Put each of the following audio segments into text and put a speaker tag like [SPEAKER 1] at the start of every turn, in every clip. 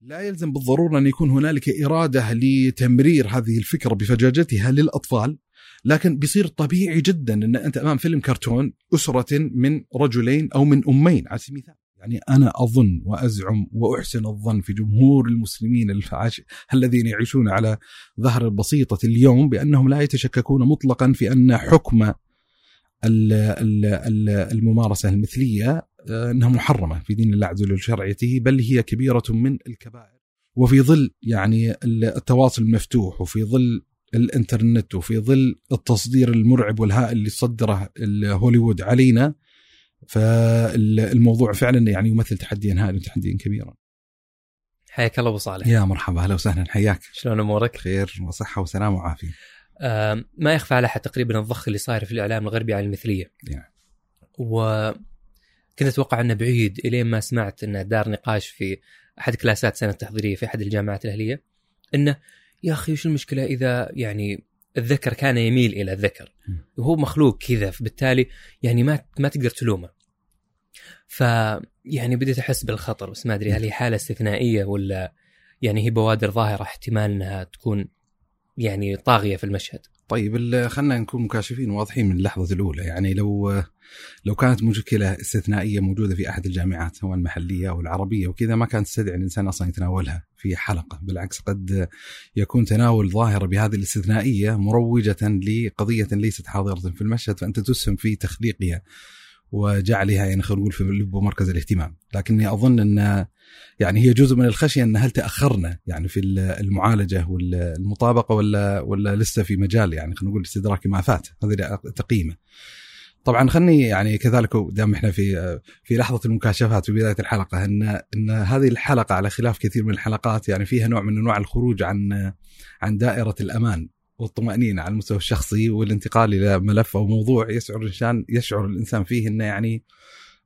[SPEAKER 1] لا يلزم بالضرورة أن يكون هنالك إرادة لتمرير هذه الفكرة بفجاجتها للأطفال لكن بيصير طبيعي جدا أن أنت أمام فيلم كرتون أسرة من رجلين أو من أمين على سبيل المثال. يعني أنا أظن وأزعم وأحسن الظن في جمهور المسلمين الفعاش الذين يعيشون على ظهر البسيطه اليوم بأنهم لا يتشككون مطلقا في أن حكم الممارسة المثلية إنها محرمة في دين الله عز وجل وشرعيته بل هي كبيرة من الكبائر وفي ظل يعني التواصل المفتوح وفي ظل الإنترنت وفي ظل التصدير المرعب والهائل اللي صدره هوليوود علينا فالموضوع فعلا يعني يمثل تحديا هائلا وتحديا كبيرا.
[SPEAKER 2] حياك الله أبو صالح.
[SPEAKER 1] يا مرحبا أهلا وسهلا حياك.
[SPEAKER 2] شلون أمورك؟
[SPEAKER 1] خير وصحة وسلامة وعافية.
[SPEAKER 2] آه ما يخفى على أحد تقريبا الضخ اللي صاير في الإعلام الغربي على المثلية. يعني. و كنت أتوقع أنه بعيد إلين ما سمعت انه دار نقاش في أحد كلاسات سنة التحضيرية في أحد الجامعات الأهلية إنه يا أخي وش المشكلة إذا يعني الذكر كان يميل إلى الذكر؟ وهو مخلوق كذا فبالتالي يعني ما ما تقدر تلومه. ف يعني بديت أحس بالخطر بس ما أدري هل هي حالة استثنائية ولا يعني هي بوادر ظاهرة احتمال إنها تكون يعني طاغية في المشهد.
[SPEAKER 1] طيب خلينا نكون مكاشفين واضحين من اللحظة الأولى. يعني لو لو كانت مشكلة استثنائية موجودة في أحد الجامعات سواء المحلية أو العربية وكذا ما كانت تستدعي الإنسان أصلا يتناولها في حلقة. بالعكس قد يكون تناول ظاهرة بهذه الاستثنائية مروجة لقضية ليست حاضرة في المشهد فأنت تسهم في تخليقها. وجعلها يعني خلينا نقول في لب مركز الاهتمام. لكني أظن أن يعني هي جزء من الخشية أن هل تأخرنا يعني في المعالجة والمطابقة ولا ولا لسه في مجال يعني خلينا نقول استدراك ما فات. هذه تقييمة. طبعا خلني يعني كذلك دام إحنا في في لحظة المكاشفات في بداية الحلقة ان أن هذه الحلقة على خلاف كثير من الحلقات يعني فيها نوع من أنواع الخروج عن عن دائرة الأمان. والطمأنينة على المستوى الشخصي والانتقال إلى ملف أو موضوع يشعر الإنسان يشعر الإنسان فيه أنه يعني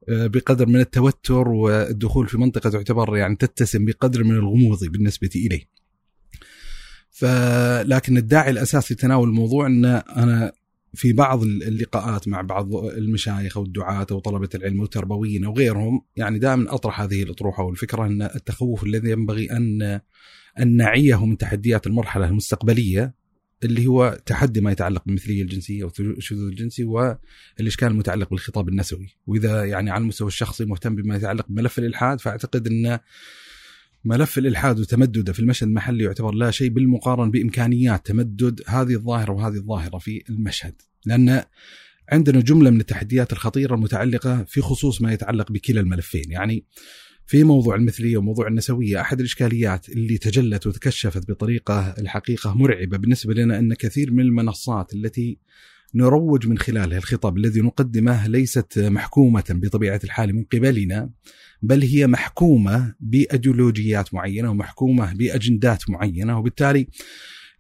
[SPEAKER 1] آه، بقدر من التوتر والدخول في منطقة تعتبر يعني تتسم بقدر من الغموض بالنسبة إليه. فلكن الداعي الأساسي لتناول الموضوع أن أنا في بعض اللقاءات مع بعض المشايخ أو الدعاة أو طلبة العلم والتربويين أو غيرهم يعني دائما أطرح هذه الأطروحة والفكرة إن التخوف الذي ينبغي ان أن نعيه من تحديات المرحلة المستقبلية اللي هو تحدي ما يتعلق بالمثلية الجنسية والشذوذ الجنسي والإشكال المتعلق بالخطاب النسوي، وإذا يعني على المستوى الشخصي مهتم بما يتعلق بملف الإلحاد فأعتقد إن ملف الإلحاد وتمدده في المشهد المحلي يعتبر لا شيء بالمقارنة بإمكانيات تمدد هذه الظاهرة وهذه الظاهرة في المشهد، لأن عندنا جملة من التحديات الخطيرة المتعلقة في خصوص ما يتعلق بكلا الملفين، يعني في موضوع المثلية وموضوع النسوية أحد الإشكاليات اللي تجلت وتكشفت بطريقة الحقيقة مرعبة بالنسبة لنا أن كثير من المنصات التي نروج من خلالها الخطاب الذي نقدمه ليست محكومة بطبيعة الحال من قبلنا بل هي محكومة بأيديولوجيات معينة ومحكومة بأجندات معينة وبالتالي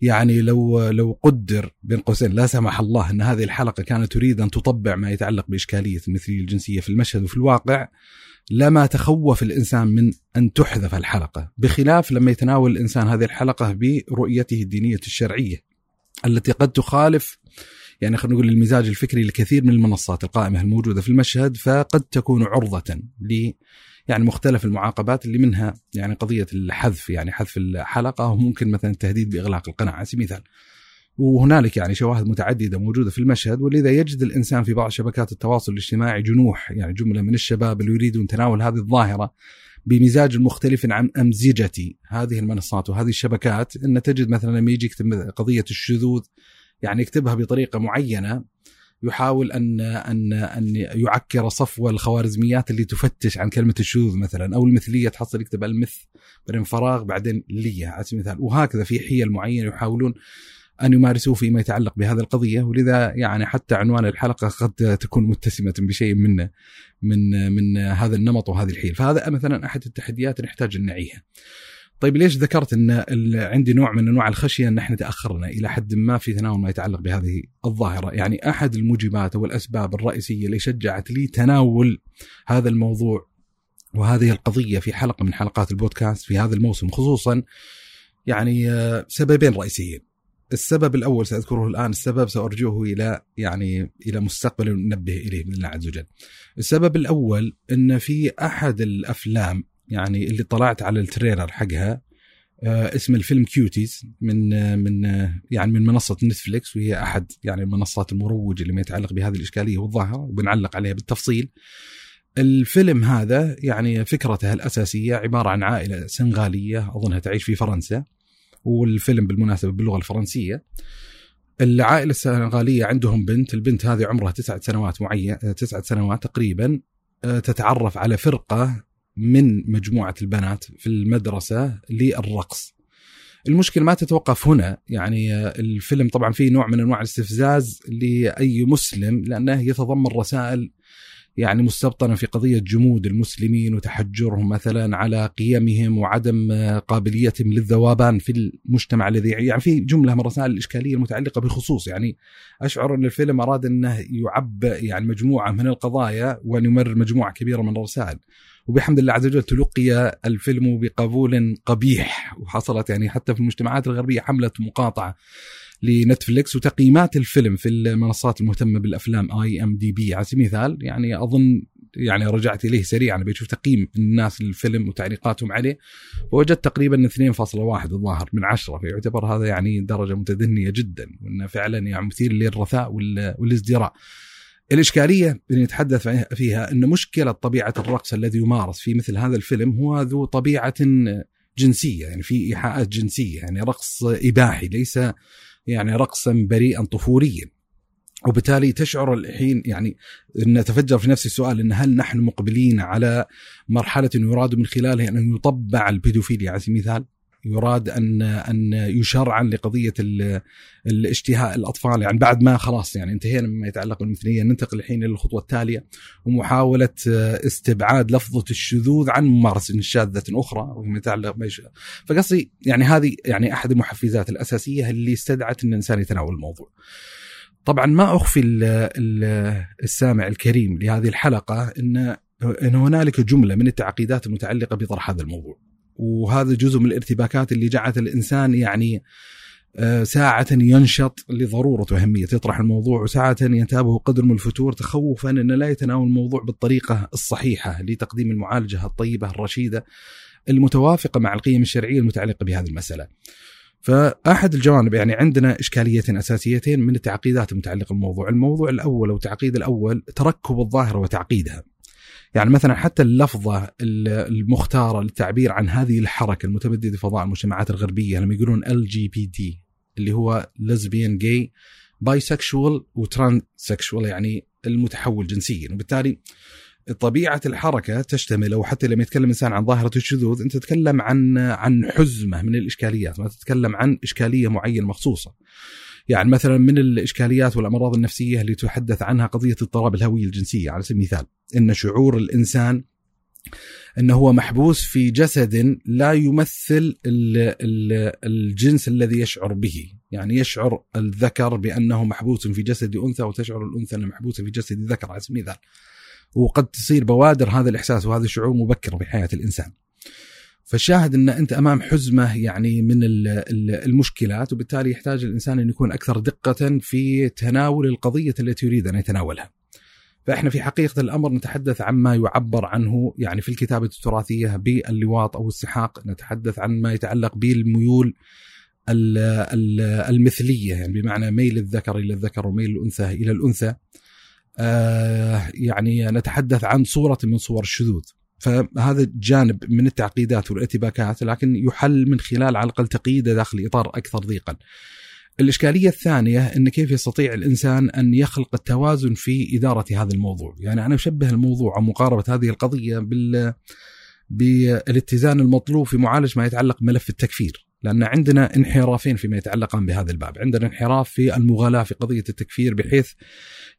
[SPEAKER 1] يعني لو لو قدر بين قوسين لا سمح الله أن هذه الحلقة كانت تريد أن تطبع ما يتعلق بإشكالية المثلية الجنسية في المشهد وفي الواقع لما تخوف الإنسان من أن تحذف الحلقة، بخلاف لما يتناول الإنسان هذه الحلقة برؤيته الدينية الشرعية التي قد تخالف يعني خلينا نقول المزاج الفكري لكثير من المنصات القائمة الموجودة في المشهد فقد تكون عرضة ل يعني مختلف المعاقبات اللي منها يعني قضية الحذف يعني حذف الحلقة وممكن مثلا التهديد بإغلاق القناه على سبيل المثال. وهنالك يعني شواهد متعددة موجودة في المشهد ولذا يجد الإنسان في بعض شبكات التواصل الاجتماعي جنوح يعني جملة من الشباب اللي يريدون تناول هذه الظاهرة بمزاج مختلف عن أمزجة هذه المنصات وهذه الشبكات. إن تجد مثلا لما يجي يكتب قضية الشذوذ يعني يكتبها بطريقة معينة يحاول أن أن أن يعكر صفو الخوارزميات اللي تفتش عن كلمة الشذوذ مثلا أو المثلية تحصل يكتب المث بعدين فراغ بعدين لية على سبيل المثال. وهكذا في حيل معينة يحاولون أن يمارسوه فيما يتعلق بهذه القضية ولذا يعني حتى عنوان الحلقة قد تكون متسمة بشيء من من من هذا النمط وهذه الحيل فهذا مثلا أحد التحديات نحتاج أن نعيها. طيب ليش ذكرت إن عندي نوع من أنواع الخشية أن إحنا تأخرنا إلى حد ما في تناول ما يتعلق بهذه الظاهرة، يعني أحد الموجبات أو الأسباب الرئيسية اللي شجعت لي تناول هذا الموضوع وهذه القضية في حلقة من حلقات البودكاست في هذا الموسم خصوصا يعني آه، سببين رئيسيين. السبب الأول سأذكره الآن السبب سأرجئه إلى يعني إلى مستقبل ننبه إليه باذن الله عز وجل. السبب الأول إن في أحد الأفلام يعني اللي طلعت على ال trailer حقها آه، اسم الفيلم كيوتيز من آه، من آه، يعني من منصة نتفليكس وهي أحد يعني المنصات المروجة لما يتعلق بهذه الإشكالية والظاهرة وبنعلق عليها بالتفصيل. الفيلم هذا يعني فكرته الأساسية عبارة عن عائلة سنغالية أظنها تعيش في فرنسا والفيلم بالمناسبة باللغة الفرنسية. العائلة السنغالية عندهم بنت، البنت هذه عمرها تسعة سنوات معين تسعة سنوات تقريبا تتعرف على فرقة من مجموعة البنات في المدرسة للرقص. المشكلة ما تتوقف هنا يعني الفيلم طبعا فيه نوع من أنواع الاستفزاز لأي مسلم لأنه يتضمن رسائل يعني مستبطنه في قضية جمود المسلمين وتحجرهم مثلا على قيمهم وعدم قابليتهم للذوبان في المجتمع الذي يعني في جملة من الرسائل الإشكالية المتعلقة بخصوص يعني أشعر أن الفيلم أراد أنه يعبئ يعني مجموعة من القضايا وان يمرر مجموعة كبيرة من الرسائل. وبحمد الله عز وجل تلقي الفيلم بقبول قبيح. وحصلت يعني حتى في المجتمعات الغربية حملة مقاطعة. لنتفليكس وتقييمات الفيلم في المنصات المهتمة بالأفلام IMDb على سبيل المثال يعني أظن يعني رجعت إليه سريعا بشوف تقييم الناس للفيلم وتعليقاتهم عليه ووجدت تقريبا 2.1 الظاهر من 10 فيعتبر هذا يعني درجة متدنية جدا وانه فعلا يعني مثير للرثاء والازدراء. الإشكالية اللي نتحدث فيها أن مشكلة طبيعة الرقص الذي يمارس في مثل هذا الفيلم هو ذو طبيعة جنسية يعني في إيحاءات جنسية يعني رقص إباحي ليس يعني رقصا بريئا طفوليا وبالتالي تشعر الحين يعني إن تفجر في نفس السؤال إن هل نحن مقبلين على مرحلة يراد من خلالها أن يطبع البيدوفيليا على سبيل المثال؟ يراد أن أن يشرعا لقضية الاشتهاء الأطفال يعني بعد ما خلاص يعني انتهينا مما يتعلق بالمثلية ننتقل الحين إلى الخطوة التالية ومحاولة استبعاد لفظة الشذوذ عن ممارسة شاذه أخرى وما يتعلق فقصدي يعني هذه يعني أحد المحفزات الأساسية اللي استدعت أن الإنسان يتناول الموضوع. طبعا ما أخفي السامع الكريم لهذه الحلقة إن إن هنالك جملة من التعقيدات المتعلقة بطرح هذا الموضوع. وهذا جزء من الارتباكات اللي جعلت الإنسان يعني آه، ساعة ينشط لضرورة وأهمية يطرح الموضوع وساعة ينتابه قدر من الفتور تخوفا أن لا يتناول الموضوع بالطريقة الصحيحة لتقديم المعالجة الطيبة الرشيدة المتوافقة مع القيم الشرعية المتعلقة بهذه المسألة. فأحد الجوانب يعني عندنا إشكاليتين أساسيتين من التعقيدات المتعلقة بالموضوع. الموضوع الأول أو التعقيد الأول تركب الظاهرة وتعقيدها. يعني مثلا حتى اللفظة المختارة للتعبير عن هذه الحركة المتمددة في فضاء المجتمعات الغربية لما يقولون LGBT اللي هو lesbian gay bisexual و transsexual يعني المتحول جنسيا. وبالتالي طبيعة الحركة تشتمل أو حتى لما يتكلم إنسان عن ظاهرة الشذوذ أنت تتكلم عن عن حزمة من الإشكاليات ما تتكلم عن إشكالية معينة مخصوصة. يعني مثلا من الإشكاليات والأمراض النفسية اللي تحدث عنها قضية اضطراب الهوية الجنسية على سبيل المثال إن شعور الإنسان انه هو محبوس في جسد لا يمثل الجنس الذي يشعر به، يعني يشعر الذكر بأنه محبوس في جسد أنثى وتشعر الأنثى انها محبوسه في جسد ذكر على سبيل المثال. وقد تصير بوادر هذا الإحساس وهذا الشعور مبكرا في حياه الإنسان. فالشاهد أن أنت أمام حزمة يعني من المشكلات وبالتالي يحتاج الإنسان أن يكون أكثر دقة في تناول القضية التي يريد أن يتناولها. فإحنا في حقيقة الأمر نتحدث عما يعبر عنه يعني في الكتابة التراثية باللواط أو السحاق، نتحدث عن ما يتعلق بالميول المثلية يعني بمعنى ميل الذكر إلى الذكر وميل الأنثى إلى الأنثى. آه يعني نتحدث عن صورة من صور الشذوذ. فهذا جانب من التعقيدات والارتباكات لكن يحل من خلال على الأقل تقييده داخل إطار أكثر ضيقا. الإشكالية الثانية أن كيف يستطيع الإنسان أن يخلق التوازن في إدارة هذا الموضوع يعني أنا أشبه الموضوع أو مقاربة هذه القضية بال بالاتزان المطلوب في معالجة ما يتعلق بملف التكفير لأن عندنا انحرافين فيما يتعلق بهذا الباب عندنا انحراف في المغالاة في قضية التكفير بحيث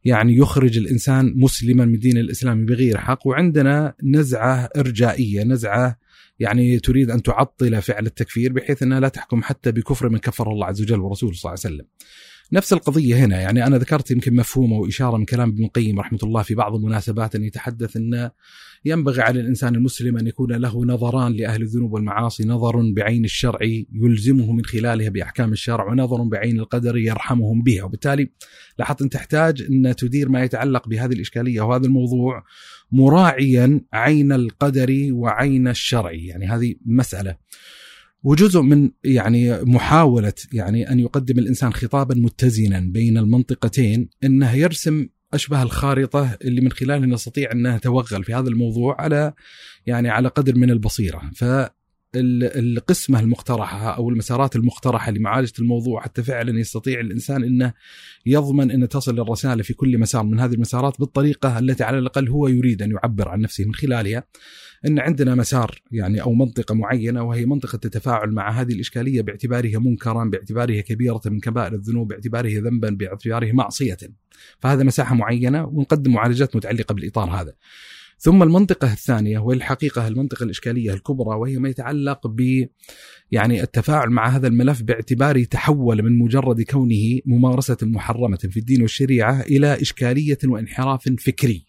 [SPEAKER 1] يعني يخرج الإنسان مسلما من دين الإسلام بغير حق وعندنا نزعة إرجائية نزعة يعني تريد أن تعطل فعل التكفير بحيث إنها لا تحكم حتى بكفر من كفر الله عز وجل ورسوله صلى الله عليه وسلم. نفس القضية هنا. يعني أنا ذكرت يمكن مفهومة وإشارة من كلام ابن القيم رحمة الله في بعض المناسبات أن يتحدث أن ينبغي على الإنسان المسلم أن يكون له نظران لأهل الذنوب والمعاصي نظر بعين الشرع يلزمه من خلالها بأحكام الشرع ونظر بعين القدر يرحمهم بها. وبالتالي لاحظت أن تحتاج أن تدير ما يتعلق بهذه الإشكالية وهذا الموضوع مراعيا عين القدر وعين الشرع. يعني هذه مسألة. وجزء من يعني محاولة يعني أن يقدم الإنسان خطابا متزنا بين المنطقتين أنه يرسم أشبه الخارطة اللي من خلالها نستطيع أن نتوغل في هذا الموضوع على يعني على قدر من البصيرة. ف القسمة المقترحة أو المسارات المقترحة لمعالجة الموضوع حتى فعلا يستطيع الإنسان أنه يضمن أن تصل الرسالة في كل مسار من هذه المسارات بالطريقة التي على الأقل هو يريد أن يعبر عن نفسه من خلالها. أن عندنا مسار يعني أو منطقة معينة وهي منطقة التفاعل مع هذه الإشكالية باعتبارها منكرا باعتبارها كبيرة من كبائر الذنوب باعتباره ذنبا باعتباره معصية. فهذا مساحة معينة ونقدم معالجات متعلقة بالإطار هذا. ثم المنطقة الثانية وهي الحقيقة المنطقة الإشكالية الكبرى وهي ما يتعلق ب يعني التفاعل مع هذا الملف باعتباره تحول من مجرد كونه ممارسة محرمة في الدين والشريعة إلى إشكالية وانحراف فكري.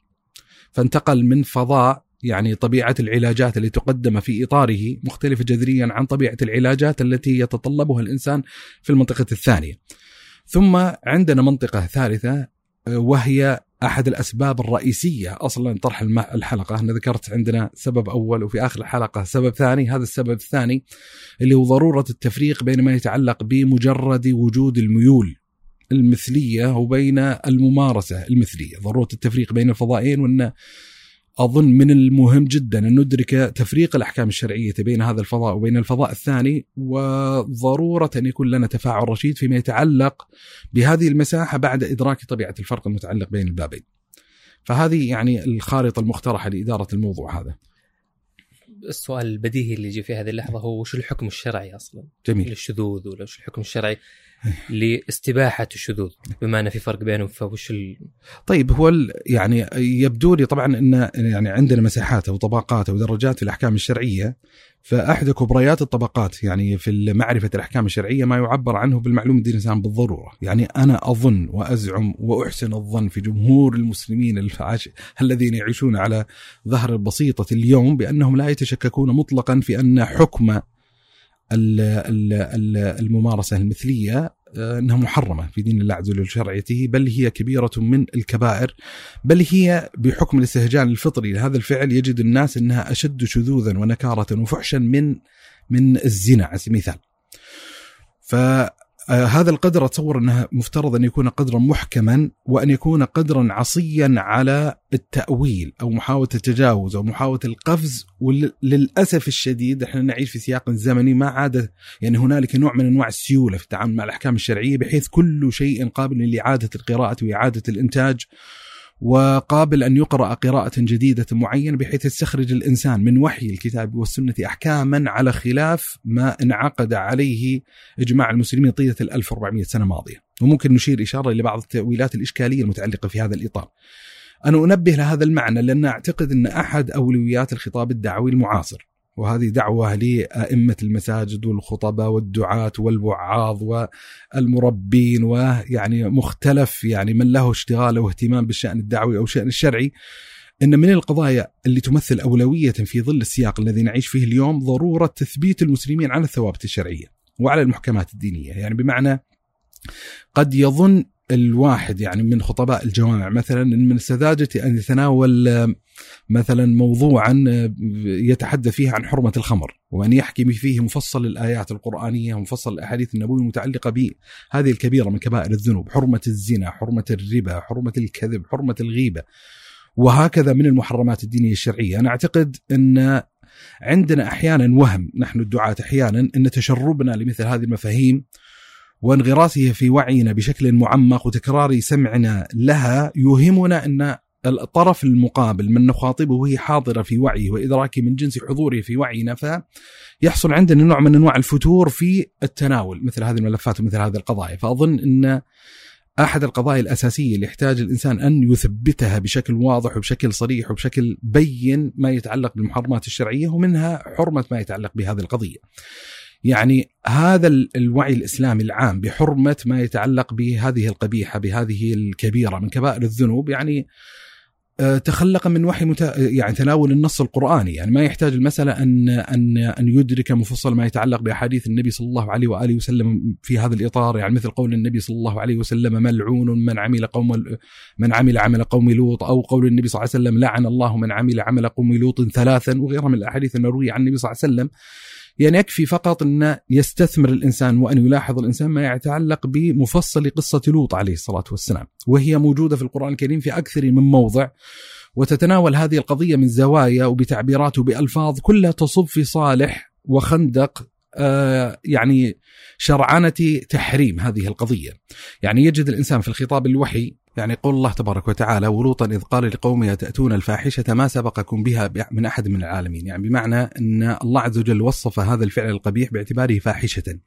[SPEAKER 1] فانتقل من فضاء يعني طبيعة العلاجات التي تقدم في إطاره مختلفة جذريا عن طبيعة العلاجات التي يتطلبها الإنسان في المنطقة الثانية. ثم عندنا منطقة ثالثة وهي أحد الأسباب الرئيسية أصلا طرح الحلقة. أنا ذكرت عندنا سبب أول وفي آخر الحلقة سبب ثاني. هذا السبب الثاني اللي هو ضرورة التفريق بين ما يتعلق بمجرد وجود الميول المثلية وبين الممارسة المثلية. ضرورة التفريق بين الفضائين وأن أظن من المهم جدا أن ندرك تفريق الأحكام الشرعية بين هذا الفضاء وبين الفضاء الثاني وضرورة أن يكون لنا تفاعل رشيد فيما يتعلق بهذه المساحة بعد إدراك طبيعة الفرق المتعلق بين البابين. فهذه يعني الخارطة المقترحة لإدارة الموضوع هذا.
[SPEAKER 2] السؤال البديهي اللي يجي في هذه اللحظة هو وش الحكم الشرعي أصلا؟
[SPEAKER 1] جميل
[SPEAKER 2] للشذوذ ولا وش الحكم الشرعي لاستباحة الشذوذ بما أن في فرق بينهم فوش ال...
[SPEAKER 1] طيب هو يعني يبدو لي طبعا إن يعني عندنا مساحات أو طبقات أو درجات في الاحكام الشرعية فاحدى كبريات الطبقات يعني في معرفه الأحكام الشرعية ما يعبر عنه بالمعلوم الدين الانسان بالضرورة، يعني أنا أظن وأزعم وأحسن الظن في جمهور المسلمين الفعاش الذين يعيشون على ظهر البسيطة اليوم بأنهم لا يتشككون مطلقا في أن حكم الممارسة المثلية آه، إنها محرمة في دين الله عز وجل وشرعيته بل هي كبيرة من الكبائر بل هي بحكم الاستهجان الفطري لهذا الفعل يجد الناس إنها أشد شذوذا ونكارة وفحشا من من الزنا على سبيل المثال. ف آه هذا القدر أتصور أنه مفترض أن يكون قدرا محكما وأن يكون قدرا عصيا على التأويل أو محاولة التجاوز أو محاولة القفز. وللأسف الشديد إحنا نعيش في سياق زمني ما عاد يعني هنالك نوع من أنواع السيولة في التعامل مع الأحكام الشرعية بحيث كل شيء قابل لإعادة القراءة وإعادة الإنتاج. وقابل أن يقرأ قراءة جديدة معينة بحيث يستخرج الإنسان من وحي الكتاب والسنة أحكاما على خلاف ما انعقد عليه إجماع المسلمين طيلة ال 1400 سنة الماضيه، وممكن نشير إشارة لبعض التأويلات الإشكالية المتعلقة في هذا الإطار. أنا أنبه لهذا المعنى لأن أعتقد أن أحد أولويات الخطاب الدعوي المعاصر وهذه دعوة لأئمة المساجد والخطباء والدعاة والوعاظ والمربين ويعني مختلف يعني من له اشتغال واهتمام بالشأن الدعوي أو الشأن الشرعي. إن من القضايا اللي تمثل أولوية في ظل السياق الذي نعيش فيه اليوم ضرورة تثبيت المسلمين على الثوابت الشرعية وعلى المحكمات الدينية، يعني بمعنى قد يظن الواحد يعني من خطباء الجوامع مثلا من السذاجه أن يتناول مثلا موضوعا يتحدث فيه عن حرمة الخمر وأن يحكي فيه مفصل الآيات القرآنية ومفصل الأحاديث النبوية المتعلقة بهذه الكبيرة من كبائر الذنوب، حرمة الزنا، حرمة الربا، حرمة الكذب، حرمة الغيبة. وهكذا من المحرمات الدينية الشرعية، أنا أعتقد إن عندنا أحيانا وهم نحن الدعاة أحيانا إن تشربنا لمثل هذه المفاهيم وانغراسها في وعينا بشكل معمق وتكرار سمعنا لها يوهمنا أن الطرف المقابل من نخاطبه وهي حاضرة في وعيه وادراكه من جنس حضوره في وعينا فيحصل عندنا نوع من أنواع الفتور في التناول مثل هذه الملفات ومثل هذه القضايا فأظن أن أحد القضايا الأساسية اللي يحتاج الإنسان أن يثبتها بشكل واضح وبشكل صريح وبشكل بين ما يتعلق بالمحرمات الشرعية ومنها حرمة ما يتعلق بهذه القضية. يعني هذا الوعي الإسلامي العام بحرمة ما يتعلق بهذه القبيحة بهذه الكبيرة من كبائر الذنوب يعني آه، تخلق من وحي مت... يعني تناول النص القرآني. يعني ما يحتاج المسألة أن أن أن يدرك مفصل ما يتعلق بأحاديث النبي صلى الله عليه وآله وسلم في هذا الإطار. يعني مثل قول النبي صلى الله عليه وسلم ملعون من عمل قوم من عمل عمل قوم لوط. أو قول النبي صلى الله عليه وسلم لعن الله من عمل عمل قوم لوط ثلاثا. وغيرها من الأحاديث المروية عن النبي صلى الله عليه وسلم. يعني يكفي فقط أن يستثمر الإنسان وأن يلاحظ الإنسان ما يتعلق بمفصل قصة لوط عليه الصلاة والسلام. وهي موجودة في القرآن الكريم في أكثر من موضع. وتتناول هذه القضية من زوايا وبتعبيرات وبألفاظ كلها تصب في صالح وخندق يعني شرعنة تحريم هذه القضية. يعني يجد الإنسان في الخطاب الوحي يعني قول الله تبارك وتعالى ولوطا إذ قال لقومه تأتون الفاحشة ما سبقكم بها من أحد من العالمين. يعني بمعنى أن الله عز وجل وصف هذا الفعل القبيح باعتباره فاحشة.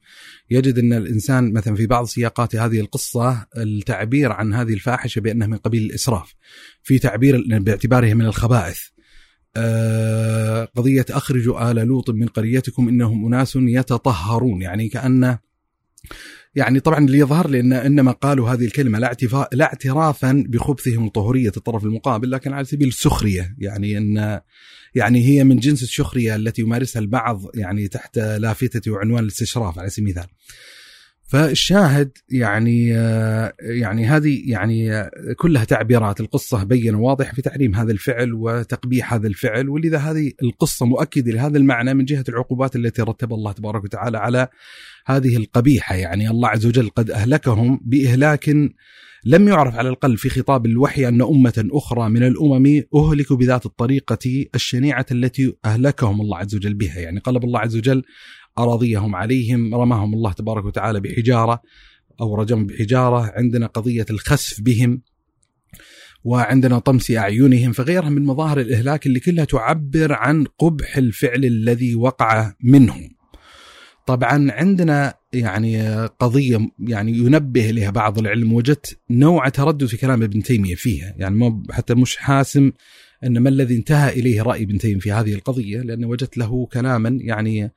[SPEAKER 1] يجد أن الإنسان مثلا في بعض سياقات هذه القصة التعبير عن هذه الفاحشة بأنها من قبيل الإسراف في تعبير باعتباره من الخبائث. آه قضية أخرجوا آل لوط من قريتكم إنهم أناس يتطهرون يعني كأن يعني طبعا اللي يظهر لي ان إنما قالوا هذه الكلمة لا لا اعترافا بخبثهم وطهوريه الطرف المقابل لكن على سبيل السخرية يعني إن يعني هي من جنس السخرية التي يمارسها البعض يعني تحت لافتة وعنوان الاستشراف على سبيل المثال. فالشاهد يعني يعني هذه يعني كلها تعبيرات. القصة بين واضح في تحريم هذا الفعل وتقبيح هذا الفعل ولذا هذه القصة مؤكده لهذا المعنى من جهة العقوبات التي رتب الله تبارك وتعالى على هذه القبيحة. يعني الله عز وجل قد أهلكهم بإهلاك لم يعرف على الاقل في خطاب الوحي أن أمة أخرى من الأمم أهلكوا بذات الطريقة الشنيعة التي أهلكهم الله عز وجل بها، يعني قلب الله عز وجل أراضيهم عليهم رماهم الله تبارك وتعالى بحجارة أو رجم بحجارة عندنا قضية الخسف بهم وعندنا طمس أعينهم فغيرها من مظاهر الإهلاك اللي كلها تعبر عن قبح الفعل الذي وقع منهم. طبعا عندنا يعني قضية يعني ينبه إليها بعض العلم وجدت نوع تردد في كلام ابن تيمية فيها. يعني ما حتى مش حاسم أن ما الذي انتهى إليه رأي ابن تيمية في هذه القضية لأن وجدت له كلاما يعني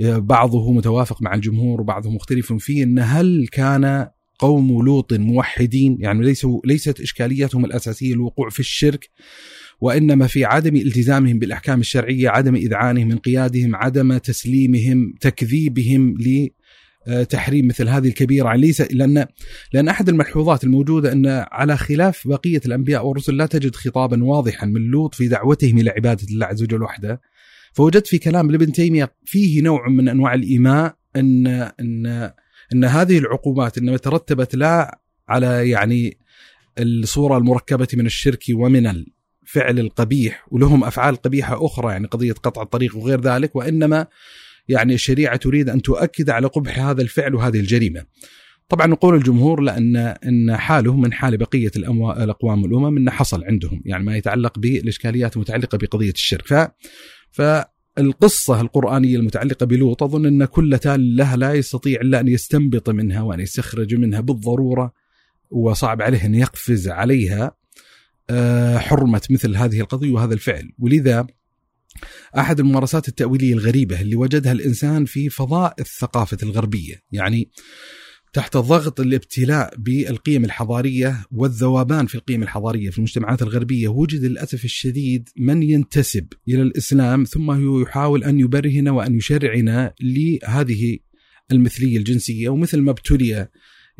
[SPEAKER 1] بعضه متوافق مع الجمهور وبعضه مختلف فيه إن هل كان قوم لوط موحدين؟ يعني ليسوا ليست إشكاليتهم الأساسية الوقوع في الشرك وإنما في عدم التزامهم بالأحكام الشرعية، عدم إذعانهم، انقيادهم، عدم تسليمهم، تكذيبهم لتحريم مثل هذه الكبيرة. يعني ليس لأن لأن أحد الملحوظات الموجودة إن على خلاف بقية الأنبياء والرسل لا تجد خطابا واضحا من لوط في دعوتهم إلى عبادة الله عز وجل وحده. فوجدت في كلام لابن تيمية فيه نوع من أنواع الإيماء إن إن إن هذه العقوبات إنما ترتبت لا على يعني الصورة المركبة من الشرك ومن الفعل القبيح ولهم أفعال قبيحة أخرى يعني قضية قطع الطريق وغير ذلك وإنما يعني الشريعة تريد أن تؤكد على قبح هذا الفعل وهذه الجريمة. طبعا نقول الجمهور لأن إن حاله من حال بقية الأقوام والامم إنه حصل عندهم يعني ما يتعلق بالإشكاليات المتعلقة بقضية الشرك فالقصة القرآنية المتعلقة بلوط أظن أن كل تال له لا يستطيع إلا أن يستنبط منها وأن يستخرج منها بالضرورة وصعب عليه أن يقفز عليها آه، حرمة مثل هذه القضية وهذا الفعل. ولذا أحد الممارسات التأويلية الغريبة اللي وجدها الإنسان في فضاء الثقافة الغربية يعني تحت ضغط الابتلاء بالقيم الحضارية والذوبان في القيم الحضارية في المجتمعات الغربية وجد للأسف الشديد من ينتسب إلى الإسلام ثم يحاول أن يبرهن وأن يشرعن لهذه المثلية الجنسية ومثل ما ابتلي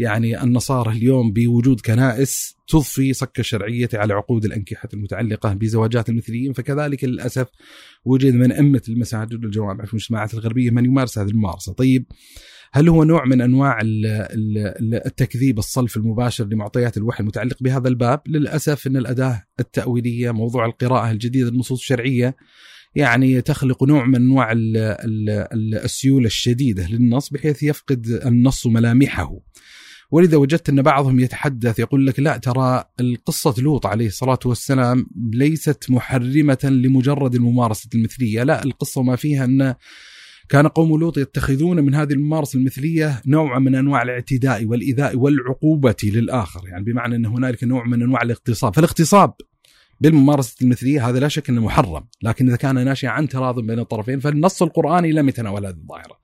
[SPEAKER 1] يعني النصارى اليوم بوجود كنائس تضفي صك الشرعية على عقود الأنكحة المتعلقة بزواجات المثليين فكذلك للأسف وجد من أمة المساجد والجوامع في المجتمعات الغربية من يمارس هذه الممارسة طيب هل هو نوع من أنواع التكذيب الصلف المباشر لمعطيات الوحي المتعلق بهذا الباب؟ للأسف إن الأداة التأويلية موضوع القراءة الجديده النصوص الشرعية يعني تخلق نوع من أنواع السيولة الشديدة للنص بحيث يفقد النص ملامحه. ولذا وجدت أن بعضهم يتحدث يقول لك لا ترى القصة لوط عليه الصلاة والسلام ليست محرمة لمجرد الممارسة المثلية، لا القصة ما فيها أن كان قوم لوط يتخذون من هذه الممارسة المثلية نوعا من أنواع الاعتداء والإيذاء والعقوبة للآخر، يعني بمعنى أن هنالك نوع من أنواع الاغتصاب، فالاغتصاب بالممارسة المثلية هذا لا شك أنه محرم، لكن إذا كان ناشئا عن تراض بين الطرفين فالنص القرآني لم يتناول هذه الظاهرة.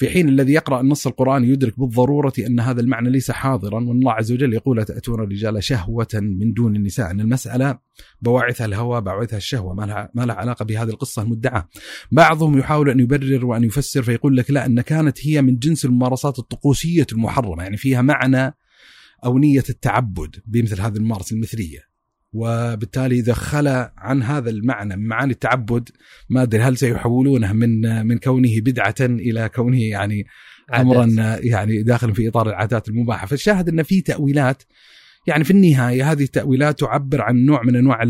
[SPEAKER 1] في حين الذي يقرأ النص القرآني يدرك بالضرورة أن هذا المعنى ليس حاضرا وأن الله عز وجل يقول تأتون الرجال شهوة من دون النساء. أن المسألة بواعثها الهوى بواعثها الشهوة ما لها, ما لها علاقة بهذه القصة المدعاة. بعضهم يحاول أن يبرر وأن يفسر فيقول لك لا أن كانت هي من جنس الممارسات الطقوسية المحرمة. يعني فيها معنى أو نية التعبد بمثل هذه الممارسة المثلية. وبالتالي إذا خلى عن هذا المعنى من معاني التعبد ما أدري هل سيحولونه من من كونه بدعة إلى كونه يعني امرا يعني داخل في إطار العادات المباحة. فالشاهد أن في تأويلات يعني في النهاية هذه التأويلات تعبر عن نوع من أنواع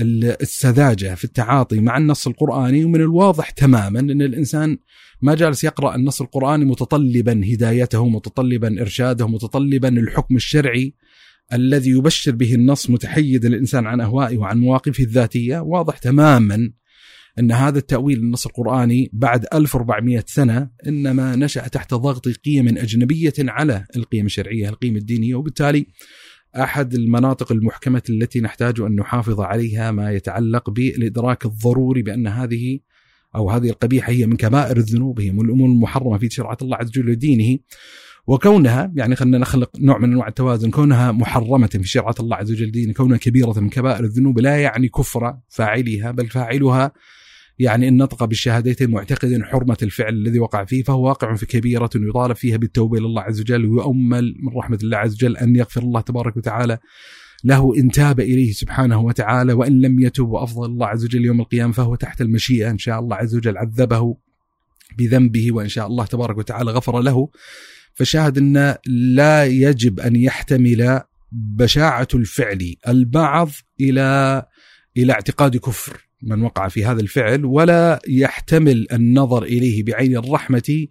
[SPEAKER 1] السذاجة في التعاطي مع النص القرآني ومن الواضح تماما أن الإنسان ما جالس يقرأ النص القرآني متطلبا هدايته متطلبا إرشاده متطلبا الحكم الشرعي الذي يبشر به النص متحيد الإنسان عن أهوائه وعن مواقفه الذاتية واضح تماما أن هذا التأويل النص القرآني بعد 1400 سنة إنما نشأ تحت ضغط قيم أجنبية على القيم الشرعية، القيم الدينية وبالتالي أحد المناطق المحكمة التي نحتاج أن نحافظ عليها ما يتعلق بالإدراك الضروري بأن هذه أو هذه القبيحة هي من كبائر الذنوب هي من الأمور المحرمة في شرعة الله عز وجل ودينه. وكونها يعني خلينا نخلق نوع من أنواع التوازن كونها محرمة في شرعه الله عز وجل دين كونها كبيرة من كبائر الذنوب لا يعني كفر فاعلها بل فاعلها يعني إن نطق بالشهادتين معتقدا حرمة الفعل الذي وقع فيه فهو واقع في كبيرة يطالب فيها بالتوبة إلى الله عز وجل ويؤمل من رحمة الله عز وجل أن يغفر الله تبارك وتعالى له إن تاب إليه سبحانه وتعالى وإن لم يتب وأفضل الله عز وجل يوم القيامة فهو تحت المشيئة إن شاء الله عز وجل عذبه بذنبه وإن شاء الله تبارك وتعالى غفر له فشاهد أن لا يجب أن يحتمل بشاعة الفعل البعض إلى إلى اعتقاد كفر من وقع في هذا الفعل ولا يحتمل النظر إليه بعين الرحمة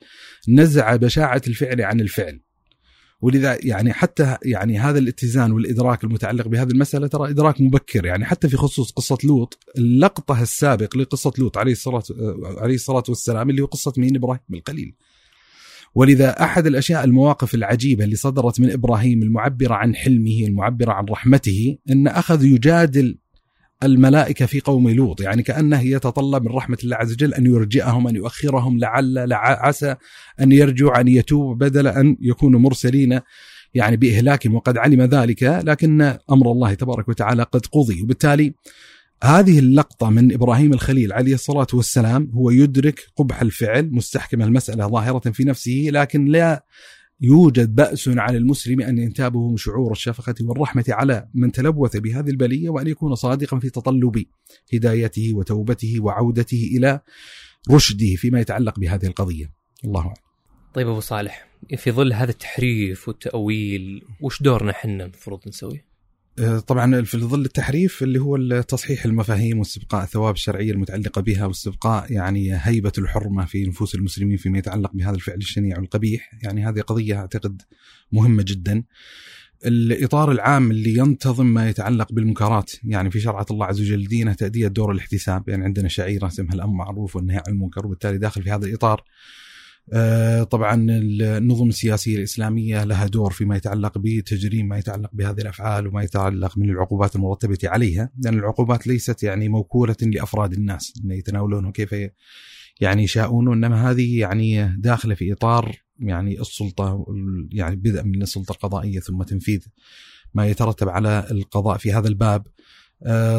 [SPEAKER 1] نزع بشاعة الفعل عن الفعل. ولذا يعني حتى يعني هذا الاتزان والإدراك المتعلق بهذه المسألة ترى إدراك مبكر يعني حتى في خصوص قصة لوط اللقطه السابق لقصة لوط عليه الصلاة عليه الصلاة والسلام اللي هو قصة مين إبراهيم القليل. ولذا أحد الأشياء المواقف العجيبة اللي صدرت من إبراهيم المعبره عن حلمه المعبره عن رحمته أن أخذ يجادل الملائكة في قوم لوط يعني كأنه يتطلب من رحمة الله عز وجل أن يرجئهم أن يؤخرهم لعل عسى أن يرجوا أن يتوب بدل أن يكونوا مرسلين يعني بإهلاكهم وقد علم ذلك لكن أمر الله تبارك وتعالى قد قضي. وبالتالي هذه اللقطة من إبراهيم الخليل عليه الصلاة والسلام هو يدرك قبح الفعل مستحكم المسألة ظاهرة في نفسه لكن لا يوجد بأس على المسلم أن ينتابه شعور الشفقة والرحمة على من تلوث بهذه البلية وأن يكون صادقا في تطلب هدايته وتوبته وعودته إلى رشده فيما يتعلق بهذه القضية الله أعلم
[SPEAKER 2] طيب أبو صالح في ظل هذا التحريف والتأويل وش دورنا حنا المفروض نسوي؟
[SPEAKER 1] آه، طبعا في ظل التحريف اللي هو تصحيح المفاهيم واستبقاء الثواب الشرعية المتعلقة بها واستبقاء يعني هيبة الحرمة في نفوس المسلمين فيما يتعلق بهذا الفعل الشنيع والقبيح، يعني هذه قضية أعتقد مهمة جدا. الإطار العام اللي ينتظم ما يتعلق بالمنكرات، يعني في شرعة الله عز وجل دينه تأدية دور الاحتساب، يعني عندنا شعيرة اسمها الأمر معروف والنهي عن المنكر وبالتالي داخل في هذا الإطار طبعا النظم السياسية الإسلامية لها دور فيما يتعلق بتجريم ما يتعلق بهذه الأفعال وما يتعلق من العقوبات المرتبة عليها، لأن العقوبات ليست يعني موكولة لأفراد الناس إن يتناولونه كيف يعني يشاءون انما هذه يعني داخلة في إطار يعني السلطة يعني بدءا من السلطة القضائية ثم تنفيذ ما يترتب على القضاء في هذا الباب. آه،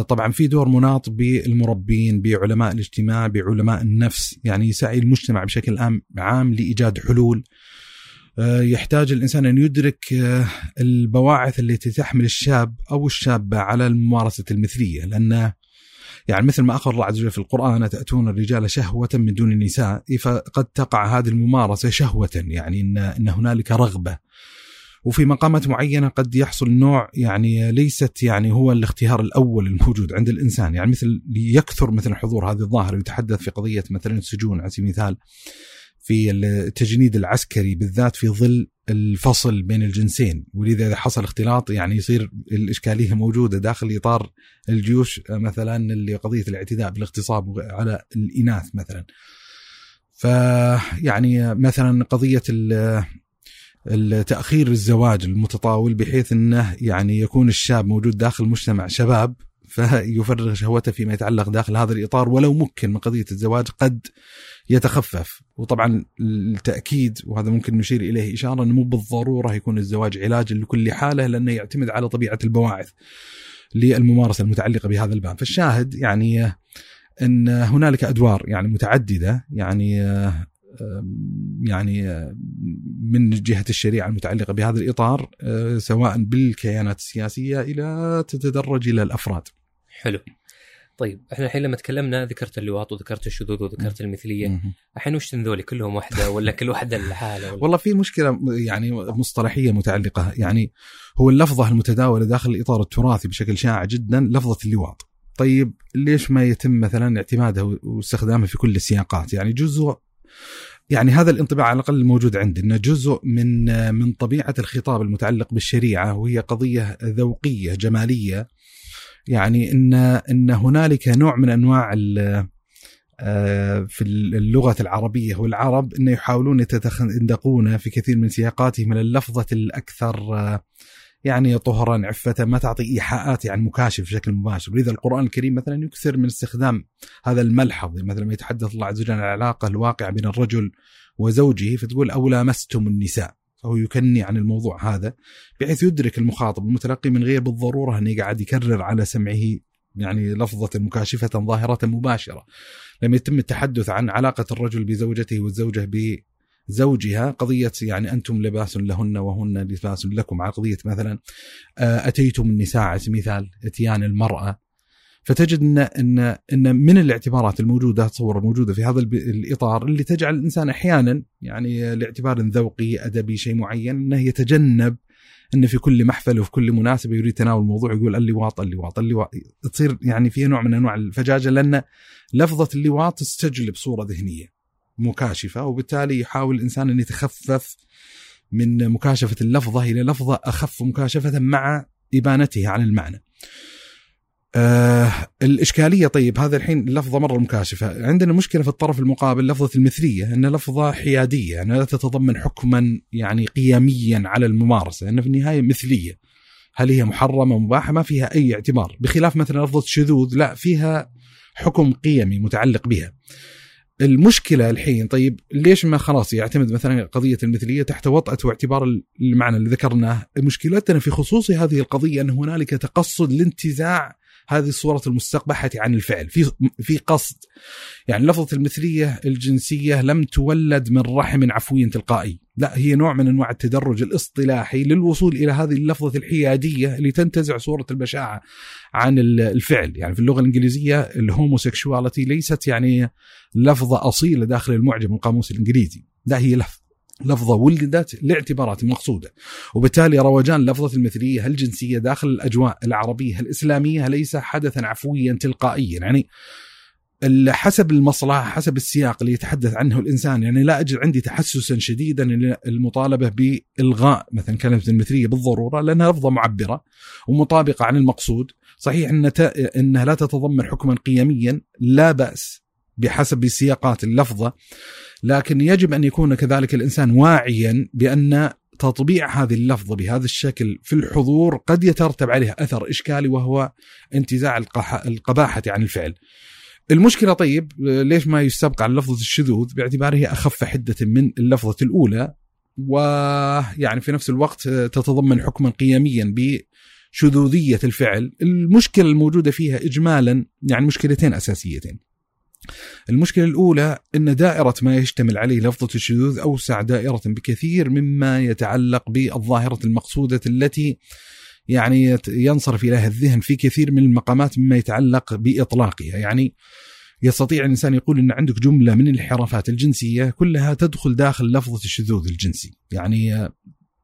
[SPEAKER 1] طبعا في دور مناط بالمربين بعلماء الاجتماع بعلماء النفس. يعني يسعي المجتمع بشكل عام لإيجاد حلول. آه، يحتاج الإنسان أن يدرك آه، البواعث التي تحمل الشاب أو الشابة على الممارسة المثلية. لأن يعني مثل ما أخبر الله عز وجل في القرآن تاتون الرجال شهوة من دون النساء؟ فقد تقع هذه الممارسة شهوة. يعني إن إن هنالك رغبة. وفي مقامات معينة قد يحصل نوع يعني ليست يعني هو الاختيار الأول الموجود عند الإنسان يعني مثل يكثر مثل حضور هذه الظاهرة يتحدث في قضية مثلا السجون على سبيل المثال في التجنيد العسكري بالذات في ظل الفصل بين الجنسين ولذا إذا حصل اختلاط يعني يصير الإشكالية موجودة داخل إطار الجيوش مثلا اللي قضيه الاعتداء بالاغتصاب على الإناث مثلا. فيعني مثلا قضية تأخير الزواج المتطاول بحيث أنه يعني يكون الشاب موجود داخل مجتمع شباب فيفرغ شهوته فيما يتعلق داخل هذا الإطار ولو ممكن من قضية الزواج قد يتخفف. وطبعا التأكيد وهذا ممكن نشير إليه إشارة إنه مو بالضرورة يكون الزواج علاجا لكل حالة لأنه يعتمد على طبيعة البواعث للممارسة المتعلقة بهذا الباب. فالشاهد يعني إن هنالك أدوار يعني متعددة يعني يعني من جهة الشريعة المتعلقة بهذا الإطار سواء بالكيانات السياسية إلى تتدرج إلى الأفراد.
[SPEAKER 2] حلو. طيب إحنا الحين لما تكلمنا ذكرت اللواط وذكرت الشذوذ وذكرت المثلية. الحين وش ذولي كلهم واحدة ولا كل واحدة لحالها
[SPEAKER 1] والله في مشكلة يعني مصطلحية متعلقة. يعني هو اللفظة المتداولة داخل الإطار التراثي بشكل شائع جدا لفظة اللواط. طيب ليش ما يتم مثلا اعتمادها واستخدامها في كل السياقات؟ يعني جزء يعني هذا الانطباع على الأقل الموجود عندي انه جزء من من طبيعة الخطاب المتعلق بالشريعة وهي قضية ذوقية جمالية. يعني إن إن هنالك نوع من أنواع آه، في اللغة العربية والعرب انه يحاولون يتخندقون في كثير من سياقاتهم من اللفظة الأكثر آه، يعني طهرا عفة ما تعطي إيحاءات يعني مكاشف بشكل مباشر. ولذا القرآن الكريم مثلا يكثر من استخدام هذا الملحظ مثلا ما يتحدث الله عز وجل عن العلاقة الواقعة بين الرجل وزوجه فتقول أو لامستم النساء. فهو يكني عن الموضوع هذا بحيث يدرك المخاطب المتلقي من غير بالضرورة أنه قاعد يكرر على سمعه يعني لفظة مكاشفة ظاهرة مباشرة. لم يتم التحدث عن علاقة الرجل بزوجته والزوجة زوجها قضية يعني أنتم لباس لهن وهن لباس لكم. على قضية مثلا آه، أتيتم النساء على سبيل المثال إتيان المرأة. فتجد إن إن إن من الاعتبارات الموجودة تصور الموجوده في هذا الإطار اللي تجعل الإنسان أحيانا يعني لاعتبار ذوقي أدبي شيء معين إنه يتجنب انه في كل محفل وفي كل مناسبة يريد تناول الموضوع يقول اللواط اللواط اللواط. تصير يعني فيها نوع من أنواع الفجاجة لأن لفظة اللواط تستجلب صورة ذهنية. مكاشفة وبالتالي يحاول الإنسان أن يتخفف من مكاشفة اللفظة إلى لفظة أخف مكاشفة مع ابانتها عن المعنى. آه الإشكالية طيب هذا الحين لفظة مرة مكاشفة، عندنا مشكلة في الطرف المقابل لفظة المثلية أن لفظة حيادية يعني لا تتضمن حكما يعني قيميا على الممارسة، انها في النهاية مثلية. هل هي محرمة مباحة ما فيها أي اعتبار، بخلاف مثلا لفظة شذوذ لا فيها حكم قيمي متعلق بها. المشكلة الحين طيب ليش ما خلاص يعتمد مثلا قضية المثلية تحت وطأة واعتبار المعنى اللي ذكرناه؟ مشكلتنا في خصوص هذه القضية أن هنالك تقصد لانتزاع هذه الصورة المستقبحة عن الفعل. في في قصد. يعني لفظة المثلية الجنسية لم تولد من رحم عفوي تلقائي. لا هي نوع من أنواع التدرج الاصطلاحي للوصول إلى هذه اللفظة الحيادية اللي تنتزع صورة البشاعة عن الفعل. يعني في اللغة الإنجليزية الهوموسيكشواليتي ليست يعني لفظة أصيلة داخل المعجم القاموس الإنجليزي. لا هي لفظ لفظة ولدت لاعتبارات مقصودة. وبالتالي روجان لفظة المثلية الجنسية داخل الأجواء العربية الإسلامية ليس حدثا عفويا تلقائيا؟ يعني حسب المصلحة حسب السياق اللي يتحدث عنه الإنسان يعني لا أجد عندي تحسسا شديدا المطالبة بإلغاء مثلا كلمة المثلية بالضرورة لأنها لفظة معبرة ومطابقة عن المقصود. صحيح أن أنها لا تتضمن حكما قيميا لا بأس بحسب سياقات اللفظة لكن يجب أن يكون كذلك الإنسان واعيا بأن تطبيع هذه اللفظة بهذا الشكل في الحضور قد يترتب عليه أثر إشكالي وهو انتزاع القباحة عن الفعل. المشكلة طيب ليش ما يستبقى عن لفظة الشذوذ باعتباره أخف حدة من اللفظة الأولى ويعني في نفس الوقت تتضمن حكما قيميا بشذوذية الفعل، المشكلة الموجودة فيها اجمالا يعني مشكلتين أساسيتين. المشكلة الأولى أن دائرة ما يشتمل عليه لفظة الشذوذ أوسع دائرة بكثير مما يتعلق بالظاهرة المقصودة التي يعني ينصرف إليها الذهن في كثير من المقامات مما يتعلق بإطلاقها. يعني يستطيع الإنسان يقول أن عندك جملة من الانحرافات الجنسية كلها تدخل داخل لفظة الشذوذ الجنسي. يعني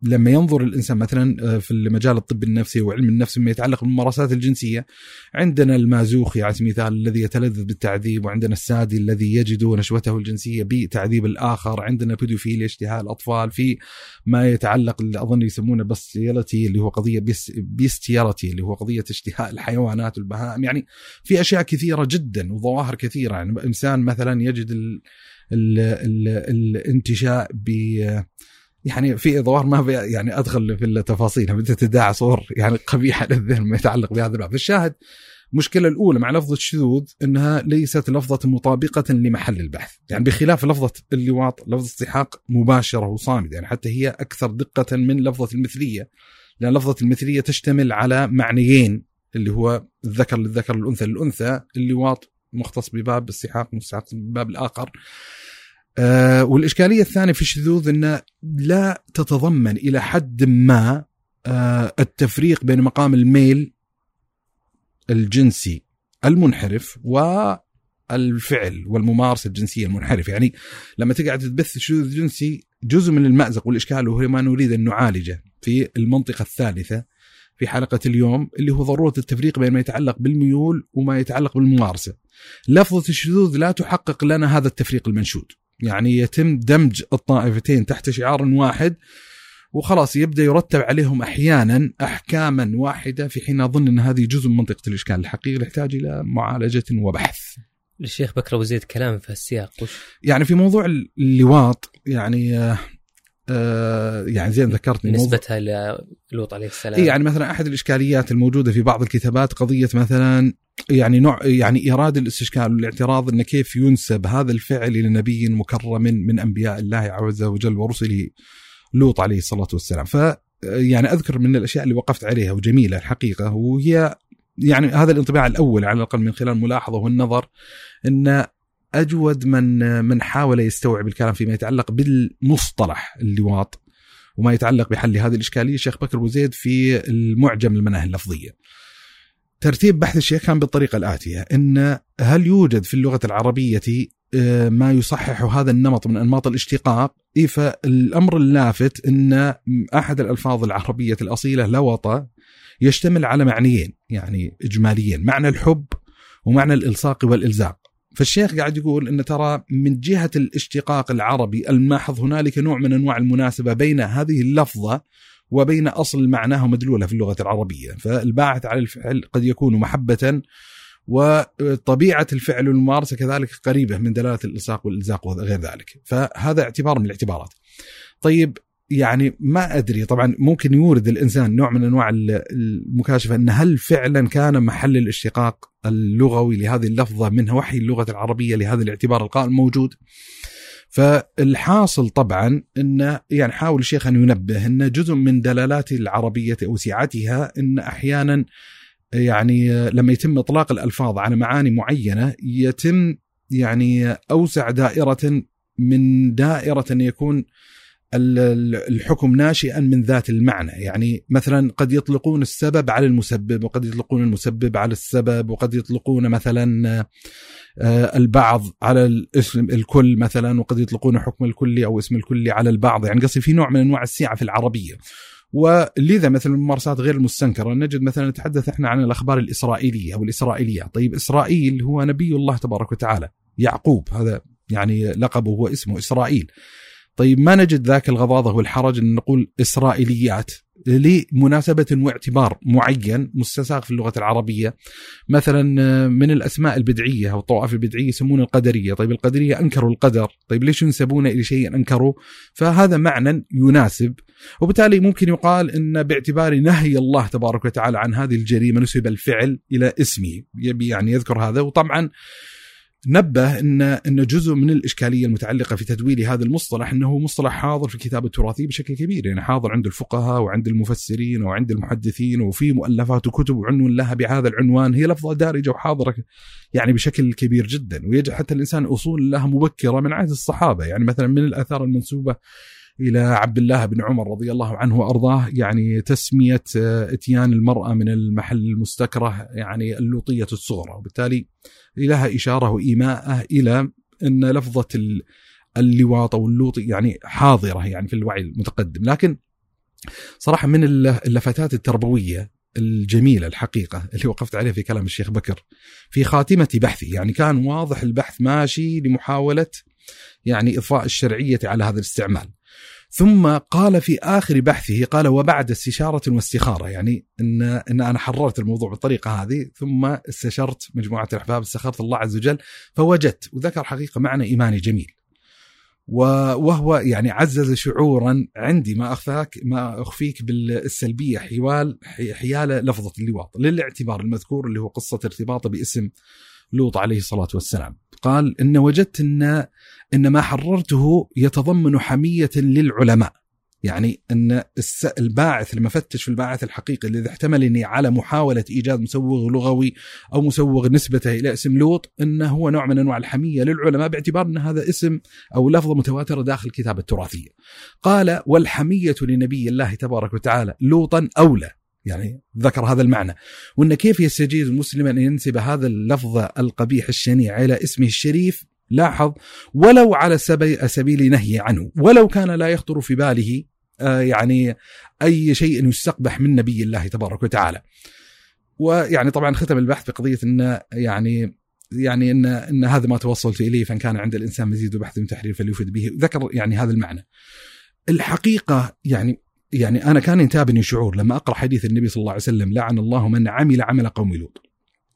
[SPEAKER 1] لما ينظر الإنسان مثلا آه، في المجال الطب النفسي وعلم النفس مما يتعلق بالممارسات الجنسية عندنا المازوخي على سبيل المثال الذي يتلذذ بالتعذيب وعندنا السادي الذي يجد نشوته الجنسية بتعذيب الآخر عندنا بيدوفيليا اشتهاء الأطفال في ما يتعلق اللي أظن يسمونه بستيالتي اللي هو قضية بيستيالتي اللي هو قضية اشتهاء الحيوانات والبهائم. يعني في أشياء كثيرة جدا وظواهر كثيرة. يعني إنسان مثلا يجد ال ال ال الانتشاء ب يعني في ظواهر ما يعني أدخل في التفاصيل بدأت تداعى صور يعني قبيحة للذهن ما يتعلق بهذا الباب. الشاهد المشكلة الأولى مع لفظة الشذوذ أنها ليست لفظة مطابقة لمحل البحث. يعني بخلاف لفظة اللواط لفظة استحاق مباشرة وصامدة يعني حتى هي أكثر دقة من لفظة المثلية لأن لفظة المثلية تشتمل على معنيين اللي هو الذكر للذكر الأنثى للأنثى اللواط مختص بباب السحاق مستحق بباب الآخر. آه والإشكالية الثانية في الشذوذ أنه لا تتضمن إلى حد ما آه التفريق بين مقام الميل الجنسي المنحرف والفعل والممارسة الجنسية المنحرف. يعني لما تقعد تبث الشذوذ الجنسي جزء من المأزق والإشكال وهو ما نريد أن نعالجه في المنطقة الثالثة في حلقة اليوم اللي هو ضرورة التفريق بين ما يتعلق بالميول وما يتعلق بالممارسة. لفظة الشذوذ لا تحقق لنا هذا التفريق المنشود. يعني يتم دمج الطائفتين تحت شعار واحد وخلاص يبدأ يرتب عليهم أحيانا احكاما واحدة في حين أظن إن هذه جزء من منطقة الإشكال الحقيقي يحتاج إلى معالجة وبحث.
[SPEAKER 2] الشيخ بكر أبو زيد كلام في السياق وش؟
[SPEAKER 1] يعني في موضوع اللواط يعني آه آه يعني زي ما ذكرت
[SPEAKER 2] نسبتها للوط عليه السلام
[SPEAKER 1] يعني مثلا أحد الإشكاليات الموجودة في بعض الكتابات قضية مثلا يعني نوع يعني إيراد الاستشكال والاعتراض إن كيف ينسب هذا الفعل إلى نبي مكرم من أنبياء الله عز وجل ورسله لوط عليه الصلاة والسلام ف يعني أذكر من الأشياء اللي وقفت عليها وجميلة الحقيقة وهي يعني هذا الانطباع الأول على الأقل من خلال الملاحظه والنظر إن أجود من من حاول يستوعب الكلام فيما يتعلق بالمصطلح اللواط وما يتعلق بحل هذه الإشكالية الشيخ بكر أبو زيد في المعجم المناهي اللفظية. ترتيب بحث الشيخ كان بالطريقة الآتية إن هل يوجد في اللغة العربية آه، ما يصحح هذا النمط من أنماط الاشتقاق؟ إيه فالأمر اللافت إن أحد الألفاظ العربية الأصيلة لوط يشتمل على معنيين يعني إجماليين معنى الحب ومعنى الإلصاق والإلزاق. فالشيخ قاعد يقول إن ترى من جهة الاشتقاق العربي الماحظ هنالك نوع من أنواع المناسبة بين هذه اللفظة وبين أصل معناه مدلولة في اللغة العربية، فالباعث على الفعل قد يكون محبة وطبيعة الفعل والممارسه كذلك قريبة من دلالة الإلصاق والإلزاق وغير ذلك، فهذا اعتبار من الاعتبارات. طيب يعني ما أدري طبعا ممكن يورد الإنسان نوع من أنواع المكاشفة أن هل فعلا كان محل الاشتقاق اللغوي لهذه اللفظة من وحي اللغة العربية لهذا الاعتبار القائم موجود؟ فالحاصل طبعا انه يعني حاول الشيخ أن ينبه إن جزء من دلالات العربية وسعتها إن أحيانا يعني لما يتم إطلاق الألفاظ على معاني معينة يتم يعني أوسع دائرة من دائرة أن يكون الحكم ناشئا من ذات المعنى. يعني مثلا قد يطلقون السبب على المسبب وقد يطلقون المسبب على السبب وقد يطلقون مثلا آه، البعض على الاسم الكل مثلا وقد يطلقون حكم الكلي أو اسم الكلي على البعض. يعني قصدي في نوع من أنواع السعه في العربية. ولذا مثلا الممارسات غير المستنكرة. نجد مثلا نتحدث إحنا عن الأخبار الإسرائيلية أو الإسرائيلية. طيب إسرائيل هو نبي الله تبارك وتعالى يعقوب. هذا يعني لقبه هو اسمه إسرائيل. طيب ما نجد ذاك الغضاضة والحرج إن نقول إسرائيليات؟ لمناسبة واعتبار معين مستساغ في اللغة العربية مثلا من الأسماء البدعية أو الطوائف البدعية يسمون القدرية. طيب القدرية أنكروا القدر. طيب ليش ينسبون إلى شيء أنكروا فهذا معنى يناسب. وبالتالي ممكن يقال أن باعتبار نهي الله تبارك وتعالى عن هذه الجريمة نسب الفعل إلى اسمه. يبي يعني يذكر هذا. وطبعا نبه ان إن جزء من الإشكالية المتعلقة في تدويل هذا المصطلح إنه مصطلح حاضر في الكتاب التراثي بشكل كبير. يعني حاضر عند الفقهاء وعند المفسرين وعند المحدثين وفي مؤلفات وكتب وعنون لها بهذا العنوان. هي لفظة دارجة وحاضرة يعني بشكل كبير جدا. ويجعل حتى الإنسان اصول لها مبكرة من عهد الصحابة. يعني مثلا من الآثار المنسوبة إلى عبد الله بن عمر رضي الله عنه وأرضاه يعني تسمية آه، إتيان المرأة من المحل المستكره يعني اللوطية الصغرى. وبالتالي لها إشارة وإيماءه إلى أن لفظة اللواط أو اللوط يعني حاضرة يعني في الوعي المتقدم. لكن صراحة من اللفتات التربوية الجميلة الحقيقة اللي وقفت عليها في كلام الشيخ بكر في خاتمة بحثي. يعني كان واضح البحث ماشي لمحاولة يعني إضفاء الشرعية على هذا الاستعمال. ثم قال في آخر بحثه قال وبعد استشارة واستخارة. يعني إن إن أنا حررت الموضوع بالطريقة هذه ثم استشرت مجموعة الأحباب استخرت الله عز وجل فوجدت وذكر حقيقة معنى ايماني جميل. وهو يعني عزز شعورا عندي ما أخفاك ما أخفيك بالسلبية حوال حيال لفظة اللواط للاعتبار المذكور اللي هو قصة ارتباطه باسم لوط عليه الصلاة والسلام. قال إن وجدت إن إن ما حررته يتضمن حمية للعلماء. يعني إن الباعث لما فتش في الباعث الحقيقي الذي احتملني على محاولة إيجاد مسوغ لغوي أو مسوغ نسبته إلى اسم لوط إنه هو نوع من أنواع الحمية للعلماء باعتبار إن هذا اسم أو لفظه متواتره داخل الكتابه التراثيه. قال والحمية لنبي الله تبارك وتعالى لوطا أولى. يعني ذكر هذا المعنى. وإن كيف يستجيز المسلم أن ينسب هذا اللفظ القبيح الشنيع إلى اسمه الشريف؟ لاحظ ولو على سبيل نهي عنه ولو كان لا يخطر في باله آه، يعني أي شيء يستقبح من نبي الله تبارك وتعالى. ويعني طبعا ختم البحث بقضية إن يعني يعني إن إن هذا ما توصلت إليه فإن كان عند الإنسان مزيد بحث من تحرير فليفد به ذكر يعني هذا المعنى. الحقيقة يعني يعني أنا كان ينتابني شعور لما أقرأ حديث النبي صلى الله عليه وسلم لعن الله من عمل عمل قوم لوط.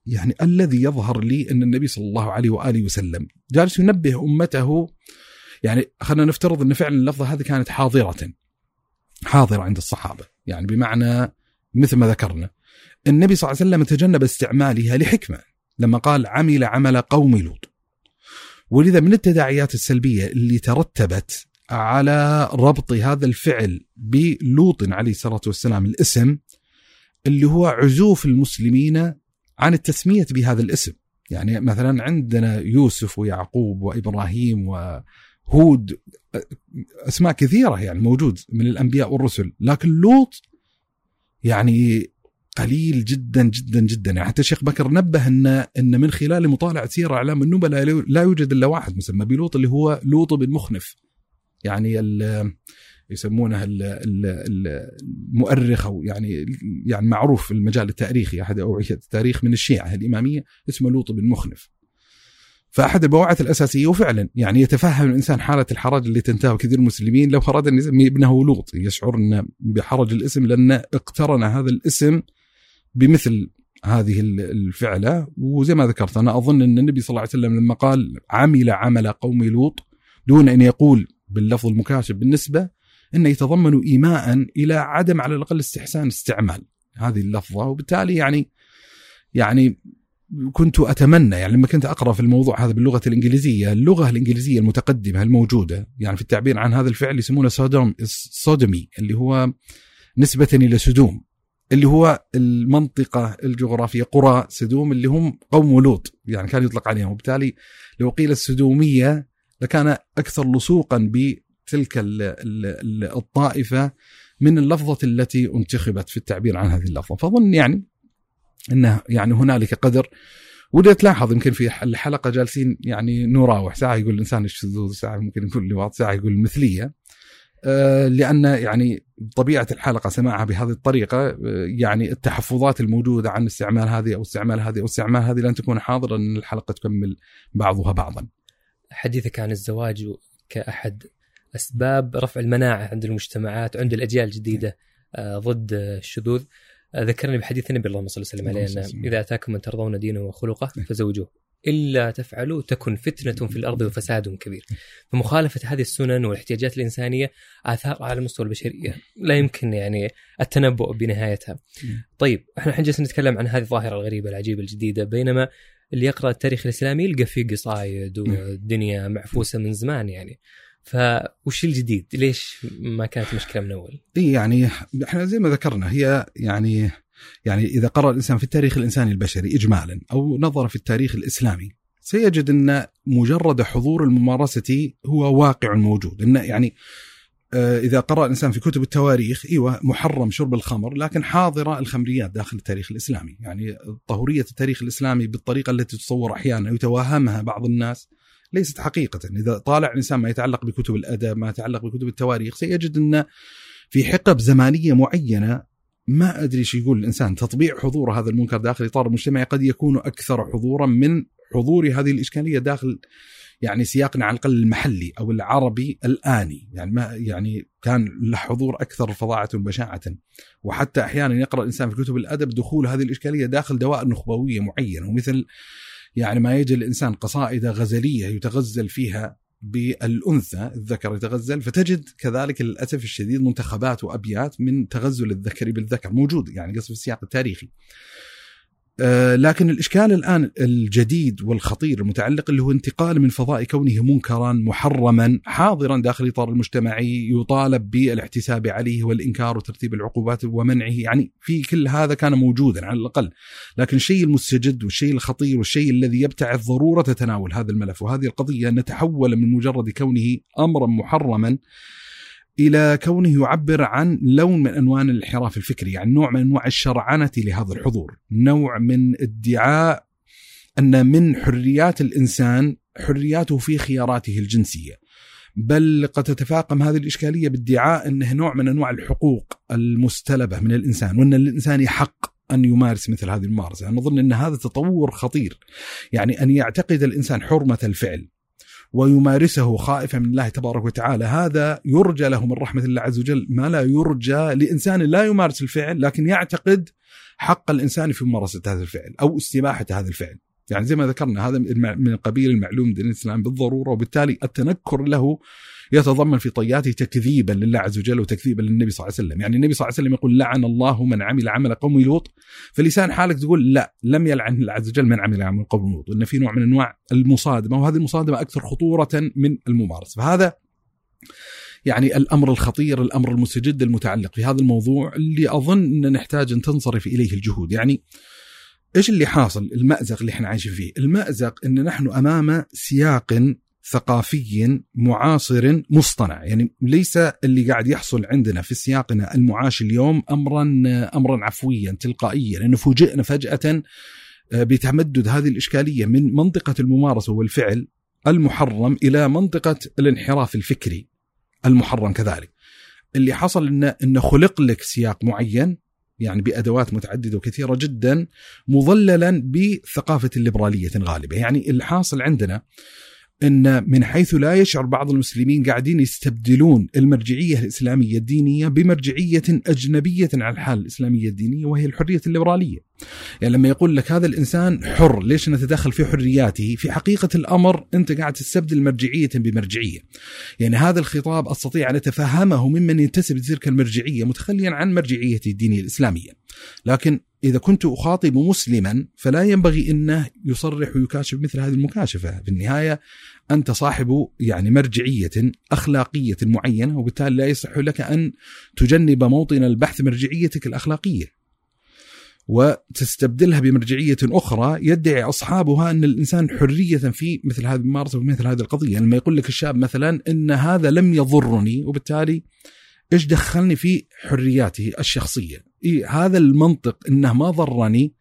[SPEAKER 1] يعني الذي يظهر لي أن النبي صلى الله عليه وآله وسلم جالس ينبه أمته. يعني خلينا نفترض أن فعلا اللفظة هذه كانت حاضرة. حاضرة عند الصحابة. يعني بمعنى مثل ما ذكرنا النبي صلى الله عليه وسلم تجنب استعمالها لحكمة. لما قال عمل عمل قوم لوط. ولذا من التداعيات السلبية اللي ترتبت على ربط هذا الفعل بلوط عليه الصلاة والسلام الاسم اللي هو عزوف المسلمين عن التسمية بهذا الاسم. يعني مثلا عندنا يوسف ويعقوب وإبراهيم وهود أسماء كثيرة يعني موجود من الأنبياء والرسل لكن لوط يعني قليل جدا جدا جدا. يعني حتى الشيخ بكر نبه ان إن من خلال مطالعة سيرة إعلام النبلاء لا يوجد إلا واحد مسمى بلوط اللي هو لوط بن مخنف. يعني يسمونه المؤرخ أو يعني يعني معروف في المجال التاريخي أحد أوعية التاريخ من الشيعة الإمامية اسمه لوط بن مخنف. فأحد البواعث الأساسية وفعلا يعني يتفهم الإنسان حالة الحرج اللي تنتهى كثير المسلمين لو أراد أن يسمي ابنه لوط يشعر انه بحرج الاسم لأن اقترن هذا الاسم بمثل هذه الفعلة وزي ما ذكرت أنا أظن أن النبي صلى الله عليه وسلم لما قال عمل عمل قوم لوط دون أن يقول باللفظ المكاشف بالنسبة إنه يتضمن ايماء إلى عدم على الأقل استحسان استعمال. هذه اللفظة. وبالتالي يعني يعني كنت أتمنى يعني لما كنت أقرأ في الموضوع هذا باللغة الإنجليزية، اللغة الإنجليزية المتقدمة الموجودة يعني في التعبير عن هذا الفعل يسمونه سودوم سودومي اللي هو نسبة إلى سدوم اللي هو المنطقة الجغرافية قرى سدوم اللي هم قوم لوط يعني كان يطلق عليهم. وبالتالي لو قيل السدومية لكان أكثر لصوقا تلك الطائفة من اللفظة التي انتخبت في التعبير عن هذه اللفظة. فظن يعني إنه يعني هنالك قدر. ودي تلاحظ يمكن في الحلقة جالسين يعني نراوح. ساعة يقول الإنسان الشذوذ ساعة ممكن يقول لواط ساعة يقول المثليه آه، لأن يعني طبيعة الحلقة سماعها بهذه الطريقة آه، يعني التحفظات الموجودة عن استعمال هذه أو استعمال هذه أو استعمال هذه لن تكون حاضرة إن الحلقة تكمل بعضها بعضا.
[SPEAKER 2] حديثك عن الزواج كأحد أسباب رفع المناعة عند المجتمعات وعند الأجيال الجديدة آه، ضد الشذوذ آه، ذكرني بحديث النبي اللهم صل وسلم عليه إذا أتاكم من ترضون دينه وخلقه نعم. فزوجوه إلا تفعلوا تكن فتنة في الأرض وفساد كبير. فمخالفة هذه السنن والاحتياجات الإنسانية آثار على مستوى البشريه لا يمكن يعني التنبؤ بنهايتها. نعم. طيب إحنا الحين جالسين نتكلم عن هذه الظاهرة الغريبة العجيبة الجديدة بينما اللي يقرأ التاريخ الإسلامي يلقى فيه قصايد نعم. والدنيا معفوسة من زمان يعني. فوش الجديد؟ ليش ما كانت مشكلة من أول؟
[SPEAKER 1] إي يعني إحنا زي ما ذكرنا هي يعني يعني إذا قرأ الإنسان في التاريخ الإنساني البشري اجمالا أو نظر في التاريخ الإسلامي سيجد أن مجرد حضور الممارسة هو واقع موجود أن يعني آه، إذا قرأ الإنسان في كتب التواريخ إيوه محرم شرب الخمر لكن حاضرة الخمريات داخل التاريخ الإسلامي، يعني طهورية التاريخ الإسلامي بالطريقة التي تصور أحيانا يتوهمها بعض الناس ليست حقيقة. إذا طالع الإنسان ما يتعلق بكتب الأدب ما يتعلق بكتب التواريخ سيجد أن في حقب زمانية معينة ما أدري إيش يقول الإنسان. تطبيع حضور هذا المنكر داخل إطار المجتمع قد يكون أكثر حضورا من حضور هذه الإشكالية داخل يعني سياقنا على الأقل المحلي أو العربي الآني. يعني ما يعني كان له حضور أكثر فظاعة وبشاعة. وحتى أحيانا يقرأ الإنسان في كتب الأدب دخول هذه الإشكالية داخل دوائر نخبوية معينة ومثل يعني ما يجد الإنسان قصائد غزلية يتغزل فيها بالأنثى الذكر يتغزل فتجد كذلك للأسف الشديد منتخبات وأبيات من تغزل الذكر بالذكر موجود يعني قصد في السياق التاريخي. آه، لكن الإشكال الآن الجديد والخطير المتعلق اللي هو انتقال من فضاء كونه منكرا محرما حاضرا داخل الاطار المجتمعي يطالب بالاحتساب عليه والإنكار وترتيب العقوبات ومنعه. يعني في كل هذا كان موجودا على الأقل. لكن الشيء المستجد والشيء الخطير والشيء الذي يبتعث ضرورة تناول هذا الملف. وهذه القضية ان نتحول من مجرد كونه امرا محرما إلى كونه يعبر عن لون من انواع الانحراف الفكري، يعني نوع من أنواع الشرعنة لهذا الحضور، نوع من ادعاء أن من حريات الإنسان حرياته في خياراته الجنسية. بل قد تتفاقم هذه الإشكالية بادعاء أنه نوع من أنواع الحقوق المستلبة من الإنسان، وأن الإنسان يحق أن يمارس مثل هذه الممارسة، أنا اظن أن هذا تطور خطير. يعني أن يعتقد الإنسان حرمة الفعل ويمارسه خائفا من الله تبارك وتعالى. هذا يرجى له من رحمة الله عز وجل. ما لا يرجى لإنسان لا يمارس الفعل لكن يعتقد حق الإنسان في ممارسة هذا الفعل أو استباحة هذا الفعل. يعني زي ما ذكرنا هذا من قبيل المعلوم دين الإسلام بالضرورة وبالتالي التنكر له يتضمن في طياته تكذيبا لله عز وجل وتكذيبا للنبي صلى الله عليه وسلم. يعني النبي صلى الله عليه وسلم يقول لعن الله من عمل عمل قوم لوط. فلسان حالك تقول لا لم يلعن الله عز وجل من عمل عمل قوم لوط. وان في نوع من أنواع المصادمة وهذه المصادمة أكثر خطورة من الممارسة. فهذا يعني الأمر الخطير الأمر المستجد المتعلق في هذا الموضوع اللي أظن أن نحتاج أن تنصرف إليه الجهود. يعني إيش اللي حاصل؟ المأزق اللي إحنا عايشين فيه. المأزق إن نحن أمام سياق ثقافي معاصر مصطنع. يعني ليس اللي قاعد يحصل عندنا في سياقنا المعاش اليوم امرا امرا عفويا تلقائيا. لأنه فوجئنا فجأة آه، بتمدد هذه الإشكالية من منطقة الممارسة والفعل المحرم إلى منطقة الانحراف الفكري المحرم كذلك. اللي حصل انه انه خلق لك سياق معين يعني بأدوات متعددة وكثيرة جدا مظللا بثقافة الليبرالية غالبه، يعني الحاصل عندنا إن من حيث لا يشعر بعض المسلمين قاعدين يستبدلون المرجعية الإسلامية الدينية بمرجعية أجنبية عن الحاله الإسلامية الدينية وهي الحرية الليبرالية. يعني لما يقول لك هذا الإنسان حر، ليش نتدخل في حرياته؟ في حقيقة الأمر أنت قاعد تستبدل مرجعية بمرجعية. يعني هذا الخطاب أستطيع أن أتفهمه ممن ينتسب لتلك المرجعية متخليا عن مرجعيته الدينية الإسلامية. لكن إذا كنت أخاطب مسلما فلا ينبغي أنه يصرح ويكاشف مثل هذه المكاشفة. في النهاية أنت صاحب يعني مرجعية أخلاقية معينة وبالتالي لا يصح لك أن تجنب موطن البحث مرجعيتك الأخلاقية. وتستبدلها بمرجعية أخرى يدعي أصحابها أن الإنسان حرية في مثل هذه الممارسة ومثل هذه القضية. لما يقول لك الشاب مثلا أن هذا لم يضرني وبالتالي إيش دخلني في حرياته الشخصية؟ إيه هذا المنطق إنه ما ضرني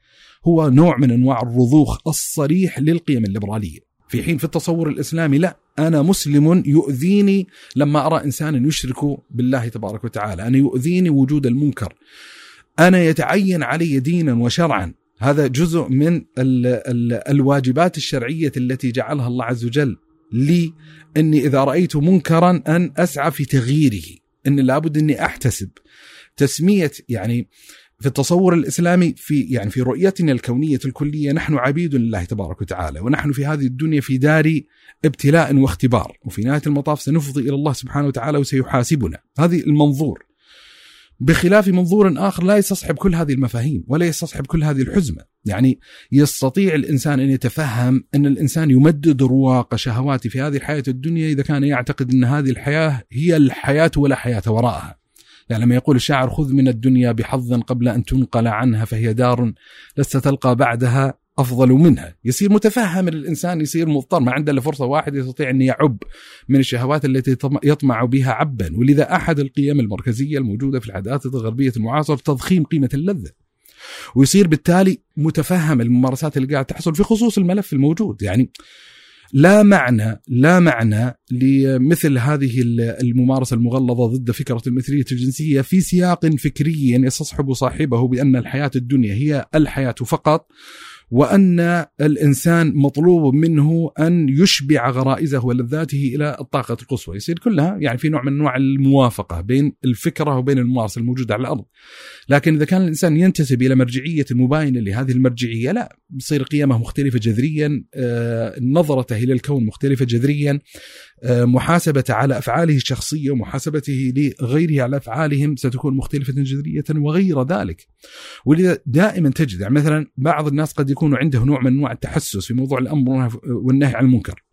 [SPEAKER 1] هو نوع من أنواع الرضوخ الصريح للقيم الليبرالية. في حين في التصور الإسلامي لا أنا مسلم يؤذيني لما أرى إنسانا يشرك بالله تبارك وتعالى. أنا يؤذيني وجود المنكر. أنا يتعين علي دينا وشرعا. هذا جزء من ال ال الواجبات الشرعية التي جعلها الله عز وجل. لي إني إذا رأيت منكرا أن أسعى في تغييره. إن لابد إني أحتسب. تسمية يعني في التصور الإسلامي في يعني في رؤيتنا الكونية الكلية نحن عبيد لله تبارك وتعالى ونحن في هذه الدنيا في دار ابتلاء واختبار وفي نهاية المطاف سنفضي إلى الله سبحانه وتعالى وسيحاسبنا. هذه المنظور. بخلاف منظور آخر لا يستصحب كل هذه المفاهيم ولا يستصحب كل هذه الحزمة، يعني يستطيع الإنسان أن يتفهم أن الإنسان يمدد رواق شهواته في هذه الحياة الدنيا إذا كان يعتقد أن هذه الحياة هي الحياة ولا حياة وراءها. يعني لما يقول الشاعر خذ من الدنيا بحظ قبل أن تنقل عنها فهي دار لست تلقى بعدها أفضل منها. يصير متفهم الإنسان يصير مضطر ما عنده إلا فرصة واحدة يستطيع أن يعب من الشهوات التي يطمع بها عبا. ولذا أحد القيم المركزية الموجودة في الحداثة الغربية المعاصرة تضخيم قيمة اللذة. ويصير بالتالي متفهم الممارسات اللي قاعد تحصل في خصوص الملف الموجود. يعني لا معنى لا معنى لمثل هذه الممارسة المغلظة ضد فكرة المثلية الجنسية في سياق فكري يستصحب صاحبه بأن الحياة الدنيا هي الحياة فقط. وأن الإنسان مطلوب منه أن يشبع غرائزه ولذاته إلى الطاقة القصوى، يصير كلها يعني في نوع من أنواع الموافقة بين الفكرة وبين الممارسة الموجودة على الأرض. لكن إذا كان الإنسان ينتسب إلى مرجعية مباينة لهذه المرجعية لا بصير قيمة مختلفة جذريا، آه، نظرته إلى الكون مختلفة جذريا، محاسبة على أفعاله الشخصية ومحاسبته لغيره على أفعالهم ستكون مختلفة جذرية وغير ذلك. ولذا دائما تجد يعني مثلا بعض الناس قد يكون عنده نوع من أنواع التحسس في موضوع الأمر والنهي عن المنكر.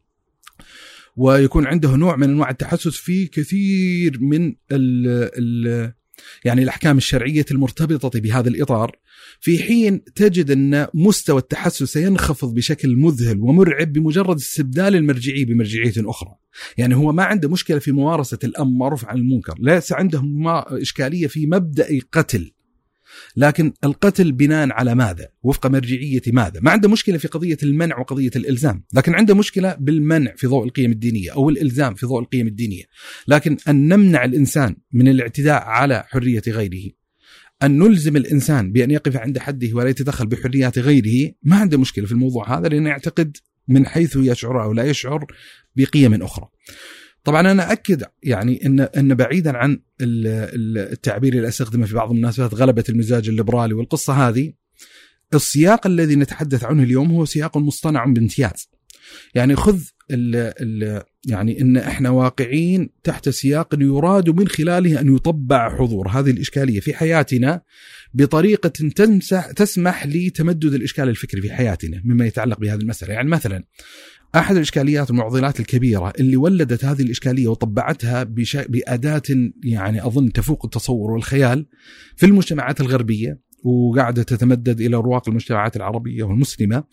[SPEAKER 1] ويكون عنده نوع من أنواع التحسس في كثير من ال ال يعني الأحكام الشرعية المرتبطة بهذا الإطار في حين تجد أن مستوى التحسس سينخفض بشكل مذهل ومرعب بمجرد استبدال المرجعيه بمرجعية أخرى. يعني هو ما عنده مشكلة في ممارسة الأمر معروف عن المنكر، ليس عنده إشكالية في مبدأ قتل لكن القتل بناء على ماذا؟ وفق مرجعية ماذا؟ ما عنده مشكلة في قضية المنع وقضية الإلزام لكن عنده مشكلة بالمنع في ضوء القيم الدينية أو الإلزام في ضوء القيم الدينية لكن أن نمنع الإنسان من الاعتداء على حرية غيره أن نلزم الإنسان بأن يقف عند حده ولا يتدخل بحريات غيره ما عنده مشكلة في الموضوع هذا لأنه يعتقد من حيث يشعر أو لا يشعر بقيم أخرى طبعا أنا اكد يعني ان إن بعيدا عن التعبير اللي أستخدمه في بعض المناسبات غلبة المزاج الليبرالي والقصة هذه. السياق الذي نتحدث عنه اليوم هو سياق مصطنع بامتياز. يعني خذ ال ال يعني إن إحنا واقعين تحت سياق يراد من خلاله أن يطبع حضور. هذه الإشكالية في حياتنا بطريقة تمسح تسمح لتمدد الإشكال الفكري في حياتنا مما يتعلق بهذه المسألة، يعني مثلا أحد الإشكاليات والمعضلات الكبيرة اللي ولدت هذه الإشكالية وطبعتها بش... بأداة يعني أظن تفوق التصور والخيال في المجتمعات الغربية وقاعدة تتمدد إلى رواق المجتمعات العربية والمسلمة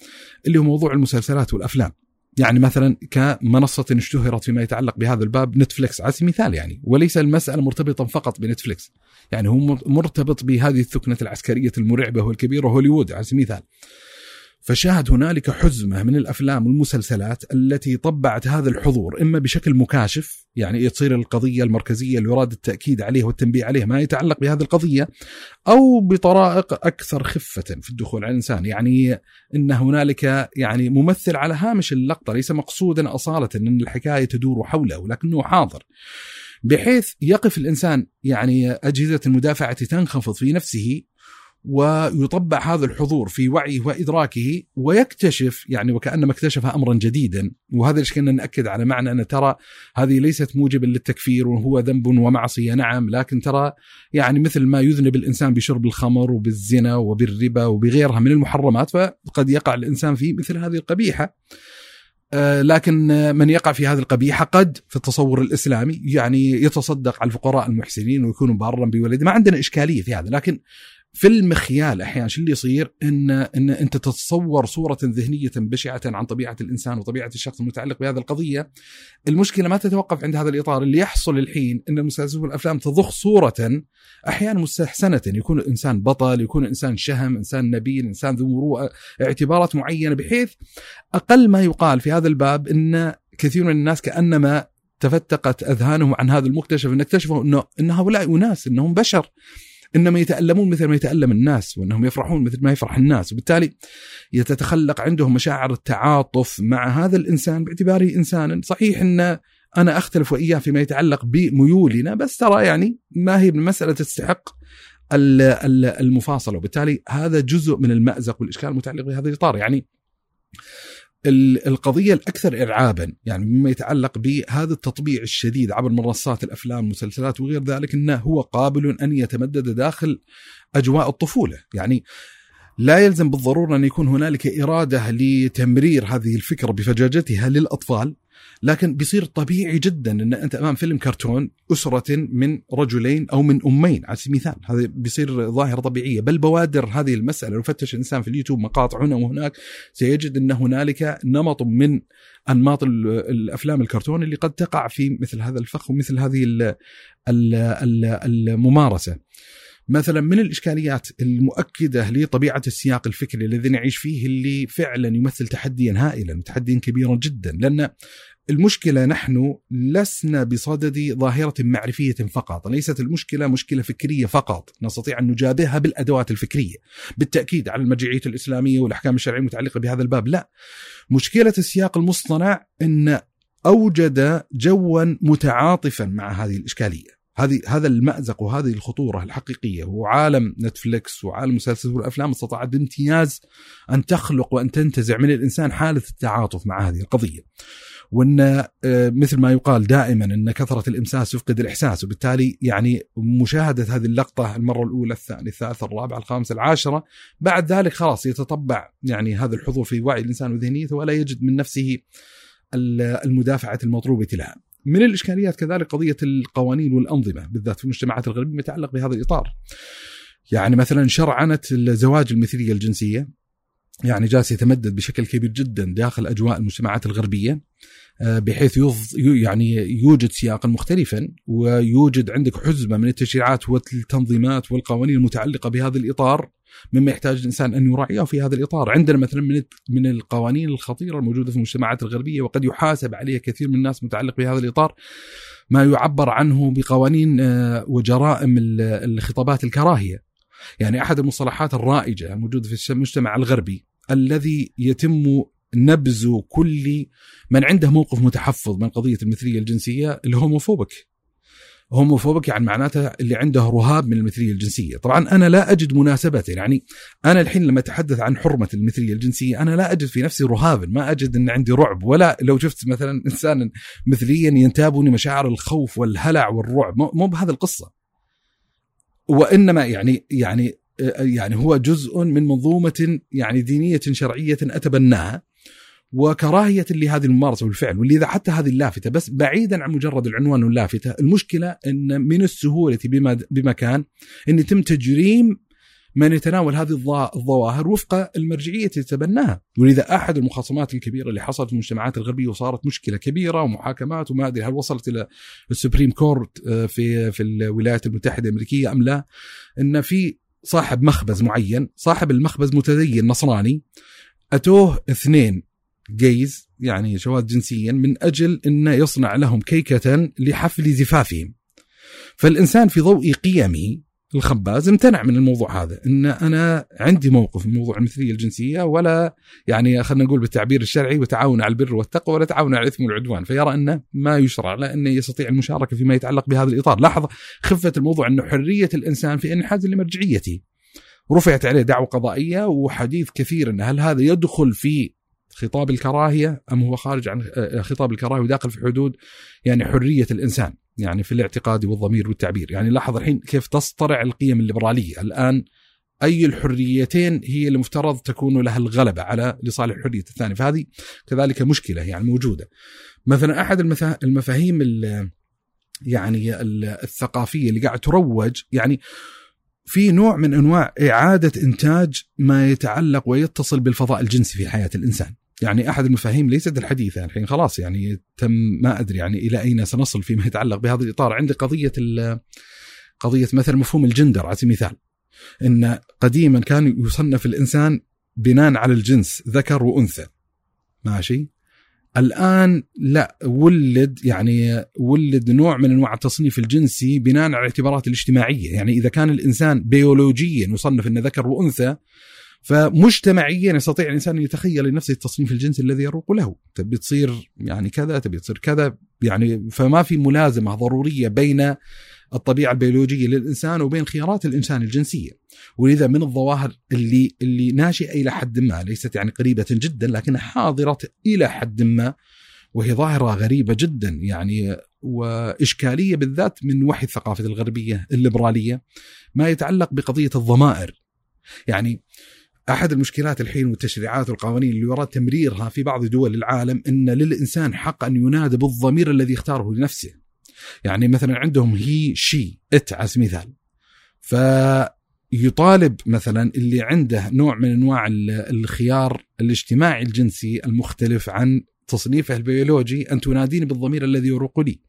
[SPEAKER 1] اللي هو موضوع المسلسلات والأفلام. يعني مثلا كمنصة اشتهرت فيما يتعلق بهذا الباب نتفليكس على سبيل المثال يعني وليس المسألة مرتبطة فقط بنتفليكس يعني هو مرتبط بهذه الثكنة العسكرية المرعبة والكبيرة هوليوود على سبيل المثال فشاهد هنالك حزمة من الأفلام والمسلسلات التي طبعت هذا الحضور إما بشكل مكاشف يعني تصير القضية المركزية اللي يراد التأكيد عليه والتنبيه عليه ما يتعلق بهذه القضية أو بطرائق أكثر خفة في الدخول على الإنسان. يعني إن هنالك يعني ممثل على هامش اللقطة ليس مقصودا أصالة إن الحكاية تدور حوله ولكنه حاضر. بحيث يقف الإنسان يعني أجهزة المدافعة تنخفض في نفسه ويطبع هذا الحضور في وعيه وإدراكه ويكتشف يعني وكأنما اكتشف امرا جديدا. وهذا إيش كنا نأكد على معنى أن ترى هذه ليست موجبا للتكفير وهو ذنب ومعصية. نعم لكن ترى يعني مثل ما يذنب الإنسان بشرب الخمر وبالزنا وبالربا وبغيرها من المحرمات فقد يقع الإنسان في مثل هذه القبيحة. آه، لكن من يقع في هذه القبيحة قد في التصور الإسلامي يعني يتصدق على الفقراء المحسنين ويكون بارا بولده. ما عندنا إشكالية في هذا لكن في المخيال أحيانا شو اللي يصير؟ ان إن أنت تتصور صورة ذهنية بشعة عن طبيعة الإنسان وطبيعة الشخص المتعلق بهذه القضية. المشكلة ما تتوقف عند هذا الإطار. اللي يحصل الحين إن المسلسلات والافلام تضخ صورة أحيانا مستحسنة. يكون الانسان بطل يكون الانسان شهم إنسان نبيل إنسان ذو مروءه اعتبارات معينة بحيث أقل ما يقال في هذا الباب إن كثير من الناس كأنما تفتقت أذهانهم عن هذا المكتشف. إن اكتشفوا انه إن هؤلاء أناس إنهم بشر. إنما يتألمون مثل ما يتألم الناس وإنهم يفرحون مثل ما يفرح الناس. وبالتالي يتتخلق عندهم مشاعر التعاطف مع هذا الإنسان باعتباره انسانا صحيح إن أنا أختلف وإياه فيما يتعلق بميولنا بس ترى يعني ما هي مسألة تستحق المفاصلة. وبالتالي هذا جزء من المأزق والإشكال المتعلق بهذا الإطار. يعني القضية الأكثر ارعابا يعني مما يتعلق بهذا التطبيع الشديد عبر منصات الأفلام والمسلسلات وغير ذلك إنه هو قابل أن يتمدد داخل أجواء الطفولة. يعني لا يلزم بالضرورة أن يكون هنالك إرادة لتمرير هذه الفكرة بفجاجتها للأطفال لكن بيصير طبيعي جدا أن أنت أمام فيلم كرتون أسرة من رجلين أو من أمين على سبيل المثال. هذا بيصير ظاهرة طبيعية. بل بوادر هذه المسألة لو فتش الإنسان في اليوتيوب مقاطع هنا وهناك سيجد أن هنالك نمط من أنماط الأفلام الكرتون اللي قد تقع في مثل هذا الفخ ومثل هذه الممارسة. مثلا من الإشكاليات المؤكدة لطبيعة السياق الفكري الذي نعيش فيه اللي فعلا يمثل تحديا هائلا وتحديا كبيرا جدا لأن المشكلة نحن لسنا بصدد ظاهرة معرفية فقط، ليست المشكلة مشكلة فكرية فقط، نستطيع أن نجابهها بالأدوات الفكرية. بالتأكيد على المرجعيه الإسلامية والأحكام الشرعية المتعلقة بهذا الباب، لا. مشكلة السياق المصطنع إن أوجد جوا متعاطفا مع هذه الإشكالية. هذه هذا المأزق وهذه الخطورة الحقيقية هو عالم نتفليكس وعالم المسلسلات والأفلام استطاعت بامتياز أن تخلق وأن تنتزع من الإنسان حالة التعاطف مع هذه القضية. وأن آه، مثل ما يقال دائما أن كثرة الإمساس يفقد الإحساس وبالتالي يعني مشاهدة هذه اللقطة المرة الأولى الثانية الثالثة الرابعة الخامسة العاشرة بعد ذلك خلاص يتطبع يعني هذا الحضور في وعي الإنسان وذهنيته ولا يجد من نفسه المدافعة المطلوبة لها. من الإشكاليات كذلك قضية القوانين والأنظمة بالذات في المجتمعات الغربية يتعلق بهذا الإطار. يعني مثلا شرعنت الزواج المثليه الجنسية يعني جالس يتمدد بشكل كبير جدا داخل أجواء المجتمعات الغربية آه، بحيث يعني يوجد سياقا مختلفا ويوجد عندك حزمة من التشريعات والتنظيمات والقوانين المتعلقة بهذا الإطار مما يحتاج الإنسان أن يراعيه في هذا الإطار، عندنا مثلا من من القوانين الخطيرة الموجودة في المجتمعات الغربية وقد يحاسب عليها كثير من الناس متعلق بهذا الإطار ما يعبر عنه بقوانين آه، وجرائم الخطابات الكراهية. يعني أحد المصطلحات الرائجة الموجودة في المجتمع الغربي الذي يتم نبذ كل من عنده موقف متحفظ من قضية المثلية الجنسية الهوموفوبك هوموفوبك يعني معناته اللي عنده رهاب من المثلية الجنسية، طبعا أنا لا أجد مناسبة يعني أنا الحين لما أتحدث عن حرمة المثلية الجنسية أنا لا أجد في نفسي رهابا، ما أجد إن عندي رعب ولا لو شفت مثلا انسانا مثليا ينتابني مشاعر الخوف والهلع والرعب، مو بهذه القصة. وإنما يعني يعني يعني هو جزء من منظومة يعني دينية شرعية أتبناها وكراهية لهذه الممارسة والفعل ولذا حتى هذه اللافتة بس بعيدا عن مجرد العنوان واللافتة المشكلة إن من السهولة بما بمكان إن يتم تجريم من يتناول هذه الظواهر وفق المرجعية التي تبناها ولذا أحد المخاصمات الكبيرة اللي حصلت في المجتمعات الغربية وصارت مشكلة كبيرة ومحاكمات وما أدري هل وصلت إلى ال Supreme Court آه، في في الولايات المتحدة الأمريكية أم لا إن في صاحب مخبز معين صاحب المخبز متدين نصراني أتوه اثنين gays يعني شواذ جنسيا من أجل انه يصنع لهم كيكة لحفل زفافهم. فالإنسان في ضوء قيمه الخباز امتنع من الموضوع هذا إن أنا عندي موقف من موضوع المثلية الجنسية ولا يعني خلينا نقول بالتعبير الشرعي وتعاون على البر والتقوى ولا تعاون على الإثم والعدوان. فيرى انه ما يشرع له انه يستطيع المشاركة فيما يتعلق بهذا الإطار. لاحظ خفة الموضوع انه حرية الإنسان في إنحاز لمرجعيته. رفعت عليه دعوة قضائية وحديث كثير أن هل هذا يدخل في خطاب الكراهية أم هو خارج عن آه، خطاب الكراهية وداخل في حدود يعني حرية الإنسان يعني في الاعتقاد والضمير والتعبير. يعني لاحظ الحين كيف تصطرع القيم الليبرالية. الآن أي الحريتين هي المفترض تكون لها الغلبة على لصالح الحرية الثانية. فهذه كذلك مشكلة يعني موجودة. مثلا أحد المفاهيم يعني الثقافية اللي قاعد تروج يعني في نوع من أنواع إعادة إنتاج ما يتعلق ويتصل بالفضاء الجنسي في حياة الإنسان. يعني أحد المفاهيم ليست الحديثة الحين خلاص يعني تم ما أدري يعني إلى أين سنصل فيما يتعلق بهذا الإطار. عندي قضية قضية مثلا مفهوم الجندر على سبيل المثال. إن قديما كان يصنف الإنسان بناء على الجنس ذكر وأنثى. ماشي؟ الآن لا ولد يعني ولد نوع من أنواع التصنيف الجنسي بناء على الاعتبارات الاجتماعية، يعني إذا كان الإنسان بيولوجيا يصنف إنه ذكر وأنثى فمجتمعيا يستطيع الإنسان أن يتخيل لنفسه التصنيف الجنسي الذي يروق له، تبي تصير يعني كذا، تبي تصير كذا، يعني فما في ملازمة ضرورية بين الطبيعة البيولوجية للإنسان وبين خيارات الإنسان الجنسية. ولذا من الظواهر اللي اللي ناشئة إلى حد ما ليست يعني قريبة جدا لكنها حاضرة إلى حد ما وهي ظاهرة غريبة جدا يعني وإشكالية بالذات من وحي الثقافة الغربية الليبرالية ما يتعلق بقضية الضمائر. يعني أحد المشكلات الحين والتشريعات والقوانين اللي يراد تمريرها في بعض دول العالم إن للإنسان حق ان ينادى بالضمير الذي اختاره لنفسه. يعني مثلا عندهم هي شي ات على سبيل المثال. فيطالب مثلا اللي عنده نوع من أنواع الخيار الاجتماعي الجنسي المختلف عن تصنيفه البيولوجي ان تناديني بالضمير الذي يروق لي.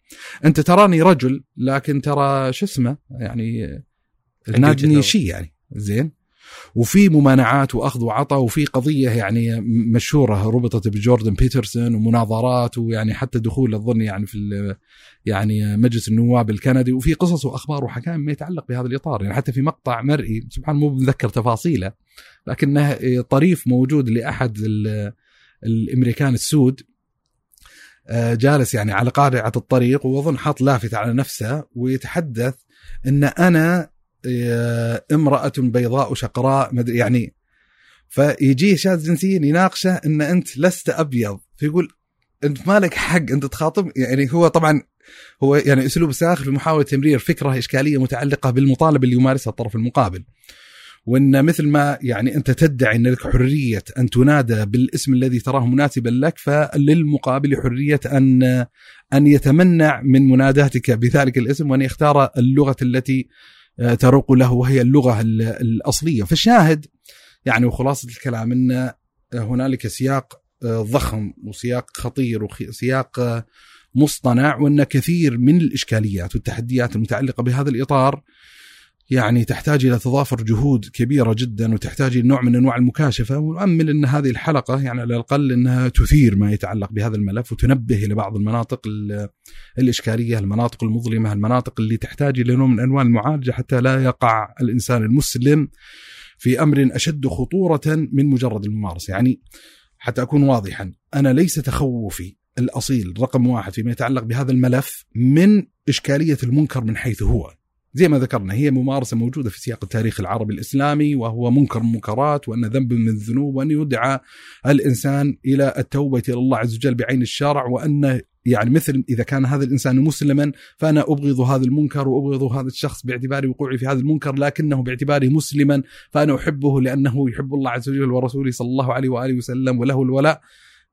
[SPEAKER 1] أنت تراني رجل لكن ترى شو اسمه يعني نادني شي يعني زين وفي ممانعات وأخذ وعطاء وفي قضية يعني مشهورة ربطت بجوردن بيترسون ومناظرات ويعني حتى دخول اظن يعني في يعني مجلس النواب الكندي وفي قصص وأخبار وحكايم ما يتعلق بهذا الإطار. يعني حتى في مقطع مرئي سبحان مو بتذكر تفاصيله لكنه طريف موجود لأحد الأمريكان السود. آه، جالس يعني على قارعة الطريق واظن حاط لافتة على نفسه ويتحدث إن أنا امرأة بيضاء شقراء مدري يعني فيجيه شاذ جنسيا يناقشه إن أنت لست أبيض فيقول أنت مالك حق أنت تخاطب يعني هو طبعا هو يعني أسلوب ساخر في محاولة تمرير فكرة إشكالية متعلقة بالمطالبه اللي يمارسها الطرف المقابل. وإن مثل ما يعني أنت تدعي إن لك حرية أن تنادى بالاسم الذي تراه مناسبا لك فللمقابل حرية أن أن يتمنع من مناداتك بذلك الاسم وأن يختار اللغة التي آه، تروق له وهي اللغة الأصلية. فالشاهد يعني وخلاصة الكلام إن هنالك سياق آه، ضخم وسياق خطير وسياق آه، مصطنع وإن كثير من الإشكاليات والتحديات المتعلقة بهذا الإطار يعني تحتاج إلى تضافر جهود كبيرة جدا وتحتاج إلى نوع من أنواع المكاشفة. ونؤمل إن هذه الحلقة يعني على الأقل إنها تثير ما يتعلق بهذا الملف وتنبه إلى بعض المناطق الإشكالية، المناطق المظلمة، المناطق اللي تحتاج إلى نوع من أنواع المعالجة حتى لا يقع الإنسان المسلم في أمر أشد خطورة من مجرد الممارسة، يعني حتى أكون واضحا أنا ليس تخوفي الأصيل رقم واحد فيما يتعلق بهذا الملف من إشكالية المنكر من حيث هو. زي ما ذكرنا هي ممارسة موجودة في سياق التاريخ العربي الإسلامي وهو منكر منكرات وأن ذنب من الذنوب وأن يدعى الإنسان إلى التوبة إلى الله عز وجل بعين الشرع وأن يعني مثل إذا كان هذا الإنسان مسلما فأنا أبغض هذا المنكر وأبغض هذا الشخص باعتبار وقوعي في هذا المنكر لكنه باعتباره مسلما فأنا أحبه لأنه يحب الله عز وجل ورسوله صلى الله عليه وآله وسلم وله الولاء.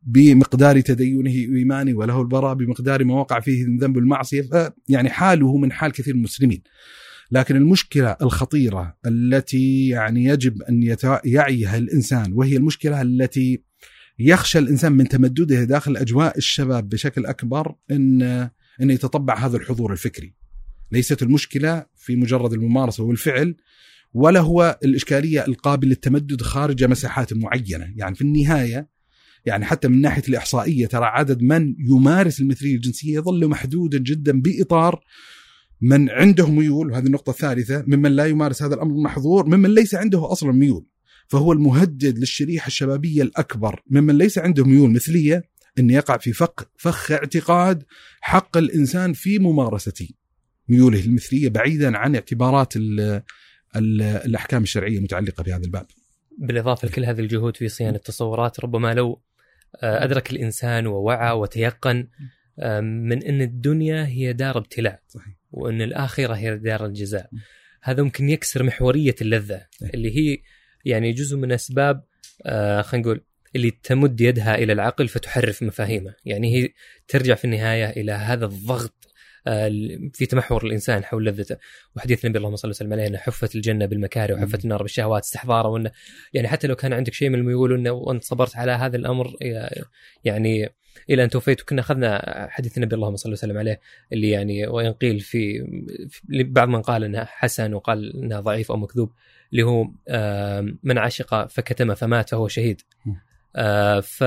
[SPEAKER 1] بمقدار تدينه وإيمانه وله البراء بمقدار ما وقع فيه من ذنب المعصية. يعني حاله من حال كثير من المسلمين. لكن المشكلة الخطيرة التي يعني يجب أن يعيها الإنسان وهي المشكلة التي يخشى الإنسان من تمدده داخل أجواء الشباب بشكل أكبر أن أن يتطبع هذا الحضور الفكري. ليست المشكلة في مجرد الممارسة والفعل ولا هو الإشكالية القابل للتمدد خارج مساحات معينة. يعني في النهاية يعني حتى من ناحية الإحصائية ترى عدد من يمارس المثلية الجنسية يظل محدودا جدا بإطار من عنده ميول وهذه النقطة الثالثة ممن لا يمارس هذا الأمر المحظور ممن ليس عنده أصلا ميول فهو المهدد للشريحة الشبابية الأكبر ممن ليس عنده ميول مثلية أن يقع في فخ, فخ اعتقاد حق الإنسان في ممارسة ميوله المثلية بعيدا عن اعتبارات ال ال الأحكام الشرعية المتعلقة بهذا الباب.
[SPEAKER 2] بالإضافة لكل هذه الجهود في صيانة التصورات ربما لو أدرك الإنسان ووعى وتيقن آه، من أن الدنيا هي دار ابتلاء. وأن الآخرة هي دار الجزاء. هذا ممكن يكسر محورية اللذة اللي هي يعني جزء من أسباب آه، خلينا نقول اللي تمد يدها إلى العقل فتحرف مفاهيمه. يعني هي ترجع في النهاية إلى هذا الضغط آه، في تمحور الإنسان حول لذته. وحديث النبي اللهم صل وسلم عليه أنه حفت الجنة بالمكاره وحفت النار بالشهوات استحضارا وأنه يعني حتى لو كان عندك شيء من الميول أنه وأنت صبرت على هذا الأمر يعني إلى أن توفيت. وكنا أخذنا حديث النبي اللهم صل وسلم عليه اللي يعني وإن قيل في, في بعض من قال أنه حسن وقال أنه ضعيف أو مكذوب اللي هو من عشق فكتم فمات فهو شهيد. آه ف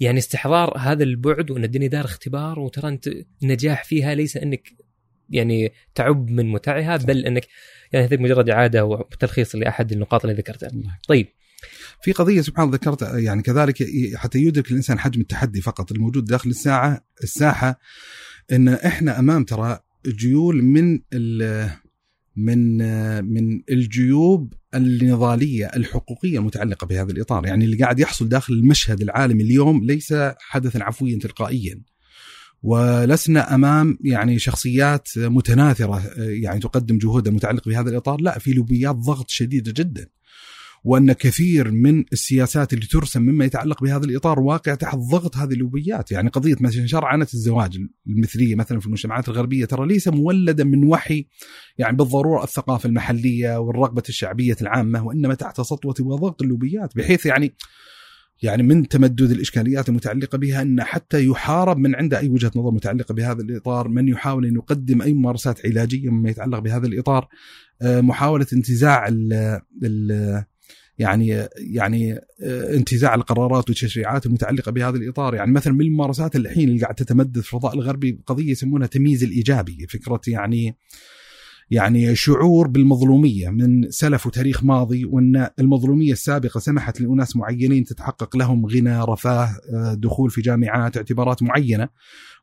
[SPEAKER 2] يعني استحضار هذا البعد وإن الدنيا دار اختبار وترى أنت النجاح فيها ليس أنك يعني تعب من متعها بل أنك يعني هذه مجرد إعادة وتلخيص لأحد النقاط اللي ذكرتها. طيب.
[SPEAKER 1] في قضية سبحان الله ذكرت يعني كذلك حتى يدرك الإنسان حجم التحدي فقط الموجود داخل الساعة الساحة إن إحنا أمام ترى جيول من من من الجيوب النضالية الحقوقية المتعلقة بهذا الإطار، يعني اللي قاعد يحصل داخل المشهد العالمي اليوم ليس حدثا عفويا تلقائيا. ولسنا أمام يعني شخصيات متناثرة يعني تقدم جهودها متعلقة بهذا الإطار، لا في لوبيات ضغط شديده جدا. وأن كثير من السياسات اللي ترسم مما يتعلق بهذا الإطار واقع تحت ضغط هذه اللوبيات، يعني قضية مثلا شرعنه الزواج المثلية مثلا في المجتمعات الغربية ترى ليس مولدا من وحي يعني بالضرورة الثقافة المحلية والرغبة الشعبية العامة وإنما تحت سطوة وضغط اللوبيات بحيث يعني يعني من تمدد الإشكاليات المتعلقة بها أن حتى يحارب من عنده أي وجهة نظر متعلقة بهذا الإطار، من يحاول أن يقدم أي ممارسات علاجية مما يتعلق بهذا الإطار، آه، محاولة انتزاع ال ال يعني يعني آه، انتزاع القرارات والتشريعات المتعلقة بهذا الإطار. يعني مثلا من الممارسات الحين اللي قاعد تتمدد في الفضاء الغربي قضية يسمونها تمييز الإيجابي. فكرة يعني يعني شعور بالمظلومية من سلف وتاريخ ماضي وأن المظلومية السابقة سمحت لأناس معينين تتحقق لهم غنى رفاه آه، دخول في جامعات اعتبارات معينة.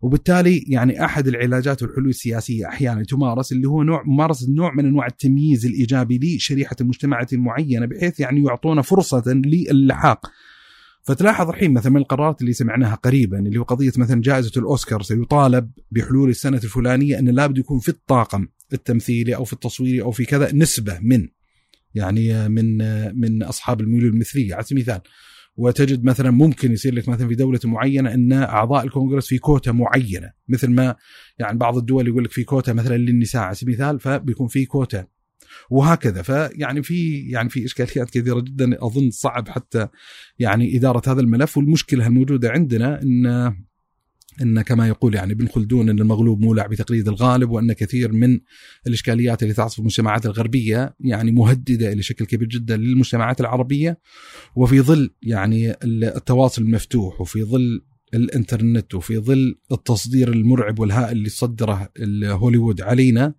[SPEAKER 1] وبالتالي يعني أحد العلاجات والحلول السياسية أحيانا تمارس اللي هو نوع ممارسه نوع من أنواع التمييز الإيجابي لشريحة المجتمع المعينه بحيث يعني يعطونا فرصة للحاق. فتلاحظ الحين مثلا من القرارات اللي سمعناها قريبا اللي هو قضية مثلا جائزة الأوسكار سيطالب بحلول السنة الفلانية أن لابد يكون في الطاقم التمثيلي أو في التصويري أو في كذا نسبة من يعني من من أصحاب الميول المثلية. على سبيل المثال وتجد مثلا ممكن يصير لك مثلا في دولة معينة أن أعضاء الكونغرس في كوتا معينة مثل ما يعني بعض الدول يقول لك في كوتا مثلا للنساء. على سبيل المثال فبيكون في كوتا وهكذا. فيعني في يعني في إشكاليات كثيرة جدا. أظن صعب حتى يعني إدارة هذا الملف. والمشكلة الموجودة عندنا إن إن كما يقول يعني ابن خلدون إن المغلوب مولع بتقليد الغالب وأن كثير من الإشكاليات اللي تعصف المجتمعات الغربية يعني مهددة إلى شكل كبير جدا للمجتمعات العربية. وفي ظل يعني التواصل المفتوح وفي ظل الإنترنت وفي ظل التصدير المرعب والهائل اللي صدره هوليوود علينا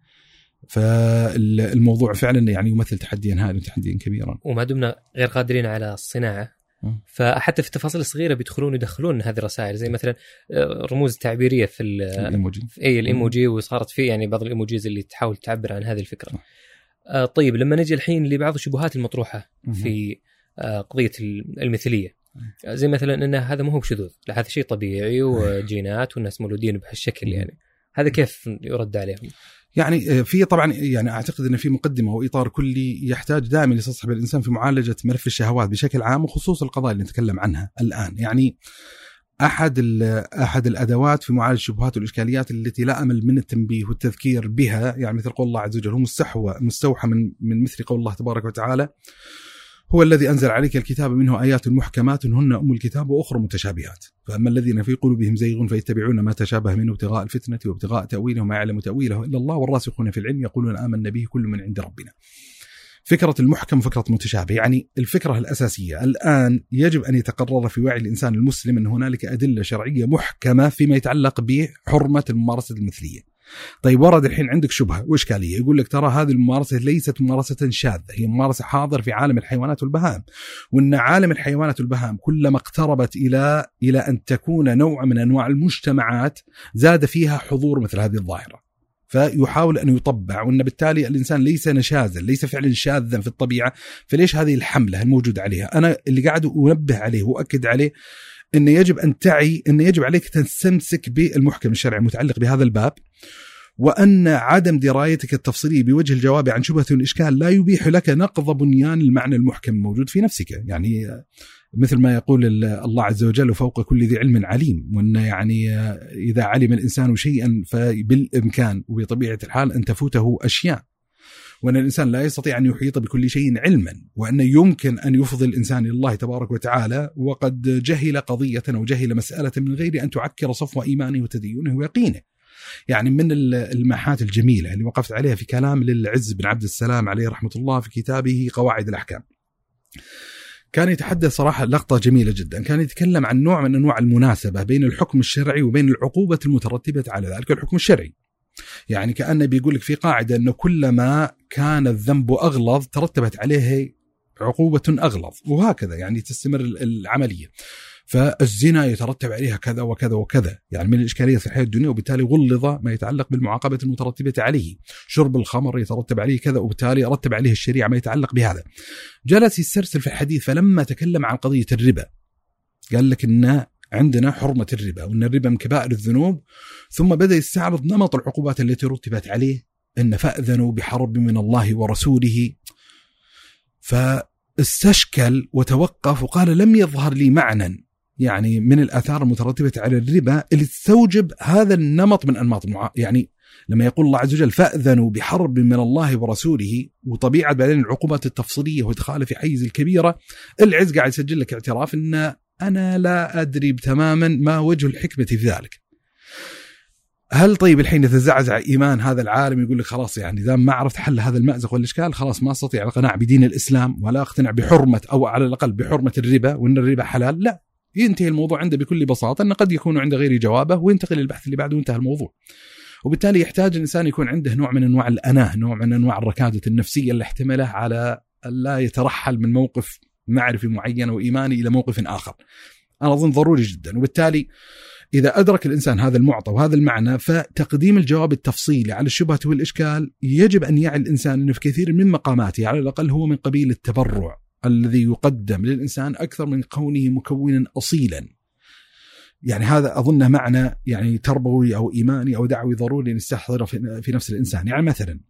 [SPEAKER 1] فالموضوع فعلا يعني يمثل تحديا هائلا تحديا كبيرا.
[SPEAKER 2] وما دمنا غير قادرين على الصناعه فحتى في التفاصيل الصغيرة بيدخلون يدخلون هذه الرسائل زي مثلا آه، رموز تعبيرية في الإيموجي. اي الإيموجي وصارت في يعني بعض الإيموجيز اللي تحاول تعبر عن هذه الفكرة. آه طيب لما نجي الحين لبعض الشبهات المطروحة في آه قضية المثلية. زي مثلا إن هذا مو هو بشذوذ، لا هذا شيء طبيعي وجينات والناس مولودين بهالشكل يعني. هذا كيف يرد عليهم؟
[SPEAKER 1] يعني آه، في طبعا يعني أعتقد إن في مقدمة وإطار كلي يحتاج دائما يستصحب الإنسان في معالجة ملف الشهوات بشكل عام وخصوص القضايا اللي نتكلم عنها الآن. يعني أحد أحد الأدوات في معالجة الشبهات والإشكاليات التي لا أمل من التنبيه والتذكير بها يعني مثل قول الله عز وجل هو مستحوى مستوحى من من مثل قول الله تبارك وتعالى. هو الذي أنزل عليك الكتاب منه آيات محكمات هن أم الكتاب وأخرى متشابهات. فأما الذين في قلوبهم زيغ فيتبعون ما تشابه منه ابتغاء الفتنة وابتغاء تأويله ما يعلم تأويله إلا الله والراسخون في العلم يقولون آمنا به كل من عند ربنا. فكرة المحكم وفكرة متشابه يعني الفكرة الأساسية الآن يجب أن يتقرر في وعي الإنسان المسلم أن هنالك أدلة شرعية محكمة فيما يتعلق بحرمة الممارسة المثلية. طيب ورد الحين عندك شبهة. واشكاليه يقول لك ترى هذه الممارسة ليست ممارسة شاذة هي ممارسة حاضر في عالم الحيوانات والبهائم. وإن عالم الحيوانات والبهائم كلما اقتربت إلى إلى أن تكون نوع من أنواع المجتمعات زاد فيها حضور مثل هذه الظاهرة. فيحاول أن يطبع وإن بالتالي الإنسان ليس نشازا ليس فعلا شاذا في الطبيعة. فليش هذه الحملة الموجودة عليها؟ أنا اللي قاعد أنبه عليه وأؤكد عليه إنه يجب أن تعي إنه يجب عليك تستمسك بالمحكم الشرعي المتعلق بهذا الباب وأن عدم درايتك التفصيلية بوجه الجواب عن شبهة الإشكال لا يبيح لك نقض بنيان المعنى المحكم الموجود في نفسك. يعني مثل ما يقول الله عز وجل وفوق كل ذي علم عليم وأن يعني إذا علم الإنسان شيئا فبالإمكان وبطبيعة الحال أن تفوته أشياء. وأن الإنسان لا يستطيع أن يحيط بكل شيء علما وانه يمكن أن يفضي الإنسان إلى الله تبارك وتعالى وقد جهل قضية أو جهل مسألة من غير أن تعكر صفو إيمانه وتدينه ويقينه. يعني من الماحات الجميلة اللي وقفت عليها في كلام للعز بن عبد السلام عليه رحمة الله في كتابه قواعد الأحكام. كان يتحدث صراحة لقطة جميلة جدا كان يتكلم عن نوع من أنواع المناسبة بين الحكم الشرعي وبين العقوبة المترتبة على ذلك الحكم الشرعي يعني كأنه بيقول لك في قاعدة أنه كلما كان الذنب أغلظ ترتبت عليه عقوبة أغلظ وهكذا يعني تستمر العملية. فالزنا يترتب عليها كذا وكذا وكذا يعني من الإشكالية في الحياة الدنيا وبالتالي غلظ ما يتعلق بالمعاقبة المترتبة عليه. شرب الخمر يترتب عليه كذا وبالتالي رتب عليه الشريعة ما يتعلق بهذا. جلس يسترسل في الحديث فلما تكلم عن قضية الربا قال لك إن عندنا حرمة الربا وأن الربا من كبائر الذنوب ثم بدأ يستعرض نمط العقوبات التي رتبت عليه. أن فأذنوا بحرب من الله ورسوله. فاستشكل وتوقف وقال لم يظهر لي معنى يعني من الآثار المترتبة على الربا اللي تستوجب هذا النمط من أنماط المعا... يعني لما يقول الله عز وجل فأذنوا بحرب من الله ورسوله وطبيعة بعدين العقوبات التفصيلية وإدخاله في حيز الكبيرة العز قاعد يسجل لك اعتراف أن أنا لا أدري تماما ما وجه الحكمة في ذلك. هل طيب الحين يتزعزع إيمان هذا العالم يقول لك خلاص يعني إذا ما عرفت حل هذا المأزق والإشكال خلاص ما أستطيع القناع بدين الإسلام ولا أقتنع بحرمة أو على الأقل بحرمة الربا وإن الربا حلال لا ينتهي الموضوع عنده بكل بساطة إنه قد يكون عنده غير جوابه وينتقل للبحث اللي بعده وانتهى الموضوع. وبالتالي يحتاج الإنسان يكون عنده نوع من أنواع الأناة، نوع من أنواع الركادة النفسية اللي احتمله على لا يترحل من موقف معرفي معين وايماني إلى موقف آخر. أنا أظن ضروري جدا وبالتالي إذا أدرك الإنسان هذا المعطى وهذا المعنى فتقديم الجواب التفصيلي على الشبهة والإشكال يجب أن يعي الإنسان إنه في كثير من مقاماته على الأقل هو من قبيل التبرع الذي يقدم للإنسان أكثر من كونه مكونا أصيلا. يعني هذا اظنه معنى يعني تربوي أو إيماني أو دعوي ضروري نستحضره في نفس الإنسان، يعني مثلا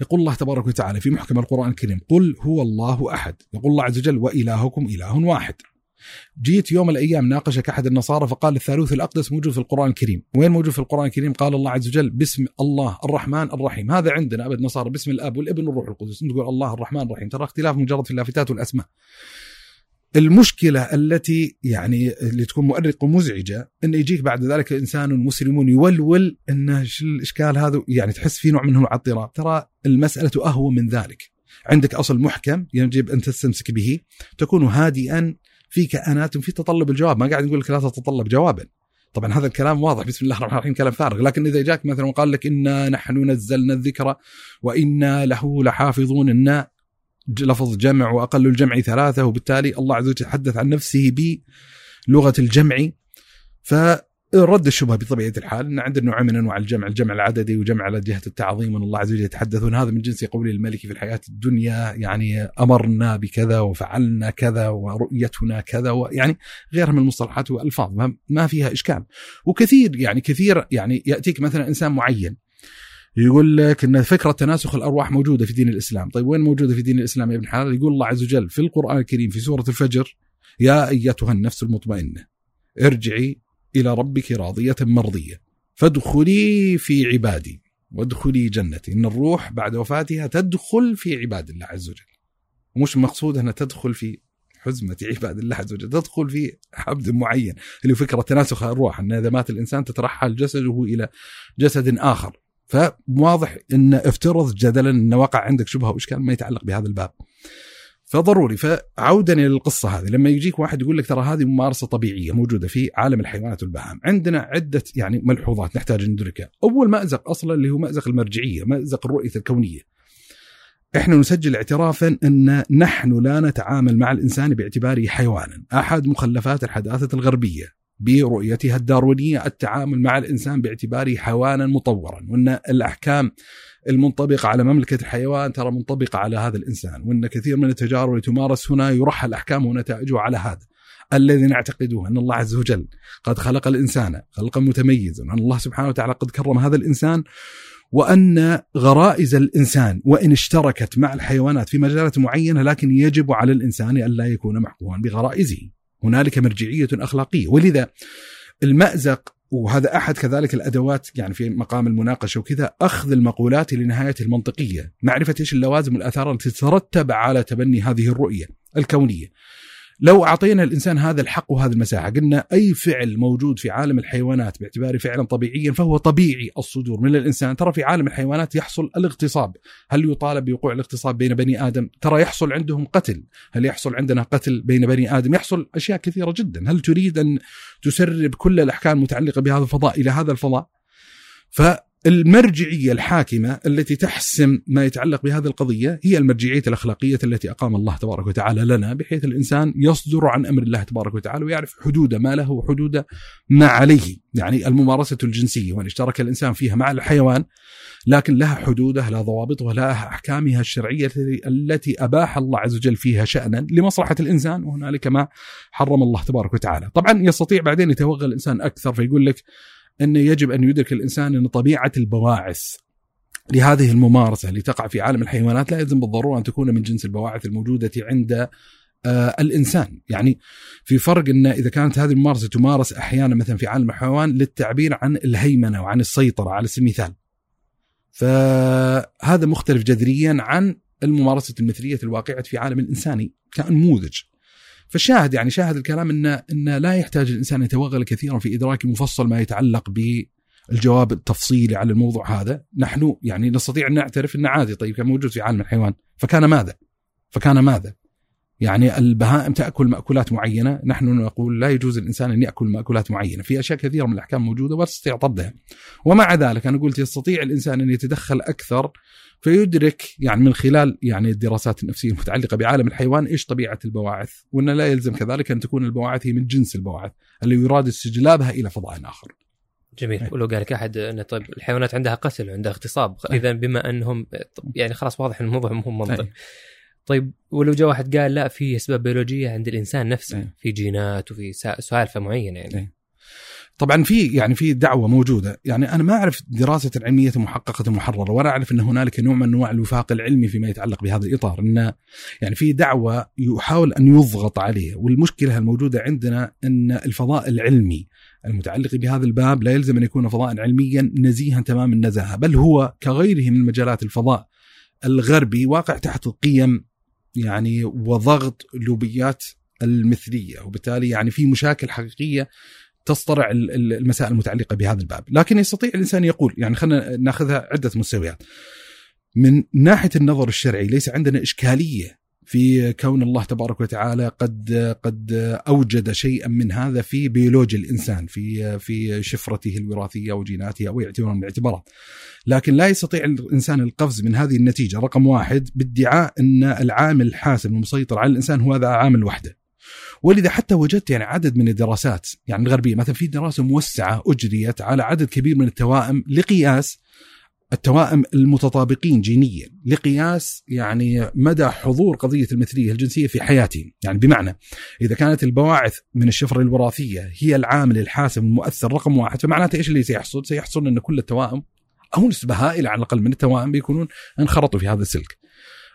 [SPEAKER 1] يقول الله تبارك وتعالى في محكم القرآن الكريم: قل هو الله أحد، يقول الله عز وجل: وإلهكم إله واحد. جيت يوم الأيام ناقشك أحد النصارى فقال الثالوث الأقدس موجود في القرآن الكريم، وين موجود في القرآن الكريم؟ قال الله عز وجل باسم الله الرحمن الرحيم، هذا عندنا أبد نصارى باسم الأب والابن والروح القدس، تقول الله الرحمن الرحيم، ترى اختلاف مجرد في اللافتات والأسماء. المشكلة التي يعني اللي تكون مؤرقة ومزعجة أن يجيك بعد ذلك إنسان مسلم يولول أن الإشكال هذا يعني تحس فيه نوع من انواع الاضطراب ترى المسألة أهون من ذلك. عندك أصل محكم يجب أن تستمسك به. تكون هادئا في كائنات في تطلب الجواب. ما قاعد نقول لك لا تتطلب جوابا. طبعا هذا الكلام واضح. بسم الله الرحمن الرحيم. كلام فارغ. لكن إذا جاك مثلا وقال لك إنا نحن نزلنا الذكر وإنا له لحافظون. إن لفظ جمع وأقل الجمع ثلاثة وبالتالي الله عز وجل يتحدث عن نفسه بلغة الجمع. ف رد الشبهة بطبيعة الحال إن عندنا نوع من أنواع الجمع، الجمع العددي وجمع على جهة التعظيم ان الله عز وجل يتحدثون هذا من جنس قول الملك في الحياة الدنيا يعني أمرنا بكذا وفعلنا كذا ورؤيتنا كذا ويعني غيرها من المصطلحات والألفاظ ما فيها إشكال. وكثير يعني كثير يعني يأتيك مثلا إنسان معين يقول لك إن فكرة تناسخ الأرواح موجودة في دين الإسلام، طيب وين موجودة في دين الإسلام يا ابن حلال؟ يقول الله عز وجل في القرآن الكريم في سورة الفجر يا أيتها النفس المطمئنة ارجعي إلى ربك راضية مرضية. فادخلي في عبادي وادخلي جنتي. إن الروح بعد وفاتها تدخل في عباد الله عز وجل. ومش مقصود انها تدخل في حزمة عباد الله عز وجل تدخل في عبد معين. اللي فكرة تناسخ الأرواح أن مات الإنسان تترحل جسده إلى جسد آخر. فواضح أن افترض جدلا أن وقع عندك شبهة وإشكال ما يتعلق بهذا الباب؟ فضروري. فعودا القصة هذه. لما يجيك واحد يقول لك ترى هذه ممارسة طبيعية موجودة في عالم الحيوانات والبهائم. عندنا عدة يعني ملحوظات نحتاج ندركها. أول مأزق أصلا اللي هو مأزق المرجعية مأزق الرؤية الكونية. إحنا نسجل اعترافا أن نحن لا نتعامل مع الإنسان باعتباره حيوانا. أحد مخلفات الحداثة الغربية برؤيتها الداروينية التعامل مع الإنسان باعتباره حيوانا مطورا. وأن الأحكام المنطبقة على مملكة الحيوان ترى منطبقة على هذا الإنسان وأن كثير من التجارب التي تمارس هنا يرحل أحكامه ونتائجه على هذا الذي نعتقده أن الله عز وجل قد خلق الإنسان خلقا متميزا وأن الله سبحانه وتعالى قد كرم هذا الإنسان وأن غرائز الإنسان وإن اشتركت مع الحيوانات في مجالات معينة لكن يجب على الإنسان ألا يكون محكوما بغرائزه. هنالك مرجعية أخلاقية ولذا المأزق وهذا أحد كذلك الأدوات يعني في مقام المناقشة وكذا أخذ المقولات لنهايته المنطقية، معرفة إيش اللوازم والآثار التي تترتب على تبني هذه الرؤية الكونية. لو أعطينا الإنسان هذا الحق وهذه المساحة قلنا أي فعل موجود في عالم الحيوانات باعتباره فعلا طبيعيا فهو طبيعي الصدور من الإنسان. ترى في عالم الحيوانات يحصل الاغتصاب. هل يطالب بوقوع الاغتصاب بين بني آدم؟ ترى يحصل عندهم قتل. هل يحصل عندنا قتل بين بني آدم؟ يحصل أشياء كثيرة جدا. هل تريد أن تسرب كل الأحكام المتعلقة بهذا الفضاء إلى هذا الفضاء؟ ف المرجعية الحاكمة التي تحسم ما يتعلق بهذه القضية هي المرجعية الأخلاقية التي أقام الله تبارك وتعالى لنا بحيث الإنسان يصدر عن أمر الله تبارك وتعالى ويعرف حدود ما له وحدود ما عليه، يعني الممارسة الجنسية وإن اشترك الإنسان فيها مع الحيوان لكن لها حدودها لها ضوابطها لها أحكامها الشرعية التي أباح الله عز وجل فيها شأنا لمصلحة الإنسان وهنالك ما حرم الله تبارك وتعالى، طبعا يستطيع بعدين يتوغل الإنسان أكثر فيقول لك أنه يجب أن يدرك الإنسان أن طبيعة البواعث لهذه الممارسة اللي تقع في عالم الحيوانات لا يلزم بالضرورة أن تكون من جنس البواعث الموجودة عند آه الإنسان، يعني في فرق أن إذا كانت هذه الممارسة تمارس أحيانا مثلا في عالم الحيوان للتعبير عن الهيمنة وعن السيطرة على سبيل المثال. فهذا مختلف جذريا عن الممارسة المثلية الواقعة في عالم الإنساني كنموذج. فالشاهد يعني شاهد الكلام ان إن لا يحتاج الإنسان أن يتوغل كثيرا في إدراك مفصل ما يتعلق بالجواب التفصيلي على الموضوع هذا، نحن يعني نستطيع أن نعترف إنه عادي طيب كان موجود في عالم الحيوان، فكان ماذا؟ فكان ماذا؟ يعني البهائم تأكل مأكولات معينة، نحن نقول لا يجوز الإنسان أن يأكل مأكولات معينة، في أشياء كثيرة من الأحكام موجودة ولا تستطيع طردها. ومع ذلك أنا قلت يستطيع الإنسان أن يتدخل أكثر فيدرك يعني من خلال يعني الدراسات النفسية المتعلقة بعالم الحيوان إيش طبيعة البواعث، وأن لا يلزم كذلك أن تكون البواعث هي من جنس البواعث اللي يراد استجلابها إلى فضاء آخر.
[SPEAKER 2] جميل. أي. ولو قال لك أحد انه طيب الحيوانات عندها قتل وعندها اغتصاب. إذا بما أنهم يعني خلاص واضح إن الموضوع مو منطق. طيب ولو جاء واحد قال لا في أسباب بيولوجية عند الإنسان نفسه
[SPEAKER 1] إيه.
[SPEAKER 2] في جينات وفي سا- سالفه معينة يعني
[SPEAKER 1] إيه. طبعا في يعني في دعوة موجودة يعني أنا ما أعرف دراسة علميه محققه محرره ولا أعرف إن هنالك نوع من أنواع الوفاق العلمي فيما يتعلق بهذا الإطار إن يعني في دعوة يحاول أن يضغط عليه والمشكلة الموجودة عندنا إن الفضاء العلمي المتعلق بهذا الباب لا يلزم أن يكون فضاء علميا نزيها تمام النزاهه بل هو كغيره من مجالات الفضاء الغربي واقع تحت قيم يعني وضغط لوبيات المثلية وبالتالي يعني في مشاكل حقيقية تصطرع ال- ال- المسائل المتعلقة بهذا الباب، لكن يستطيع الإنسان يقول يعني خلينا ناخذها عدة مستويات. من ناحية النظر الشرعي ليس عندنا إشكالية في كون الله تبارك وتعالى قد قد أوجد شيئا من هذا في بيولوجيا الإنسان في في شفرته الوراثية وجيناته أو اعتبار من الاعتبارات. لكن لا يستطيع الإنسان القفز من هذه النتيجة رقم واحد بادعاء إن العامل الحاسم المسيطر على الإنسان هو هذا عامل وحده. ولذا حتى وجدت يعني عدد من الدراسات يعني الغربية مثلا في دراسة موسعة أجريت على عدد كبير من التوائم لقياس التوائم المتطابقين جينيا لقياس يعني مدى حضور قضية المثلية الجنسية في حياتهم، يعني بمعنى إذا كانت البواعث من الشفره الوراثية هي العامل الحاسم المؤثر رقم واحد فمعناته إيش اللي سيحصل؟ سيحصل إن كل التوائم أو نسبة هائلة على الأقل من التوائم بيكونون انخرطوا في هذا السلك.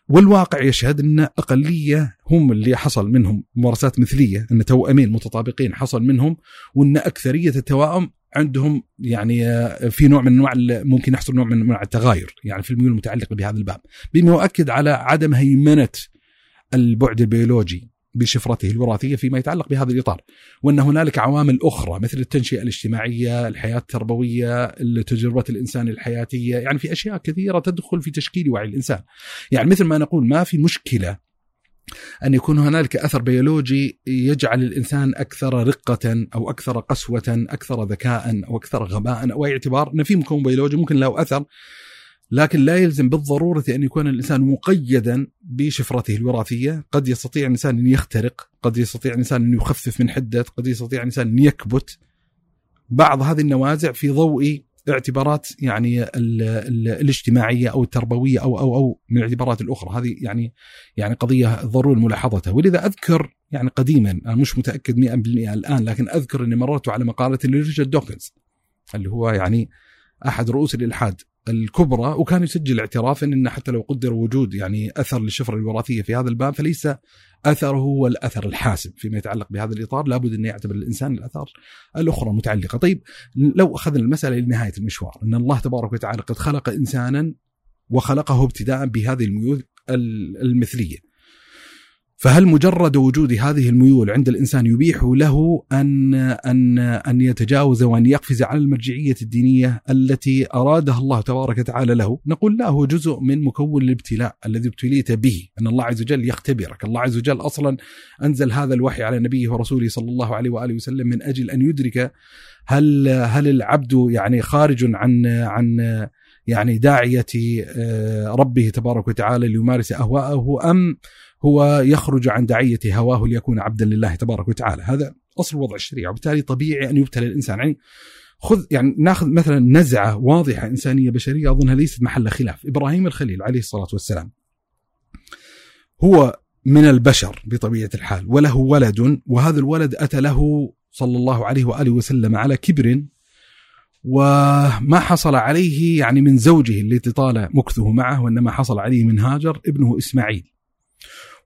[SPEAKER 1] والواقع يشهد أن أقلية هم اللي حصل منهم ممارسات مثلية أن توأمين متطابقين حصل منهم وأن أكثرية التوائم عندهم يعني آه، في نوع من أنواع ممكن يحصل نوع من أنواع التغاير يعني في الميول المتعلقة بهذا الباب. بما يؤكد على عدم هيمنة البعد البيولوجي بشفرته الوراثية فيما يتعلق بهذا الإطار وأن هنالك عوامل أخرى مثل التنشئة الاجتماعية، الحياة التربوية، تجربه الانسان الحياتية، يعني في أشياء كثيرة تدخل في تشكيل وعي الإنسان. يعني مثل ما نقول ما في مشكلة أن يكون هنالك أثر بيولوجي يجعل الإنسان أكثر رقة أو أكثر قسوة، أكثر ذكاء أو أكثر غباء أو أي اعتبار إن في مكون بيولوجي ممكن له أثر لكن لا يلزم بالضرورة أن يكون الإنسان مقيدا بشفرته الوراثية، قد يستطيع الإنسان أن يخترق، قد يستطيع الإنسان أن يخفف من حدة، قد يستطيع الإنسان أن يكبت. بعض هذه النوازع في ضوء اعتبارات يعني ال ال الاجتماعية أو التربوية أو أو أو من الاعتبارات الأخرى، هذه يعني يعني قضية ضروري ملاحظتها، ولذا أذكر يعني قديما أنا مش متأكد 100% الآن لكن أذكر إني مررت على مقالة لريتشارد دوكنز اللي هو يعني أحد رؤوس الإلحاد الكبرى وكان يسجل اعترافا إن حتى لو قدر وجود يعني أثر للشفرة الوراثية في هذا الباب فليس أثره هو الأثر الحاسم فيما يتعلق بهذا الإطار. لابد أن يعتبر الإنسان الأثار الأخرى متعلقة. طيب لو أخذنا المسألة لنهاية المشوار إن الله تبارك وتعالى قد خلق انسانا وخلقه ابتداء بهذه الميول المثلية. فهل مجرد وجود هذه الميول عند الإنسان يبيح له ان ان أن يتجاوز وأن يقفز على المرجعية الدينية التي أرادها الله تبارك وتعالى له؟ نقول لا هو جزء من مكون الابتلاء الذي ابتليت به، أن الله عز وجل يختبرك، الله عز وجل أصلا أنزل هذا الوحي على نبيه ورسوله صلى الله عليه وآله وسلم من أجل أن يدرك هل هل العبد يعني خارج عن عن يعني داعية ربه تبارك وتعالى ليمارس أهواءه أم هو يخرج عن داعية هواه ليكون عبدا لله تبارك وتعالى. هذا أصل وضع الشريعة وبالتالي طبيعي أن يبتلى الإنسان. يعني خذ يعني ناخذ مثلا نزعة واضحة إنسانية بشرية أظنها ليست محل خلاف. إبراهيم الخليل عليه الصلاة والسلام هو من البشر بطبيعة الحال وله ولد وهذا الولد أتى له صلى الله عليه وآله وسلم على كبر وما حصل عليه يعني من زوجه التي طال مكثه معه وإنما حصل عليه من هاجر ابنه إسماعيل.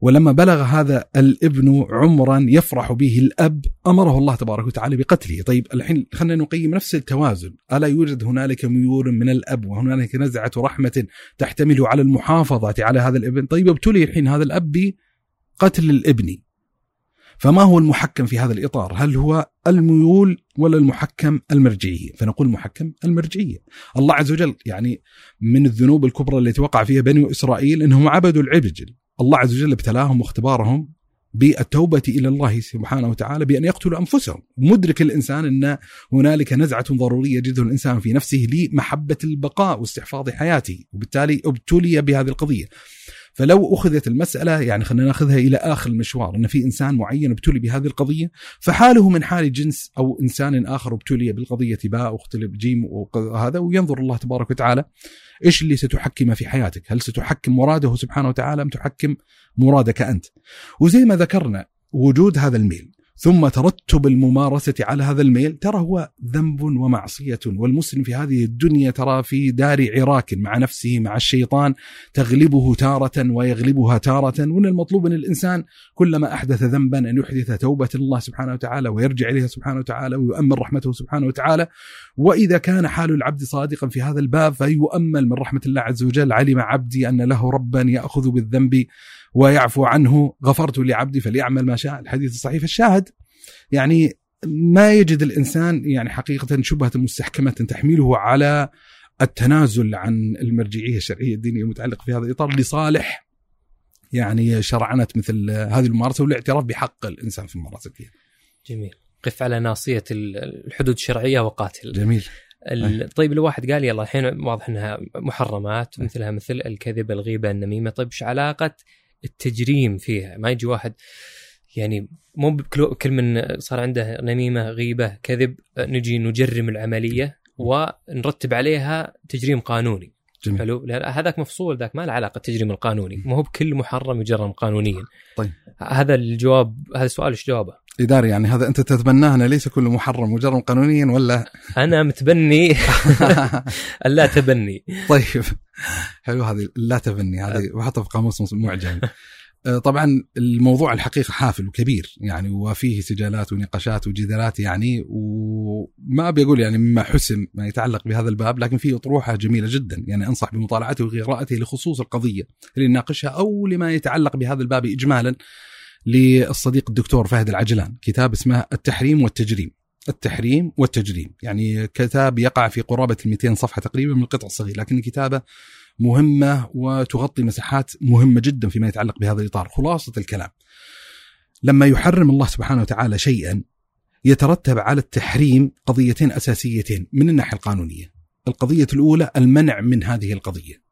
[SPEAKER 1] ولما بلغ هذا الابن عمرا يفرح به الأب أمره الله تبارك وتعالى بقتله، طيب الحين خلينا نقيم نفس التوازن، ألا يوجد هنالك ميول من الأب وهنالك نزعة رحمة تحتمل على المحافظة على هذا الابن، طيب ابتلي الحين هذا الأب بقتل الابن. فما هو المحكم في هذا الإطار؟ هل هو الميول ولا المحكم المرجعيه؟ فنقول المحكم المرجعيه. الله عز وجل يعني من الذنوب الكبرى التي وقع فيها بني إسرائيل إنهم عبدوا العجل، الله عز وجل ابتلاهم واختبارهم بالتوبة إلى الله سبحانه وتعالى بأن يقتلوا أنفسهم. مدرك الإنسان أن هنالك نزعة ضرورية جدا الإنسان في نفسه لمحبة البقاء واستحفاظ حياته وبالتالي ابتلي بهذه القضية. فلو أخذت المسألة يعني خلينا ناخذها إلى آخر المشوار إن في إنسان معين ابتلي بهذه القضية فحاله من حال جنس أو إنسان آخر ابتلي بالقضية باء واختلف جيم وهذا وينظر الله تبارك وتعالى إيش اللي ستحكم في حياتك؟ هل ستحكم مراده سبحانه وتعالى أم تحكم مرادك أنت؟ وزي ما ذكرنا وجود هذا الميل ثم ترتب الممارسة على هذا الميل. ترى هو ذنب ومعصية والمسلم في هذه الدنيا ترى في دار عراك مع نفسه مع الشيطان تغلبه تارة ويغلبها تارة. وان المطلوب أن الإنسان كلما أحدث ذنبا أن يحدث توبة الله سبحانه وتعالى ويرجع إليه سبحانه وتعالى ويؤمن رحمته سبحانه وتعالى. وإذا كان حال العبد صادقا في هذا الباب فيؤمل من رحمة الله عز وجل. علم عبدي أن له ربا يأخذ بالذنب. ويعفو عنه غفرت لعبدي فليعمل ما شاء الحديث الصحيح الشاهد يعني ما يجد الإنسان يعني حقيقة شبهة مستحكمة تحمله على التنازل عن المرجعية الشرعية الدينية المتعلقة في هذا الاطار لصالح يعني شرعنة مثل هذه الممارسة والاعتراف بحق الإنسان في الممارسة فيها.
[SPEAKER 2] جميل. قف على ناصية الحدود الشرعية وقاتل.
[SPEAKER 1] جميل.
[SPEAKER 2] طيب الواحد قال يلا الحين واضح إنها محرمات مثلها مثل الكذب الغيبة النميمة طيب إيش علاقة التجريم فيها. ما يجي واحد يعني مو كل من صار عنده نميمه غيبة كذب نجي نجرم العملية ونرتب عليها تجريم قانوني. جميل. حلو؟ هذاك مفصول ذاك ما له علاقة التجريم القانوني. ما هو بكل محرم يجرم قانونيا.
[SPEAKER 1] طيب.
[SPEAKER 2] هذا الجواب هذا السؤال إيش جوابه؟
[SPEAKER 1] إداري يعني هذا أنت تتبناه أن ليس كل محرم مجرم قانونيا ولا؟
[SPEAKER 2] أنا متبني. اللا تبني.
[SPEAKER 1] طيب. حلو هذه لا تبني هذه بحطها في قاموس معجم. آه، طبعا الموضوع الحقيقة حافل وكبير يعني وفيه سجالات ونقاشات وجدالات يعني وما أبي أقول يعني مما حسم ما يتعلق بهذا الباب لكن فيه أطروحة جميلة جدا يعني أنصح بمطالعته وقراءته لخصوص القضية اللي نناقشها أو لما يتعلق بهذا الباب اجمالا. للصديق الدكتور فهد العجلان. كتاب اسمه التحريم والتجريم. التحريم والتجريم. يعني كتاب يقع في قرابة 200 صفحة تقريبا من القطع الصغير لكن كتابة مهمة وتغطي مساحات مهمة جدا فيما يتعلق بهذا الإطار. خلاصة الكلام. لما يحرم الله سبحانه وتعالى شيئا يترتب على التحريم قضيتين أساسيتين من الناحية القانونية. القضية الأولى المنع من هذه القضية.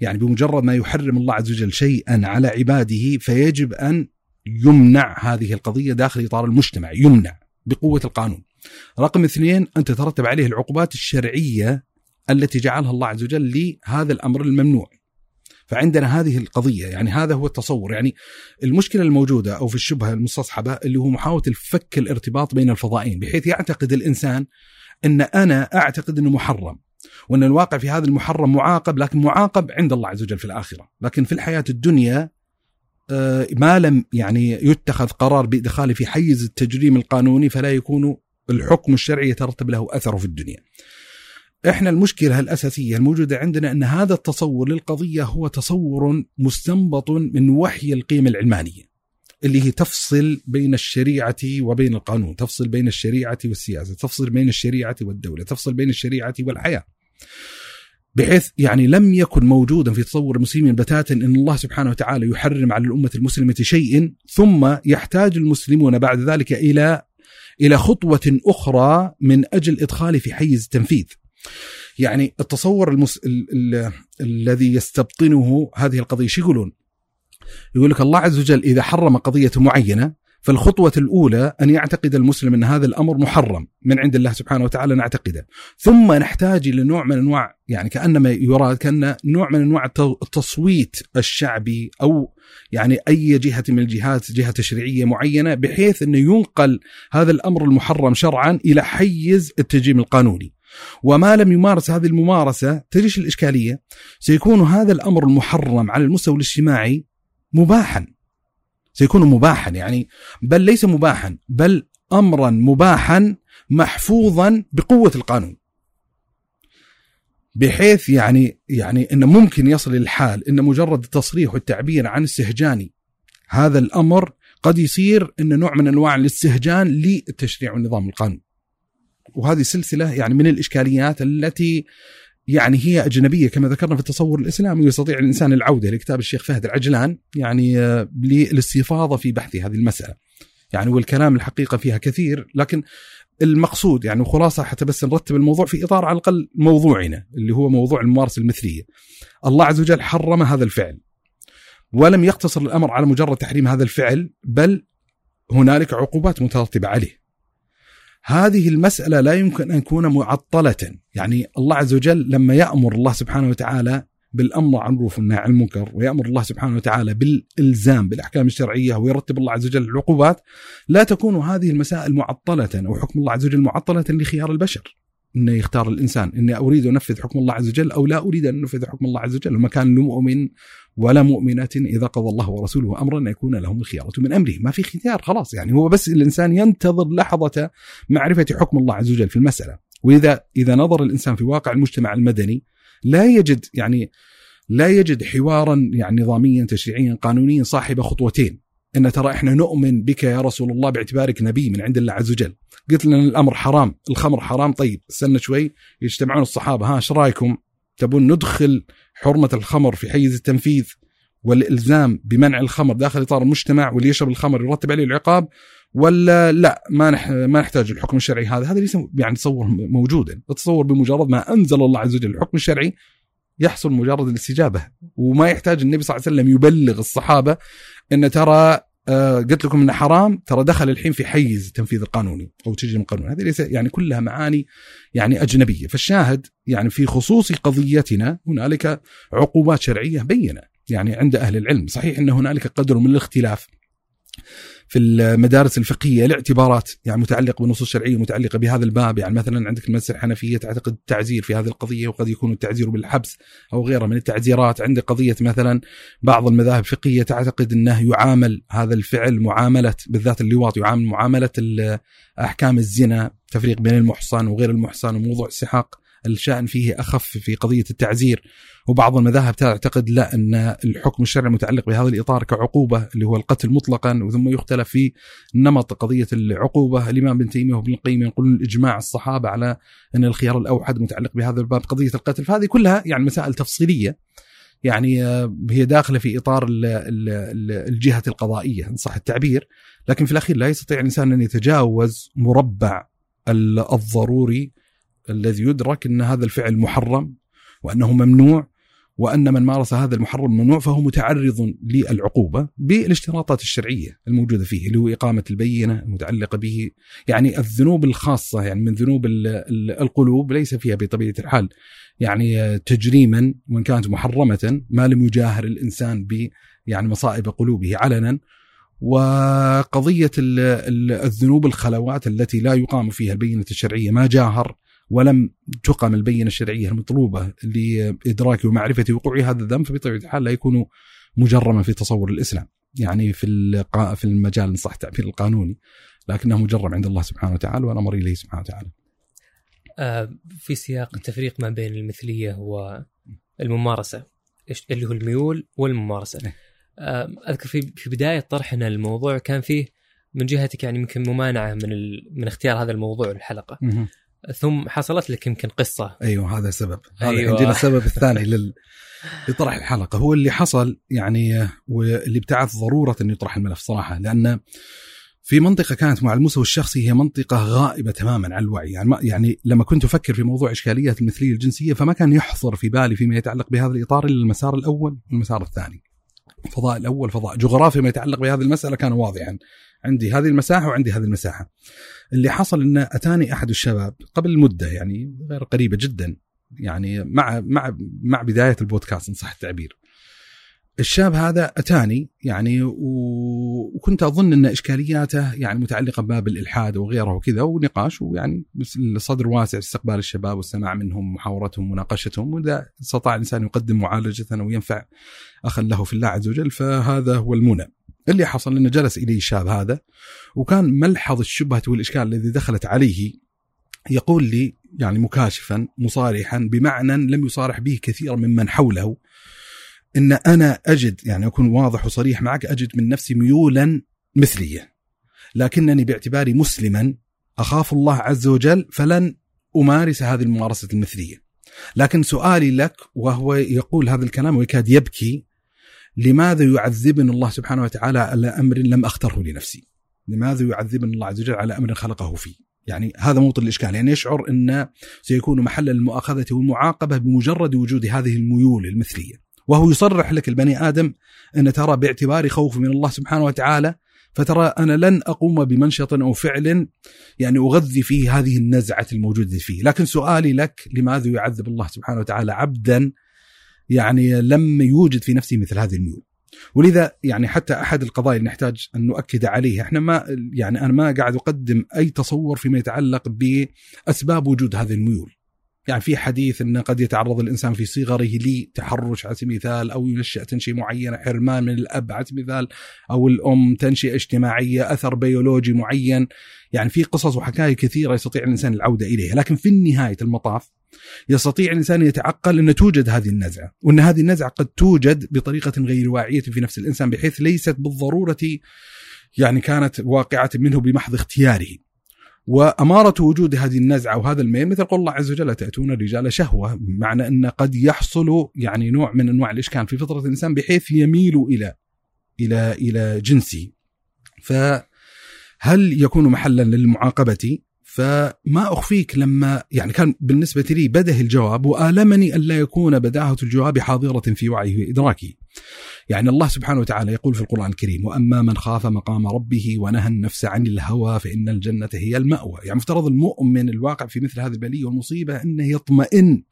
[SPEAKER 1] يعني بمجرد ما يحرم الله عز وجل شيئا على عباده فيجب أن يمنع هذه القضية داخل إطار المجتمع يمنع بقوة القانون. رقم اثنين أن تترتب عليه العقوبات الشرعية التي جعلها الله عز وجل لهذا الأمر الممنوع. فعندنا هذه القضية يعني هذا هو التصور. يعني المشكلة الموجودة أو في الشبهة المستصحبة اللي هو محاولة الفك الارتباط بين الفضائين بحيث يعتقد الإنسان أن أنا أعتقد أنه محرم وأن الواقع في هذا المحرم معاقب لكن معاقب عند الله عز وجل في الآخرة. لكن في الحياة الدنيا ما لم يعني يتخذ قرار بإدخاله في حيز التجريم القانوني فلا يكون الحكم الشرعي يترتب له اثره في الدنيا. إحنا المشكلة الأساسية الموجودة عندنا أن هذا التصور للقضية هو تصور مستنبط من وحي القيم العلمانية. اللي هي تفصل بين الشريعة وبين القانون، تفصل بين الشريعة والسياسة، تفصل بين الشريعة والدولة، تفصل بين الشريعة والحياة. بحيث يعني لم يكن موجودا في تصور المسلمين بتاتا إن الله سبحانه وتعالى يحرم على الأمة المسلمة شيء ثم يحتاج المسلمون بعد ذلك إلى إلى خطوة أخرى من أجل ادخاله في حيز التنفيذ. يعني التصور المس... ال... ال... الذي يستبطنه هذه القضية شو يقولون؟ يقول لك الله عز وجل إذا حرم قضية معينة فالخطوة الأولى أن يعتقد المسلم أن هذا الأمر محرم من عند الله سبحانه وتعالى نعتقده. ثم نحتاج إلى نوع من أنواع يعني كأنما يراد كأن نوع من أنواع التصويت الشعبي أو يعني أي جهة من الجهات جهة تشريعية معينة بحيث أنه ينقل هذا الأمر المحرم شرعا إلى حيز التجريم القانوني. وما لم يمارس هذه الممارسة تجيش الإشكالية سيكون هذا الأمر المحرم على المستوى الاجتماعي مباحا. سيكون مباحا يعني بل ليس مباحا بل امرا مباحا محفوظا بقوة القانون بحيث يعني يعني انه ممكن يصل الحال إن مجرد التصريح والتعبير عن استهجان هذا الأمر قد يصير انه نوع من أنواع الاستهجان للتشريع والنظام القانوني. وهذه سلسلة يعني من الإشكاليات التي يعني هي أجنبية كما ذكرنا في التصور الإسلامي ويستطيع الإنسان العودة لكتاب الشيخ فهد العجلان يعني آه، للاستفاضة في بحث هذه المسألة يعني والكلام الحقيقة فيها كثير لكن المقصود يعني خلاصة حتى بس نرتب الموضوع في إطار على الأقل موضوعنا اللي هو موضوع الممارسة المثلية الله عز وجل حرم هذا الفعل ولم يقتصر الأمر على مجرد تحريم هذا الفعل بل هنالك عقوبات مترتبة عليه. هذه المسألة لا يمكن أن تكون معطلة، يعني الله عز وجل لما يأمر الله سبحانه وتعالى بالأمر عن المعروف والنهي عن المنكر ويأمر الله سبحانه وتعالى بالإلزام بالأحكام الشرعية ويرتب الله عز وجل العقوبات لا تكون هذه المسائل معطلة. أو حكم الله عز وجل معطلة لخيار البشر. انه يختار الإنسان إني أريد ان أنفذ حكم الله عز وجل أو لا أريد أن أنفذ حكم الله عز وجل. وما كان لمؤمن ولا مؤمنة إذا قضى الله ورسوله أمرا أن يكون لهم الخيارة من أمره. ما في اختيار خلاص. يعني هو بس الإنسان ينتظر لحظة معرفة حكم الله عز وجل في المسألة. وإذا إذا نظر الإنسان في واقع المجتمع المدني لا يجد يعني لا يجد حوارا يعني نظاميا تشريعيا قانونيا صاحب خطوتين. إن ترى إحنا نؤمن بك يا رسول الله باعتبارك نبي من عند الله عز وجل. قلت لنا الأمر حرام الخمر حرام. طيب استنى شوي. يجتمعون الصحابة ها إيش رأيكم؟ تبون ندخل حرمة الخمر في حيز التنفيذ والإلزام بمنع الخمر داخل إطار المجتمع واللي يشرب الخمر يرتب عليه العقاب ولا لا ما نح ما نحتاج الحكم الشرعي هذا. هذا ليس يعني تصور موجودا تصور بمجرد ما أنزل الله عز وجل الحكم الشرعي يحصل مجرد الاستجابة. وما يحتاج النبي صلى الله عليه وسلم يبلغ الصحابة إن ترى آه قلت لكم إنه حرام. ترى دخل الحين في حيز التنفيذ القانوني أو تجريم القانون. هذه ليس يعني كلها معاني يعني أجنبية. فالشاهد يعني في خصوص قضيتنا هنالك عقوبات شرعية بينة. يعني عند أهل العلم. صحيح إن هنالك قدر من الاختلاف. في المدارس الفقهية لاعتبارات يعني متعلقة بالنصوص الشرعية متعلقه بهذا الباب. يعني مثلا عندك المدرسة الحنفية تعتقد التعزير في هذه القضية وقد يكون التعزير بالحبس أو غيرها من التعزيرات. عندك قضية مثلا بعض المذاهب الفقهية تعتقد أنه يعامل هذا الفعل معاملة بالذات اللواط يعامل معاملة أحكام الزنا تفريق بين المحصن وغير المحصن وموضوع السحاق. الشأن فيه أخف في قضية التعزير وبعض المذاهب تعتقد لا أن الحكم الشرعي المتعلق بهذا الإطار كعقوبة اللي هو القتل مطلقا وثم يختلف في نمط قضية العقوبة. الإمام ابن تيمية وابن القيم يقولون إجماع الصحابة على أن الخيار الأوحد متعلق بهذا الباب قضية القتل. فهذه كلها يعني مسائل تفصيلية يعني هي داخلة في إطار الجهة القضائية إن صح التعبير. لكن في الأخير لا يستطيع الإنسان أن يتجاوز مربع الضروري الذي يدرك إن هذا الفعل محرم وأنه ممنوع وأن من مارس هذا المحرم ممنوع فهو متعرض للعقوبة بالاشتراطات الشرعية الموجودة فيه اللي هو إقامة البينة المتعلقة به. يعني الذنوب الخاصة يعني من ذنوب القلوب ليس فيها بطبيعة الحال. يعني تجريما وإن كانت محرمة ما لم يجاهر الإنسان ب يعني مصائب قلوبه علنا. وقضية الذنوب الخلوات التي لا يقام فيها البينة الشرعية ما جاهر ولم تقم البينة الشرعية المطلوبة لإدراك ومعرفة وقوع هذا الذنب فبطبيعة الحال لا يكون مجرما في تصور الإسلام يعني في في المجال إن صح التعبير القانوني لكنه مجرم عند الله سبحانه وتعالى والأمر إليه سبحانه وتعالى.
[SPEAKER 2] آه في سياق التفريق ما بين المثلية والممارسة اللي هو الميول والممارسة. إيه. آه أذكر في في بداية طرحنا الموضوع كان فيه من جهتك يعني يمكن ممانعة من من اختيار هذا الموضوع الحلقة. ثم حصلت لك يمكن قصة.
[SPEAKER 1] أيوه هذا سبب. هذا أيوة. عندنا السبب الثاني لل... لطرح الحلقة. هو اللي حصل يعني واللي ابتعث ضرورة إنه يطرح الملف صراحة لأن في منطقة كانت مع المستوى الشخصي هي منطقة غائبة تماما عن الوعي. يعني ما يعني لما كنت أفكر في موضوع اشكاليات المثلية الجنسية فما كان يحضر في بالي فيما يتعلق بهذا الإطار إلا المسار الأول والمسار الثاني. الفضاء الأول فضاء جغرافيا ما يتعلق بهذه المسألة كان واضحا. عندي هذه المساحة وعندي هذه المساحة. اللي حصل انه أتاني أحد الشباب قبل مده يعني غير قريبة جدا يعني مع مع مع بداية البودكاست إن صح التعبير. الشاب هذا أتاني يعني وكنت أظن إن إشكالياته يعني متعلقة بباب الإلحاد وغيره وكذا ونقاش ويعني الصدر واسع استقبال الشباب والسماع منهم محاورتهم مناقشتهم وإذا استطاع الإنسان يقدم معالجة وينفع اخا له في الله عز وجل فهذا هو المنى. اللي حصل إنه جلس إلي الشاب هذا وكان ملحظ الشبهة والإشكال الذي دخلت عليه يقول لي يعني مكاشفا مصارحا بمعنى لم يصارح به كثير ممن حوله إن أنا أجد يعني أكون واضح وصريح معك أجد من نفسي ميولا مثليه لكنني باعتباري مسلما أخاف الله عز وجل فلن أمارس هذه الممارسة المثلية لكن سؤالي لك وهو يقول هذا الكلام ويكاد يبكي لماذا يعذبني الله سبحانه وتعالى على أمر لم أختره لنفسي؟ لماذا يعذبني الله عز وجل على أمر خلقه فيه؟ يعني هذا موطن الإشكال يعني يشعر إن سيكون محل المؤاخذة والمعاقبة بمجرد وجود هذه الميول المثلية وهو يصرح لك البني آدم أن ترى باعتبار خوفي من الله سبحانه وتعالى فترى أنا لن أقوم بمنشط أو فعل يعني أغذي فيه هذه النزعة الموجودة فيه، لكن سؤالي لك لماذا يعذب الله سبحانه وتعالى عبدا يعني لم يوجد في نفسه مثل هذه الميول. ولذا يعني حتى أحد القضايا اللي نحتاج أن نؤكد عليه إحنا ما يعني أنا ما قاعد أقدم أي تصور فيما يتعلق بأسباب وجود هذه الميول. يعني في حديث انه قد يتعرض الإنسان في صغره لتحرش على سبيل المثال أو ينشأ تنشئة معينة حرمان من الأب على سبيل المثال أو الأم تنشئة اجتماعية أثر بيولوجي معين. يعني في قصص وحكاية كثيرة يستطيع الإنسان العودة إليها. لكن في نهايه المطاف يستطيع الإنسان يتعقل أن توجد هذه النزعة وأن هذه النزعة قد توجد بطريقة غير واعية في نفس الإنسان بحيث ليست بالضرورة يعني كانت واقعة منه بمحض اختياره. وأمارة وجود هذه النزعة وهذا الميل مثل قول الله عز وجل تأتون الرجال شهوة؟ بمعنى أن قد يحصل يعني نوع من أنواع الإشكال في فطرة الإنسان بحيث يميل إلى إلى إلى جنسه فهل يكون محلا للمعاقبة؟ فما أخفيك لما يعني كان بالنسبة لي بده الجواب وآلمني أن لا يكون بداهة الجواب حاضرة في وعيه وإدراكه يعني الله سبحانه وتعالى يقول في القرآن الكريم وأما من خاف مقام ربه ونهى النفس عن الهوى فإن الجنة هي المأوى. يعني مفترض المؤمن الواقع في مثل هذه البلية والمصيبة أنه يطمئن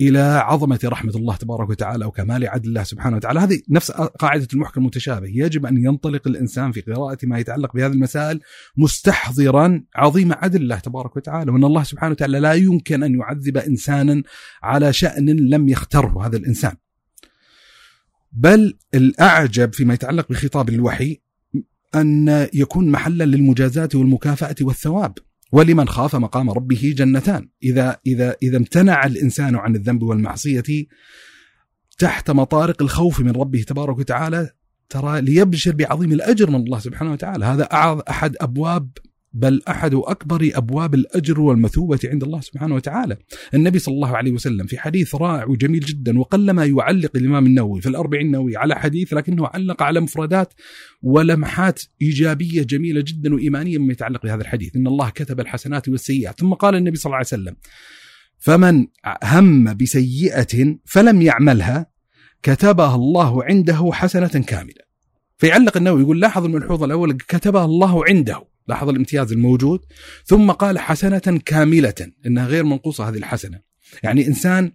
[SPEAKER 1] إلى عظمة رحمة الله تبارك وتعالى وكمال عدل الله سبحانه وتعالى. هذه نفس قاعدة المحكم المتشابه. يجب أن ينطلق الإنسان في قراءة ما يتعلق بهذه المسائل مستحضرا عظيم عدل الله تبارك وتعالى وأن الله سبحانه وتعالى لا يمكن أن يعذب انسانا على شأن لم يختره هذا الإنسان. بل الأعجب فيما يتعلق بخطاب الوحي أن يكون محلا للمجازاه والمكافأة والثواب. ولمن خاف مقام ربه جنتان. إذا إذا إذا امتنع الإنسان عن الذنب والمعصية تحت مطارق الخوف من ربه تبارك وتعالى ترى ليبشر بعظيم الأجر من الله سبحانه وتعالى. هذا أحد أبواب بل أحد أكبر أبواب الأجر والمثوبة عند الله سبحانه وتعالى. النبي صلى الله عليه وسلم في حديث رائع وجميل جدا وقلما يعلق الإمام النووي في الأربعين النووي على حديث لكنه علق على مفردات ولمحات إيجابية جميلة جدا وإيمانية مما يتعلق بهذا الحديث، إن الله كتب الحسنات والسيئات، ثم قال النبي صلى الله عليه وسلم: فمن هم بسيئة فلم يعملها كتبها الله عنده حسنة كاملة. فيعلق النووي يقول لاحظ الملحوظة الأول كتبها الله عنده لاحظ الامتياز الموجود. ثم قال حسنة كاملة إنها غير منقوصة هذه الحسنة. يعني إنسان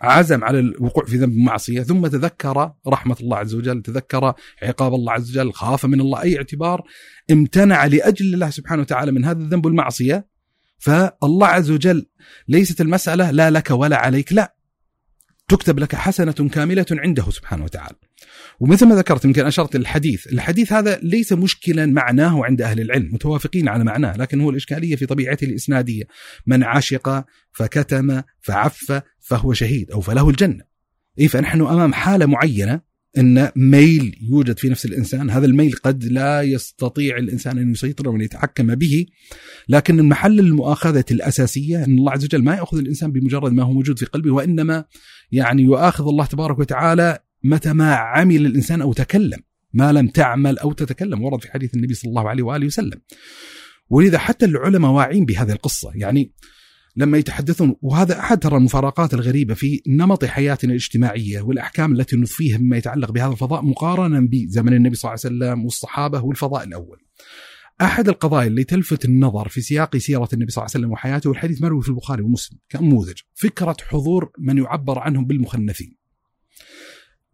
[SPEAKER 1] عزم على الوقوع في ذنب معصية ثم تذكر رحمة الله عز وجل تذكر عقاب الله عز وجل خاف من الله أي اعتبار امتنع لأجل الله سبحانه وتعالى من هذا الذنب والمعصية فالله عز وجل ليست المسألة لا لك ولا عليك لا. تكتب لك حسنة كاملة عنده سبحانه وتعالى. ومثل ما ذكرت يمكن أشرت الحديث الحديث هذا ليس مشكلا معناه عند أهل العلم متوافقين على معناه لكن هو الإشكالية في طبيعته الإسنادية. من عشق فكتم فعف فهو شهيد أو فله الجنة. إيه فنحن أمام حالة معينة إن ميل يوجد في نفس الإنسان، هذا الميل قد لا يستطيع الإنسان أن يسيطر وأن يتحكم به، لكن المحل المؤاخذه الأساسية إن الله عز وجل ما يأخذ الإنسان بمجرد ما هو موجود في قلبه وإنما يعني يؤاخذ الله تبارك وتعالى متى ما عمل الإنسان أو تكلم، ما لم تعمل أو تتكلم ورد في حديث النبي صلى الله عليه وآله وسلم. ولذا حتى العلماء واعين بهذه القصة، يعني لما يتحدثون وهذا أحد ترى المفارقات الغريبة في نمط حياتنا الاجتماعية والأحكام التي نضفيها مما يتعلق بهذا الفضاء مقارنه بزمن النبي صلى الله عليه وسلم والصحابة والفضاء الأول. أحد القضايا اللي تلفت النظر في سياق سيرة النبي صلى الله عليه وسلم وحياته والحديث مروي في البخاري ومسلم كنموذج فكرة حضور من يعبر عنهم بالمخنثين.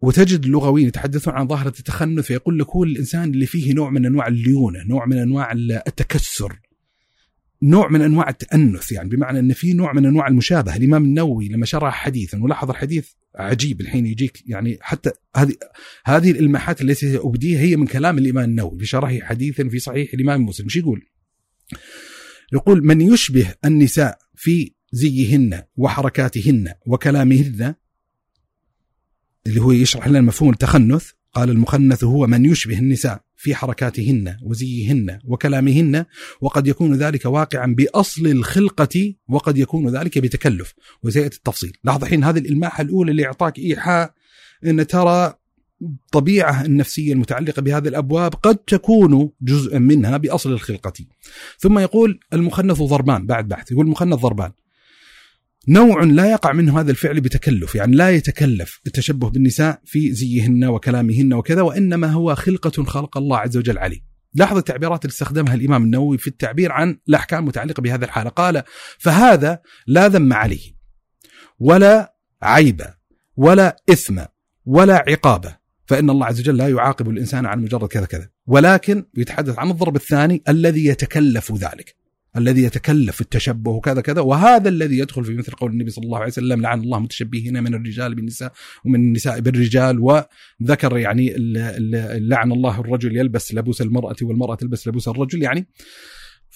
[SPEAKER 1] وتجد اللغويين يتحدثون عن ظاهرة التخنث فيقول لك هو الإنسان اللي فيه نوع من أنواع الليونة، نوع من أنواع التكسر، نوع من أنواع التأنث يعني بمعنى إن في نوع من أنواع المشابهة. الإمام النووي لما شرح حديثا ولاحظ الحديث عجيب الحين يجيك يعني حتى هذه هذه الإلماحات التي أبديها هي من كلام الإمام النووي في شرحه حديثا في صحيح الإمام مسلم. إيش يقول؟ يقول من يشبه النساء في زيهن وحركاتهن وكلامهن اللي هو يشرح لنا مفهوم التخنث قال المخنث هو من يشبه النساء. في حركاتهن وزيهن وكلامهن وقد يكون ذلك واقعا بأصل الخلقة وقد يكون ذلك بتكلف. وسياتي التفصيل. لاحظ الحين هذه الإلماحة الأولى اللي اعطاك إيحاء إن ترى الطبيعه النفسية المتعلقة بهذه الأبواب قد تكون جزءا منها بأصل الخلقة. ثم يقول المخنث ضربان بعد بحث يقول المخنث ضربان. نوع لا يقع منه هذا الفعل بتكلف يعني لا يتكلف التشبه بالنساء في زيهن وكلامهن وكذا وإنما هو خلقة خلق الله عز وجل عليه. لاحظ التعبيرات اللي استخدمها الإمام النووي في التعبير عن الأحكام المتعلقة بهذا الحالة. قال فهذا لا ذم عليه ولا عيب ولا إثم ولا عقابة فإن الله عز وجل لا يعاقب الإنسان عن مجرد كذا كذا ولكن يتحدث عن الضرب الثاني الذي يتكلف ذلك. الذي يتكلف التشبه وكذا كذا وهذا الذي يدخل في مثل قول النبي صلى الله عليه وسلم لعن الله متشبهين من الرجال بالنساء ومن النساء بالرجال. وذكر يعني لعن الله الرجل يلبس لبوس المرأة والمرأة تلبس لبوس الرجل يعني.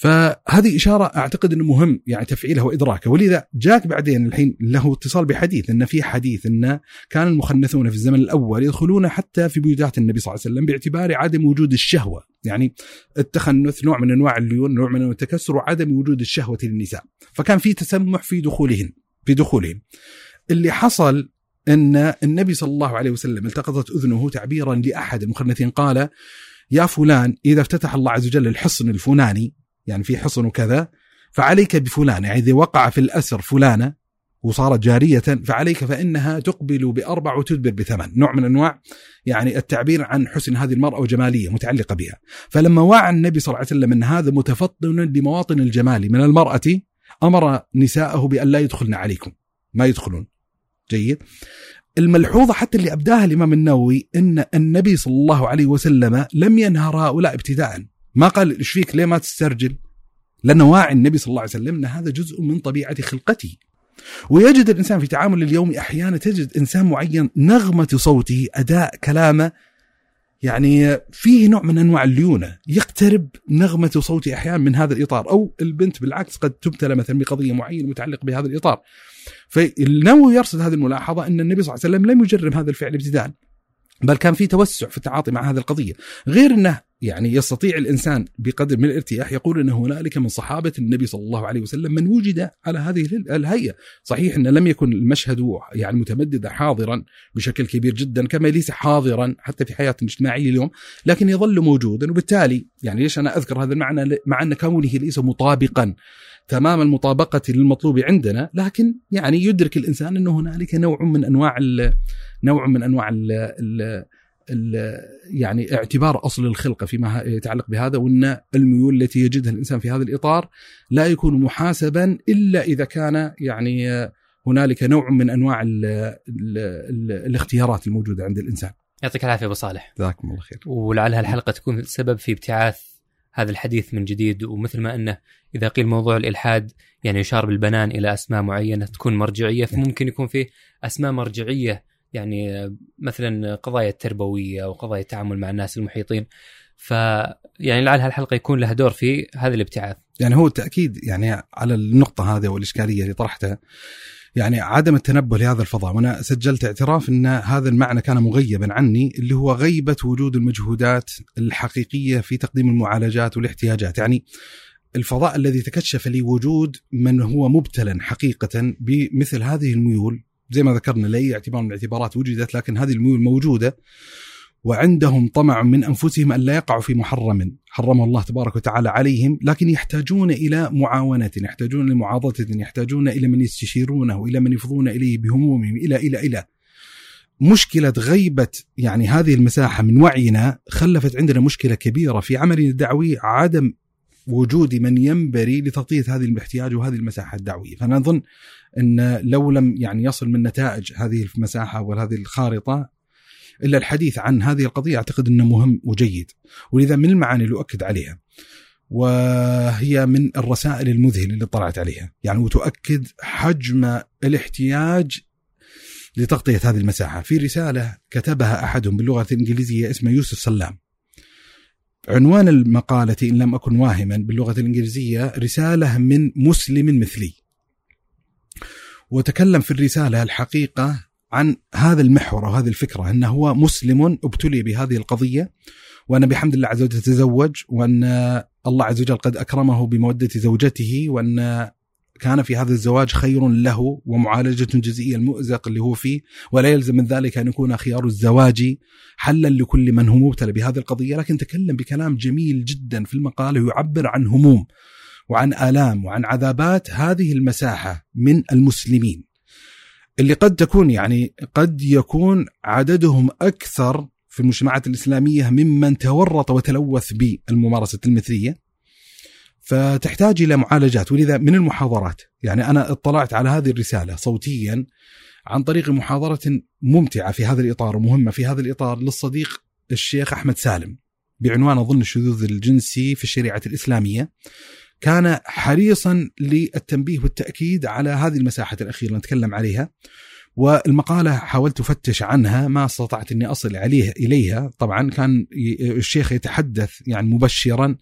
[SPEAKER 1] فهذه إشارة أعتقد أنه مهم يعني تفعيلها وإدراكه ولذا جاك بعدين الحين له اتصال بحديث أن في حديث أن كان المخنثون في الزمن الأول يدخلون حتى في بيوتات النبي صلى الله عليه وسلم باعتبار عدم وجود الشهوة. يعني التخنث نوع من أنواع الليون نوع من التكسر وعدم وجود الشهوة للنساء. فكان في تسمح في دخولهن في دخولهم اللي حصل أن النبي صلى الله عليه وسلم التقطت أذنه تعبيرا لأحد المخنثين قال يا فلان إذا افتتح الله عز وجل الحصن الفلاني يعني في حصن وكذا فعليك بفلان يعني إذا وقع في الأسر فلانة وصارت جارية فعليك فإنها تقبل بأربع وتدبر بثمان نوع من أنواع يعني التعبير عن حسن هذه المرأة وجمالية متعلقة بها. فلما وعى النبي صلى الله عليه وسلم أن هذا متفطن لمواطن الجمال من المرأة أمر نساءه بأن لا يدخلن عليكم. ما يدخلون. جيد. الملحوظة حتى اللي أبداها الإمام النووي أن النبي صلى الله عليه وسلم لم ينهر هؤلاء ابتداء. ما قال إيش فيك؟ ليه ما تسترجل؟ لأنه واعي النبي صلى الله عليه وسلم إن هذا جزء من طبيعة خلقته. ويجد الإنسان في تعامل اليومي أحيانا تجد إنسان معين نغمة صوته أداء كلامه يعني فيه نوع من أنواع الليونة. يقترب نغمة صوته أحيانا من هذا الإطار. أو البنت بالعكس قد تبتلى مثلا بقضية معينة متعلقة بهذا الإطار. فالنووي يرصد هذه الملاحظة أن النبي صلى الله عليه وسلم لم يجرم هذا الفعل ابتداء بل كان في توسع في التعاطي مع هذه القضية. غير إنه يعني يستطيع الإنسان بقدر من الارتياح يقول إن هنالك من صحابة النبي صلى الله عليه وسلم من وجد على هذه الهيئة، صحيح إن لم يكن المشهد يعني متمددا حاضرا بشكل كبير جدا كما ليس حاضرا حتى في حياتنا الاجتماعية اليوم، لكن يظل موجودا. وبالتالي يعني ليش أنا أذكر هذا المعنى؟ مع أن كونه ليس مطابقا تمام المطابقة للمطلوب عندنا لكن يعني يدرك الإنسان أنه هنالك نوع من أنواع نوع من ال يعني اعتبار أصل الخلقة فيما يتعلق بهذا وأن الميول التي يجدها الإنسان في هذا الإطار لا يكون محاسبا إلا إذا كان يعني هنالك نوع من أنواع ال ال ال الاختيارات الموجودة عند الإنسان.
[SPEAKER 2] يعطيك العافية أبو صالح.
[SPEAKER 1] جزاكم الله خير.
[SPEAKER 2] ولعل هالحلقه تكون سبب في ابتعاث هذا الحديث من جديد ومثل ما أنه إذا قيل موضوع الإلحاد يعني يشار بالبنان إلى أسماء معينة تكون مرجعية فممكن يكون فيه أسماء مرجعية يعني مثلا قضايا التربوية أو قضايا التعامل مع الناس المحيطين ف يعني لعل هالحلقة يكون لها دور في هذا الابتعاث.
[SPEAKER 1] يعني هو التأكيد يعني على النقطة هذه والاشكاليه اللي طرحتها يعني عدم التنبه لهذا الفضاء وأنا سجلت اعتراف إن هذا المعنى كان مغيبا عني اللي هو غيبة وجود المجهودات الحقيقية في تقديم المعالجات والاحتياجات يعني الفضاء الذي تكشف لي وجود من هو مبتلا حقيقه بمثل هذه الميول زي ما ذكرنا لأي اعتبار من الاعتبارات وجدت لكن هذه الميول موجودة وعندهم طمع من أنفسهم أن لا يقعوا في محرم حرمه الله تبارك وتعالى عليهم لكن يحتاجون إلى معاونة، يحتاجون لمعاضده، يحتاجون إلى من يستشيرونه، إلى من يفضون إليه بهمومهم، إلى إلى إلى. مشكلة غيبة يعني هذه المساحة من وعينا خلفت عندنا مشكلة كبيرة في عملنا الدعوي عدم وجود من ينبري لتغطية هذه الاحتياج وهذه المساحة الدعوية، فأنا أظن أن لو لم يعني يصل من نتائج هذه المساحة وهذه الخارطة إلا الحديث عن هذه القضية أعتقد أنه مهم وجيد. ولذا من المعاني اللي أؤكد عليها وهي من الرسائل المذهلة اللي طلعت عليها. يعني وتؤكد حجم الاحتياج لتغطية هذه المساحة. في رسالة كتبها أحدهم باللغة الإنجليزية اسمه يوسف سلام. عنوان المقالة إن لم أكن واهما باللغة الإنجليزية رسالة من مسلم مثلي. وتكلم في الرسالة الحقيقة عن هذا المحور وهذه الفكرة أنه هو مسلم ابتلي بهذه القضية وأن بحمد الله عز وجل تزوج وأن الله عز وجل قد أكرمه بمودة زوجته وأن كان في هذا الزواج خير له ومعالجة جزئية المؤزق اللي هو فيه ولا يلزم من ذلك أن يكون خيار الزواج حلا لكل من هو مبتلى بهذه القضية. لكن تكلم بكلام جميل جدا في المقالة يعبر عن هموم وعن آلام وعن عذابات هذه المساحة من المسلمين. اللي قد تكون يعني قد يكون عددهم أكثر في المجتمعات الإسلامية ممن تورط وتلوث بالممارسة المثلية. فتحتاج إلى معالجات. ولذا من المحاضرات يعني أنا اطلعت على هذه الرسالة صوتيا عن طريق محاضرة ممتعة في هذا الإطار ومهمة في هذا الإطار للصديق الشيخ أحمد سالم بعنوان أظن الشذوذ الجنسي في الشريعة الإسلامية. كان حريصا للتنبيه والتأكيد على هذه المساحة الأخيرة نتكلم عليها. والمقالة حاولت أفتش عنها ما استطعت أني أصل عليه إليها. طبعا كان الشيخ يتحدث يعني مبشرا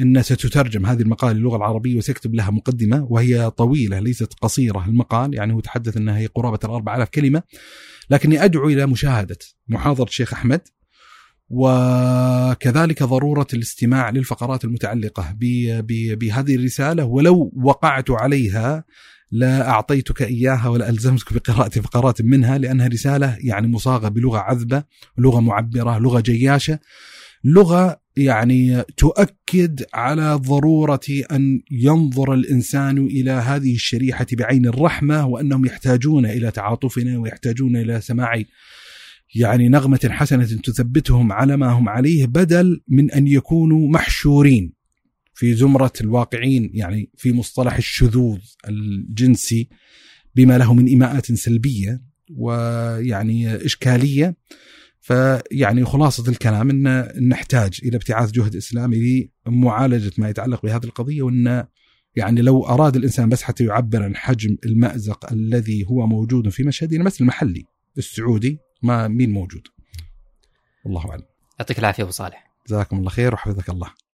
[SPEAKER 1] أن ستترجم هذه المقالة للغة العربية وسيكتب لها مقدمة وهي طويلة ليست قصيرة المقال. يعني هو تحدث أنها هي قرابة الأربع ألاف كلمة. لكني أدعو إلى مشاهدة محاضرة الشيخ أحمد وكذلك ضرورة الاستماع للفقرات المتعلقة بهذه الرسالة. ولو وقعت عليها لا أعطيتك إياها ولا ألزمتك بقراءة فقرات منها لأنها رسالة يعني مصاغة بلغة عذبة لغة معبرة لغة جياشة لغة يعني تؤكد على ضرورة أن ينظر الإنسان إلى هذه الشريحة بعين الرحمة وأنهم يحتاجون إلى تعاطفنا ويحتاجون إلى سماع يعني نغمة حسنة تثبتهم على ما هم عليه بدل من أن يكونوا محشورين. في زمرة الواقعين يعني في مصطلح الشذوذ الجنسي بما له من إيماءات سلبية ويعني إشكالية. فيعني خلاصة الكلام أن نحتاج إلى ابتعاث جهد إسلامي لمعالجة ما يتعلق بهذه القضية وأن يعني لو أراد الإنسان بس حتى يعبر عن حجم المأزق الذي هو موجود في مشهدنا مثل المحلي السعودي ما مين موجود؟ والله أعلم.
[SPEAKER 2] يعطيك العافية أبو صالح.
[SPEAKER 1] جزاكم الله خير وحفظك الله.